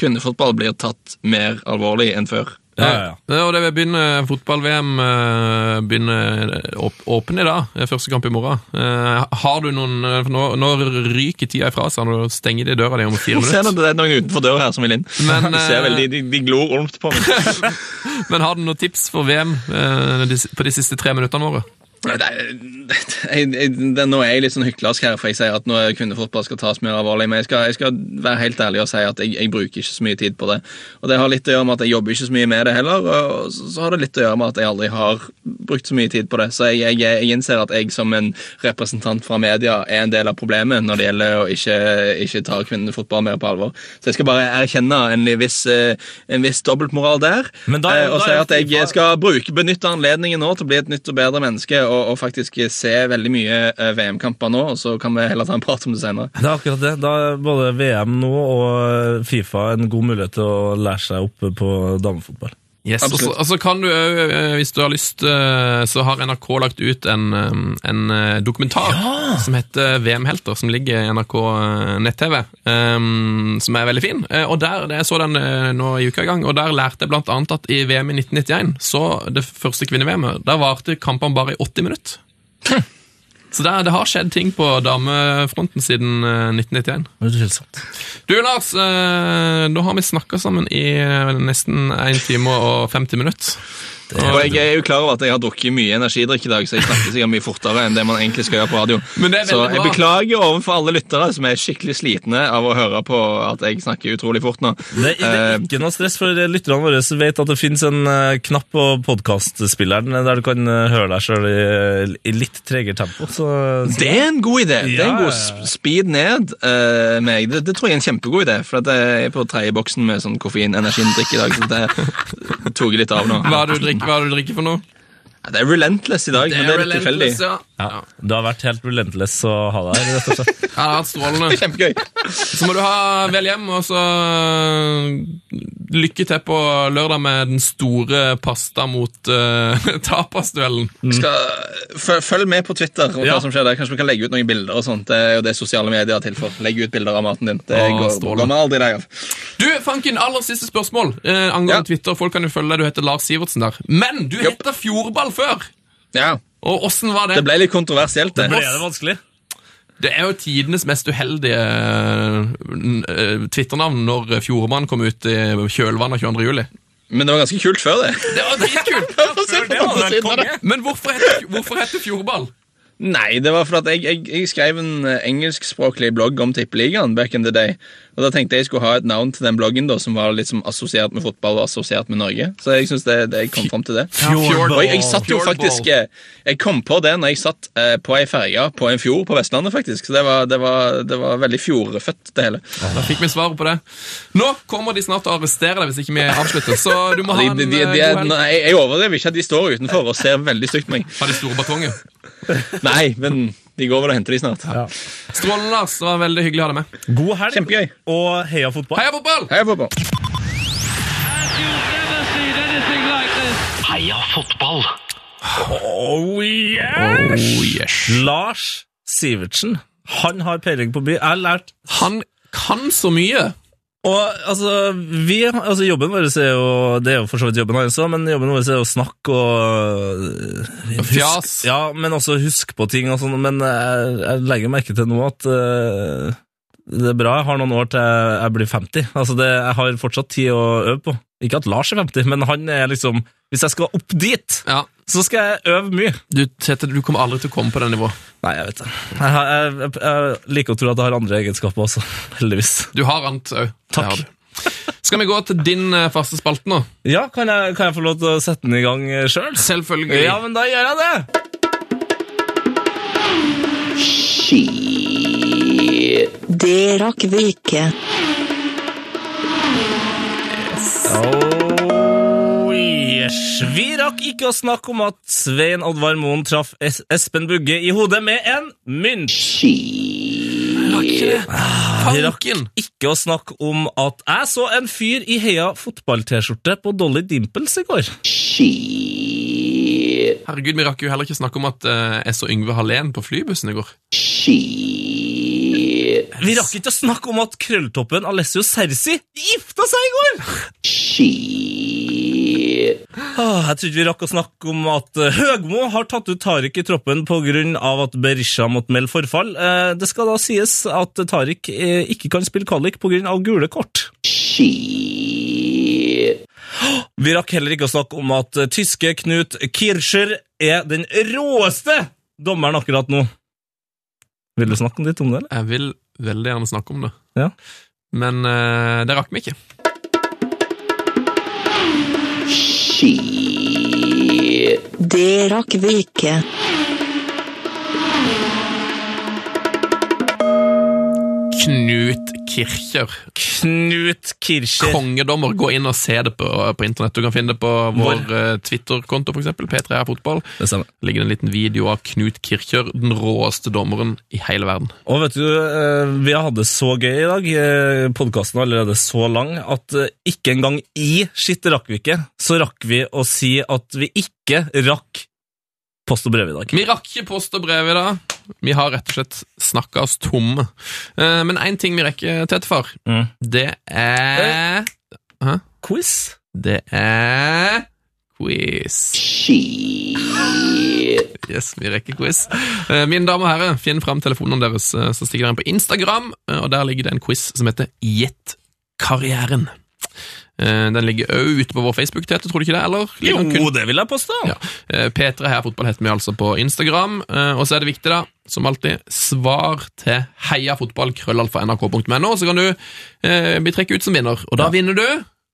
E: kvinnefotball blir tatt mer alvorlig enn før.
B: Ja, ja, ja.
A: Og det vil begynne fotball-VM eh, begynner åp åpen i dag. Første kamp i morgen. Eh, har du noen eh, Nå, nå ryker tida ifra seg når du stenger de døra di om fire minutter.
E: Ser det er noen utenfor døra her som vil inn.
A: Men,
E: de, ser
A: vel
E: veldig, de, de glor ormt på meg.
A: Men har du noen tips for VM eh, på de siste tre minuttene våre?
E: Nei, det, jeg, det, nå er jeg litt sånn hyklersk her, for jeg sier at nå er kvinnefotball skal tas mer alvorlig. Men jeg skal, jeg skal være helt ærlig og si at jeg, jeg bruker ikke så mye tid på det. Og det har litt å gjøre med at jeg jobber ikke så mye med det heller. Og så, så har det litt å gjøre med at jeg aldri har brukt så mye tid på det. Så jeg, jeg, innser at jeg som en representant fra media er en del av problemet når det gjelder å ikke, ikke ta kvinnefotball mer på alvor. Så jeg skal bare erkjenne en viss, eh, en viss dobbeltmoral der.
B: Men da-
E: eh, og si
B: er
E: at jeg skal bruke, benytte anledningen nå til å bli et nytt og bedre menneske og, og faktisk se veldig mye eh, VM-kamper nå, og så kan vi heller ta en prat om det senere.
B: Det er akkurat det. Da er både VM nå og Fifa en god mulighet til å lære seg opp på damefotball.
A: Yes, og så, altså kan du òg, hvis du har lyst, eh, så har NRK lagt ut en, eh, en dokumentar dokumentar som heter VM-helter, som ligger i NRK eh, nett-TV, um, som er veldig fin. Eh, Og der, Jeg så den eh, nå i uka i gang, og der lærte jeg blant annet at i VM i 1991, så det første kvinne-VM-et, der varte kampene bare i 80 minutter. Så det, det har skjedd ting på damefronten siden eh, 1991.
B: Utvilsomt.
A: Du, Lars, nå da har vi snakka sammen i eh, nesten 1 time og 50 minutter.
E: Og jeg er jo klar over at jeg har drukket mye energidrikk i dag, så jeg snakker sikkert mye fortere enn det man egentlig skal gjøre på radio. Så jeg beklager overfor alle lyttere som er skikkelig slitne av å høre på at jeg snakker utrolig fort nå.
B: Det, det er
E: Eh,
B: ikke noe stress, for lytterne våre vet at det finnes en eh, knapp på podkastspilleren der du kan eh, høre deg sjøl i, i litt tregere tempo. Så, så
E: Det er en god idé. Det er en god speed ned uh, meg. Det, det tror jeg er en kjempegod idé, for at jeg er på tredje boksen med sånn koffein-energidrikk i dag. Så det tok jeg litt av nå.
A: Hva er det du drikker, hva er det du drikker for noe?
E: Det er relentless i dag, men det er litt tilfeldig.
A: ja.
B: ja, Du har vært helt relentless å ha deg her, rett og slett.
A: Ja, det har vært strålende.
E: Kjempegøy.
A: Så må du ha vel hjem, og så lykke til på lørdag med den store pasta mot uh, tapasduellen.
E: Mm. følg med på Twitter og hva
B: Ja.
E: som skjer der. Kanskje vi kan legge ut noen bilder og sånt. Det er jo det sosiale medier er til for. Legge ut bilder av maten din. Det
A: Åh,
E: går, går med aldri deg av.
A: Du, Fanken, aller siste spørsmål eh, angående
E: Ja.
A: Twitter. Folk kan jo følge deg, du heter Lars Sivertsen der. Men du
E: Jopp.
A: heter Fjordball før!
E: Ja,
A: Og åssen var det?
E: Det ble litt kontroversielt, det.
B: Ble det vanskelig?
A: Det er jo tidenes mest uheldige uh, Twitternavn når Fjordmann kom ut i kjølvannet 22. juli.
E: Men det var ganske kult før, det.
A: Det var dritkult!
B: Det.
A: Men hvorfor heter, hvorfor heter Fjordball?
E: Nei, det var fordi at jeg, jeg, jeg skrev en eh, engelskspråklig blogg om tippeligaen back in the day. Og da tenkte jeg jeg skulle ha et navn til den bloggen da, som var litt som assosiert med fotball og assosiert med Norge. Så jeg synes det, det jeg kom fram til det.
A: Fjordball.
E: Og jeg, jeg satt jo faktisk eh, Jeg kom på det når jeg satt eh, på ei ferge på en fjord på Vestlandet, faktisk. Så det var, det var, det var veldig fjordfødt, det hele.
A: Da fikk vi svaret på det. Nå kommer de snart til å arrestere deg hvis ikke vi avslutter, så du må ha en
E: de, de,
A: de,
E: de,
A: god helg.
E: nei, jeg overdriver ikke at de står utenfor og ser veldig stygt på meg.
A: Har de store batonger?
E: Nei, men de går vel og henter de snart.
A: Strålende, Lars. Det var veldig hyggelig å ha deg med.
B: God helg
E: Kjempegøy.
B: og heia fotball.
A: Heia fotball!
E: Heia fotball.
C: You've never seen anything like this.
D: Heia fotball!
B: Oh, yes!
A: Oh, yes.
B: Lars Sivertsen, han har peiling på by. Jeg har lært
A: Han kan så mye.
B: Og altså, vi, altså jobben vår er jo Det er jo for så vidt jobben hans òg, men jobben vår er jo snakk og husk-
A: Fjas.
B: Ja, men også huske på ting og sånn. Men jeg, jeg legger merke til nå at uh, det er bra jeg har noen år til jeg, jeg blir 50. Altså det, Jeg har fortsatt tid å øve på. Ikke at Lars er 50, men han er liksom Hvis jeg skal opp dit,
A: Ja.
B: så skal jeg øve mye.
A: Du, Tete, du kommer aldri til å komme på det nivået.
B: Nei, jeg vet det. Jeg, jeg, jeg, jeg liker å tro at jeg har andre egenskaper også, heldigvis.
A: Du har annet òg.
B: Takk.
A: Skal vi gå til din eh, faste spalte nå?
B: Ja, kan jeg, kan jeg få lov til å sette den i gang sjøl?
A: Selvfølgelig.
B: Ja, men da gjør jeg det!
I: Det rakk vi ikke.
B: Oh, yes. Vi rakk ikke å snakke om at Svein Oddvar Moen traff es Espen Bugge i hodet med en mynt. Ah, Vi rakk ikke å snakke om at jeg så en fyr i Heia fotball-T-skjorte på Dolly Dimples i går.
A: Herregud, vi rakk jo heller ikke snakke om at eh, jeg så Yngve Hallén på flybussen i går.
B: Vi rakk ikke å snakke om at krølltoppen Alessio Cersi gifta seg i går! Ah, jeg trodde vi rakk å snakke om at eh, Høgmo har tatt ut Tariq i troppen pga. at Berisha måtte melde forfall. Eh, Det skal da sies at Tariq eh, ikke kan spille kvalik pga. gule kort. Vi rakk heller ikke å snakke om at tyske Knut Kircher er den råeste dommeren akkurat nå. Vil du snakke litt om det, eller?
A: Jeg vil veldig gjerne snakke om det,
B: Ja.
A: men eh, det rakk vi ikke.
I: Det rakk vi ikke.
A: Knut Kircher.
B: Knut Kircher.
A: Kongedommer. Gå inn og se det på, på internett. Du kan finne det på vår eh, Twitter-konto, for eksempel. P3 er fotball.
B: Det stemmer.
A: Ligger en liten video av Knut Kircher, den råeste dommeren i hele verden.
B: Og vet du, eh, vi har hatt det så gøy i dag, podkasten er allerede så lang, at eh, ikke engang i Skitt rakk vi ikke, så rakk vi å si at vi ikke rakk post og brev i dag.
A: Vi rakk ikke post og brev i dag. Vi har rett og slett snakka oss tomme. Eh, Men én ting vi rekker, Tetefar,
B: Mm.
A: det er Hæ?
B: Quiz?
A: Det er quiz. Shit. Yes, vi rekker quiz. Eh, Mine damer og herrer, finn fram telefonene deres, eh, så stikker dere inn på Instagram, eh, og der ligger det en quiz som heter Gjett karrieren. Eh, Den ligger òg ute på vår Facebook, Tete, tror du ikke det? Eller? Jo, kun-
B: det vil jeg påstå.
A: Ja. Eh, P3 Heia Fotball heter vi altså på Instagram. Eh, Og så er det viktig, da, som alltid, svar til heiafotballkrøllalfa.nrk.no, så kan du eh, bli trekket ut som vinner. Og da vinner du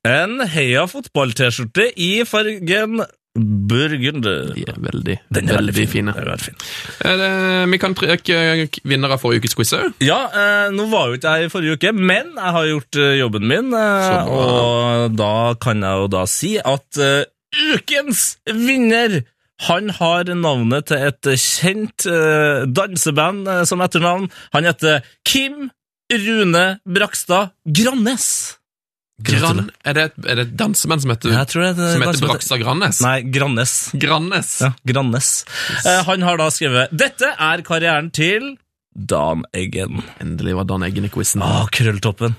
B: En Heia fotball-T-skjorte i fargen burgunder.
A: De er veldig,
B: Den er
A: veldig, fine.
B: Er veldig fin.
A: Er det- vi kan trekke vinner av forrige ukes quiz òg.
B: Ja, eh, nå var jo ikke jeg i forrige uke, men jeg har gjort eh, jobben min, eh, og da kan jeg jo da si at uh, ukens vinner han har navnet til et kjent uh, danseband uh, som etternavn. Han heter Kim Rune Brakstad Grannes.
A: Gran, er, det et, er det et danseband som heter,
B: er
A: som heter Brakstad Grannes?
B: Nei, Grannes.
A: Grannes.
B: Ja, Grannes. Eh, han har da skrevet Dette er karrieren til Dan Eggen.
A: Endelig var Dan Eggen i quizen.
B: Ah, krølltoppen.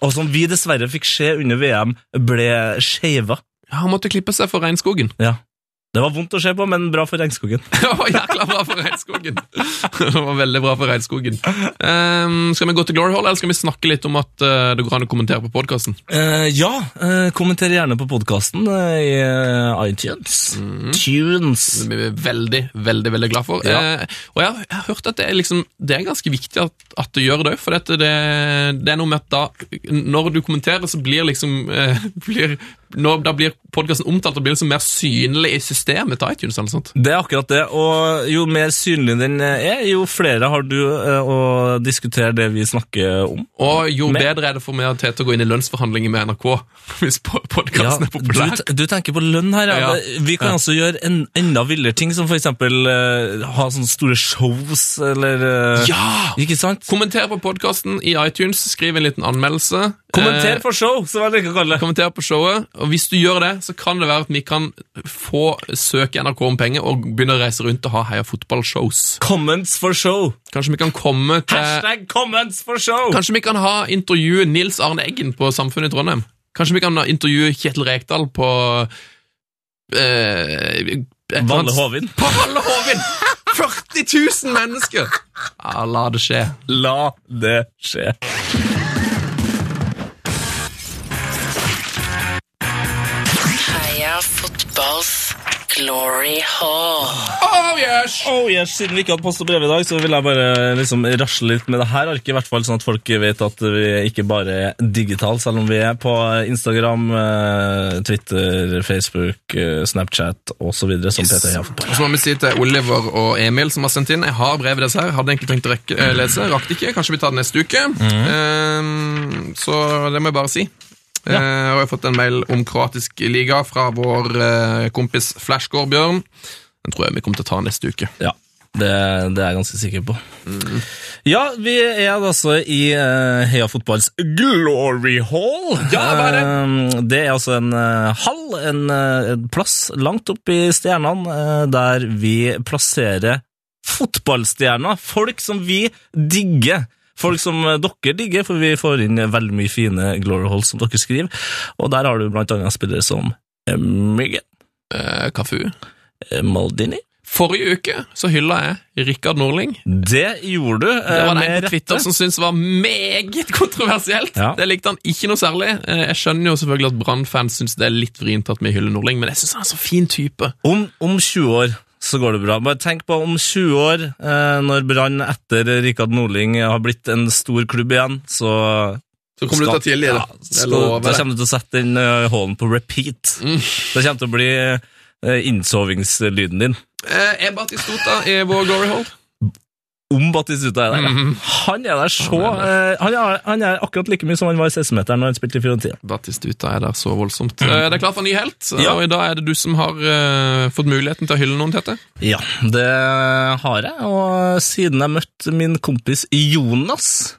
B: Og som vi dessverre fikk se under VM, ble skeiva.
A: Ja, han måtte klippe seg for regnskogen.
B: Ja. Det var vondt å se på, men bra for regnskogen.
A: Det var jækla bra for regnskogen. Det var veldig bra for regnskogen. Um, skal vi gå til Glory Hall, eller skal vi snakke litt om at uh, det går an å kommentere på podkasten?
B: Uh, ja, uh, kommenter gjerne på podkasten i iTunes. iTunes. Tunes.
A: Det blir vi veldig, veldig veldig glad for.
B: Ja.
A: Eh, og jeg, har- jeg har hørt at det er, liksom, det er ganske viktig at, at du gjør det òg, for det, det er noe med at da Når du kommenterer, så blir liksom eh, blir, når, Da blir podkasten omtalt og blir liksom mer synlig i systemet til iTunes. eller sånt.
B: Det er akkurat det, og jo mer synlig den er, jo flere har du eh, å diskutere det vi snakker om.
A: Og jo
B: med.
A: bedre er det for meg og Tete å gå inn i lønnsforhandlinger med NRK hvis podkasten er populær.
B: du, du tenker på lønn her, ja.
A: Ja.
B: Vi kan
A: Ja.
B: altså gjøre en, enda villere ting, som for eksempel eh, ha sånne store shows, eller uh,
A: Ja!
B: Ikke sant?
A: Kommenter på podkasten i iTunes, skriv en liten anmeldelse.
B: Kommenter på show, som jeg liker å kalle det.
A: kommenter på showet. Og hvis du gjør det, så kan det være at vi kan få søke NRK om penger og begynne å reise rundt og ha Heia fotballshows.
B: Comments for show.
A: Kanskje vi kan komme til
B: Hashtag comments for show.
A: Kanskje vi kan ha intervjue Nils Arne Eggen på Samfunnet i Trondheim? Kanskje vi kan intervjue Kjetil Rekdal på eh,
B: Valle Hovin.
A: På Valle Hovin! 40 000 mennesker! Ja, la det skje.
B: La det skje.
I: Fotballs glory hall.
A: Oh, yes!
B: Oh yes, Siden vi ikke hadde post og brev i dag, så vil jeg bare liksom rasle litt med det her arket, i hvert fall sånn at folk vet at vi ikke bare er digitale, selv om vi er på Instagram, eh, Twitter, Facebook, eh, Snapchat osv. som
A: Yes.
B: Peter har Fotball.
A: Og så må vi si til Oliver og Emil som har sendt inn Jeg har brevet deres her, hadde egentlig tenkt å rekke, eh, lese, rakk det ikke. Kanskje vi tar det neste uke. Eh, så det må jeg bare si. Eh, og jeg har fått en mail om kroatisk liga fra vår eh, kompis Flashgård Bjørn. Den tror jeg vi kommer til å ta neste uke.
B: Ja, det, det er jeg ganske sikker på. Ja, vi er altså i uh, Heia Fotballs Glory Hall.
A: Ja, hva er det?
B: Eh, det er altså en eh, hall, en, eh, en plass langt opp i stjernene, eh, der vi plasserer fotballstjerner. Folk som vi digger. Folk som eh, dere digger, for vi får inn veldig mye fine Glory holes som dere skriver. Og der har du blant annet spillere som eh, Myggen,
A: Eh, Kafu.
B: eh, Maldini.
A: Forrige uke så hylla jeg Rikard Norling.
B: Det gjorde du.
A: Det var det en på Twitter som syntes var meget kontroversielt.
B: Ja.
A: Det likte han ikke noe særlig. Jeg skjønner jo selvfølgelig at Brann-fans syns det er litt vrient at vi hyller Norling, men jeg syns han er så fin type.
B: Om, om 20 år så går det bra. Bare tenk på om 20 år, eh, når Brann etter Rikard Norling har blitt en stor klubb igjen, så
A: Så kommer du til å tilgi det.
B: Ja,
A: Jeg
B: da kommer du til å sette den uh, hallen på repeat. Det kommer til å bli uh, innsovingslyden din.
A: Eh, stort da, i vår Glory Hall?
B: Om Batistuta er der.
A: Mm.
B: Han er der så eh, han, er, han er akkurat like mye som han var i 16-meteren når han spilte i Fiorentina.
A: Batistuta er der så voldsomt. Eh, Det er klart for ny helt,
B: Ja.
A: og i dag er det du som har uh, fått muligheten til å hylle noen, Tete.
B: Ja, det har jeg, og siden jeg møtte min kompis Jonas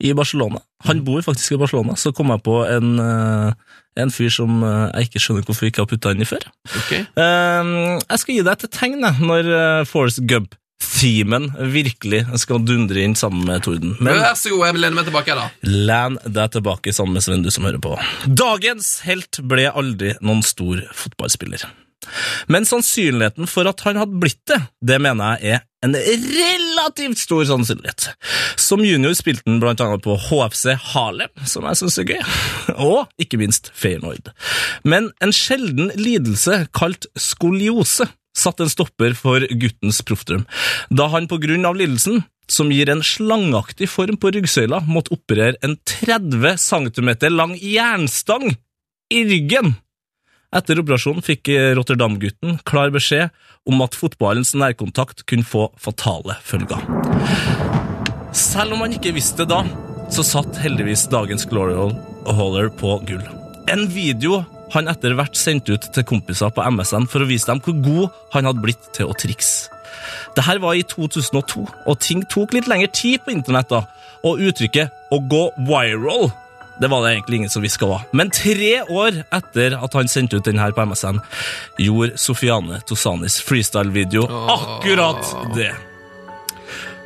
B: i Barcelona, han bor faktisk i Barcelona, så kom jeg på en, uh, en fyr som eh, jeg ikke skjønner hvorfor vi ikke har putta inn i før.
A: Ok.
B: Eh, Jeg skal gi deg et tegn når Forest Forrest Gump-themen virkelig skal dundre inn sammen med torden. Men
A: Vær så god, jeg vil lene meg tilbake, da.
B: Len deg tilbake sammen med Sven, du som hører på. Dagens helt ble aldri noen stor fotballspiller. Men sannsynligheten for at han hadde blitt det, det mener jeg er en relativt stor sannsynlighet. Som junior spilte han blant annet på HFC Harlem, som jeg synes er gøy, og ikke minst Feyenoord. Men en sjelden lidelse kalt skoliose satte en stopper for guttens proffdrøm, da han på grunn av lidelsen som gir en slangeaktig form på ryggsøyla, måtte operere en 30 cm lang jernstang i ryggen. Etter operasjonen fikk Rotterdam-gutten klar beskjed om at fotballens nærkontakt kunne få fatale følger. Selv om han ikke visste det da, så satt heldigvis dagens Glory Hauler på gull. En video han etter hvert sendte ut til kompiser på MSN for å vise dem hvor god han hadde blitt til å trikse. Dette var i 2002, og ting tok litt lengre tid på internett, da, og uttrykket 'å gå viral' det var det egentlig ingen som hva var. Men tre år etter at han sendte ut den her på MSN, gjorde Sofiane Tosanis freestyle-video akkurat det.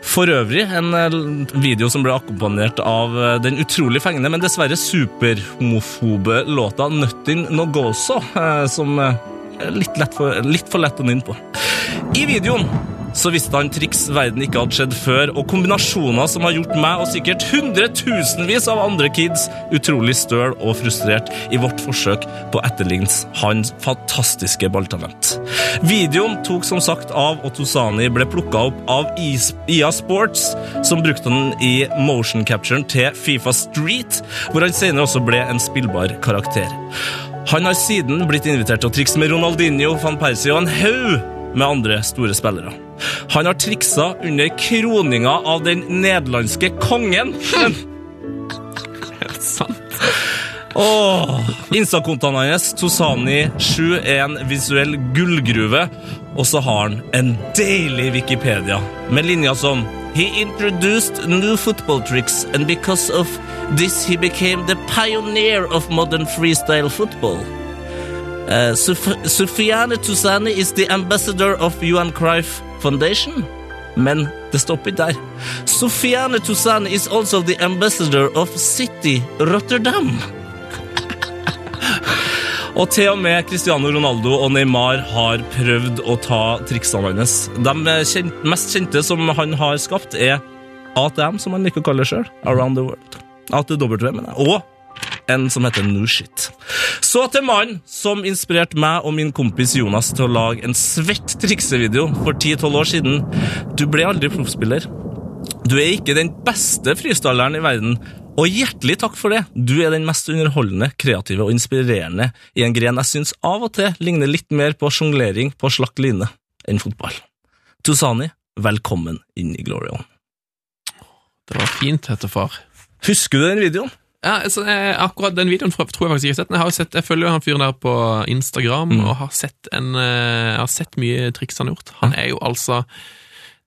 B: For øvrig en eh, video som ble akkompagnert av eh, den utrolig fengende, men dessverre superhomofobe låta Nuttin Nogoso, eh, som litt, for, litt for lett å nynne på. I videoen så visste han triks verden ikke hadde skjedd før, og kombinasjoner som har gjort meg og sikkert hundretusenvis av andre kids utrolig støl og frustrert i vårt forsøk på å etterligne hans fantastiske balltalent. Videoen tok som sagt av, og Tosani ble plukka opp av IA Sports, som brukte den i motion capturen til Fifa Street, hvor han senere også ble en spillbar karakter. Han har siden blitt invitert til å trikse med Ronaldinho, van Persie og en haug med andre store spillere. Han har triksa under kroninga av den nederlandske kongen. Men
A: Sant.
B: Åh, Insta-kontoen hans, Tosani7, er en visuell gullgruve, og så har han en deilig Wikipedia med linjer som He introduced new football tricks, and because of this he became the pioneer of modern freestyle football. Uh, Suf Sufiane Tousani is the ambassador of Johan Cruyff Foundation. Men det stopper der. Sufiane Tousani is also the ambassador of City Rotterdam. Og til og med Cristiano Ronaldo og Neymar har prøvd å ta triksene hans. De mest kjente som han har skapt, er ATM, som han liker å kalle det sjøl. Around the World. ATW, mener jeg. Og en som heter New Shit. Så til mannen som inspirerte meg og min kompis Jonas til å lage en svett triksevideo for 10-12 år siden. Du ble aldri proffspiller. Du er ikke den beste freestyleren i verden, og hjertelig takk for det. Du er den mest underholdende, kreative og inspirerende i en gren jeg syns av og til ligner litt mer på sjonglering på slakt line enn fotball. Tusani, velkommen inn i Glorion.
A: Det var fint, heter far.
B: Husker du den videoen?
A: Ja, altså, eh, akkurat den videoen tror jeg faktisk ikke har sett. Jeg, har sett, jeg følger jo han fyren der på Instagram,
B: Mm.
A: og har sett, en, eh, har sett mye triks han har gjort. Han er jo altså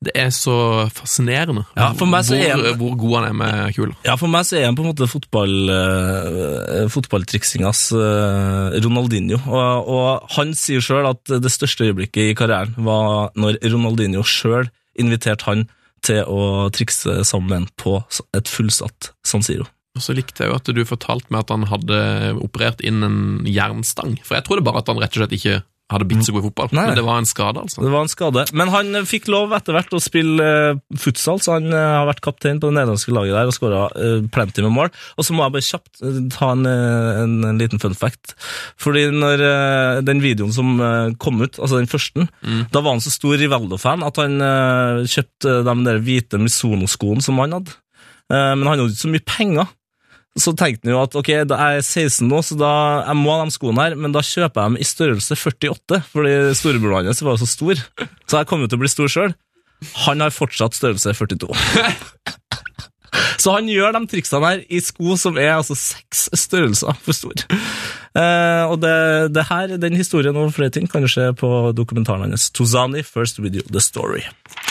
A: Det er så fascinerende
B: Ja, er
A: hvor,
B: han-
A: hvor god han er med kuler.
B: Ja, for meg så er han på en måte fotball, uh, fotballtriksingas eh, Ronaldinho. Og, og han sier sjøl at det største øyeblikket i karrieren var når Ronaldinho sjøl inviterte han til å trikse sammen på et fullsatt San Siro.
A: Og så likte jeg jo at du fortalte meg at han hadde operert inn en jernstang. For jeg trodde bare at han rett og slett ikke hadde bitt så god i fotball.
B: Nei.
A: Men det var en skade, altså.
B: Det var en skade. Men han eh, fikk lov etter hvert å spille uh, futsal, så han uh, har vært kaptein på det nederlandske laget der og skåra plenty med mål. Og så må jeg bare kjapt ta en, en, en liten fun fact. Fordi når den videoen som kom ut, altså den første, da var han så stor Rivaldo-fan at han kjøpte de der hvite Misono-skoene som han hadde. Men han hadde ikke så mye penger. Så tenkte han jo at ok, da er jeg 16 nå, så da, jeg må ha de skoene her, men da kjøper jeg dem i størrelse 48, fordi storebroren hans var jo så stor. Så jeg kommer til å bli stor sjøl. Han har fortsatt størrelse 42. Så han gjør de triksene her i sko som er altså seks størrelser for stor. Eh, og det, det her, den historien og flere ting kan du se på dokumentaren hans. Tozani, First Video, The Story.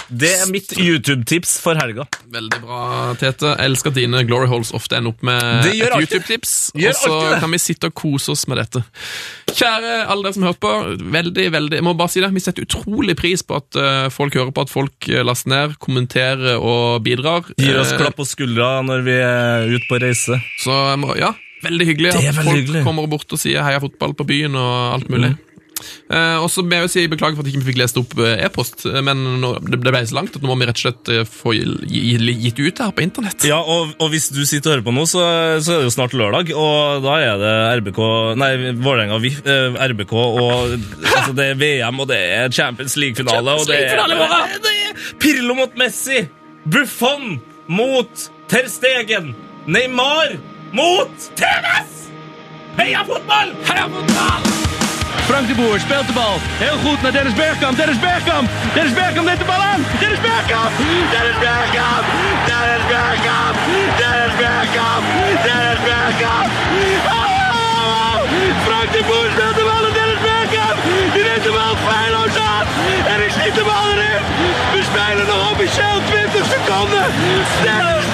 B: Det er mitt YouTube-tips for helga.
A: Veldig bra, Tete. Elsker at dine glory holes ofte ender opp med et. YouTube-tips, og så kan vi sitte og kose oss med dette. Kjære alle dere som har hørt på, veldig, veldig Jeg må bare si det, vi setter utrolig pris på at uh, folk hører på, at folk eh, laster ned, kommenterer og bidrar.
B: Gir oss klapp på skuldra når vi er ute på reise.
A: Så ja, veldig hyggelig at
B: veldig
A: folk
B: hyggelig.
A: kommer bort og sier heia fotball på byen og alt mulig. Eh, og så må jeg jo si beklager for at ikke fikk lest opp eh, e-post, eh, men nå, det ble så langt at nå må vi rett og slett eh, få gi, gi, gitt ut det her på internett.
B: Ja, og, og hvis du sitter og hører på nå, så, så er det jo snart lørdag, og da er det RBK Nei, Vålerenga VIF, eh, RBK, og altså, det er VM, og det er Champions League-finale, og det er, det er Pirlo mot Messi! Buffon mot Ter Stegen! Neymar mot TNS! Heia fotball! Heia fotball!
C: Frank de Boer speelt de bal. Heel goed naar Dennis Bergkamp. Dennis Bergkamp. Dennis Bergkamp neemt de bal aan. Dennis Bergkamp. Dennis Bergkamp. Dennis Bergkamp. Dennis Bergkamp. Dennis Bergkamp. Oh! Frank de Boer speelt de bal naar Dennis Bergkamp. Die neemt de bal feilloos aan. En ik schiet de bal erin. We spelen nog officieel 20 seconden. Dennis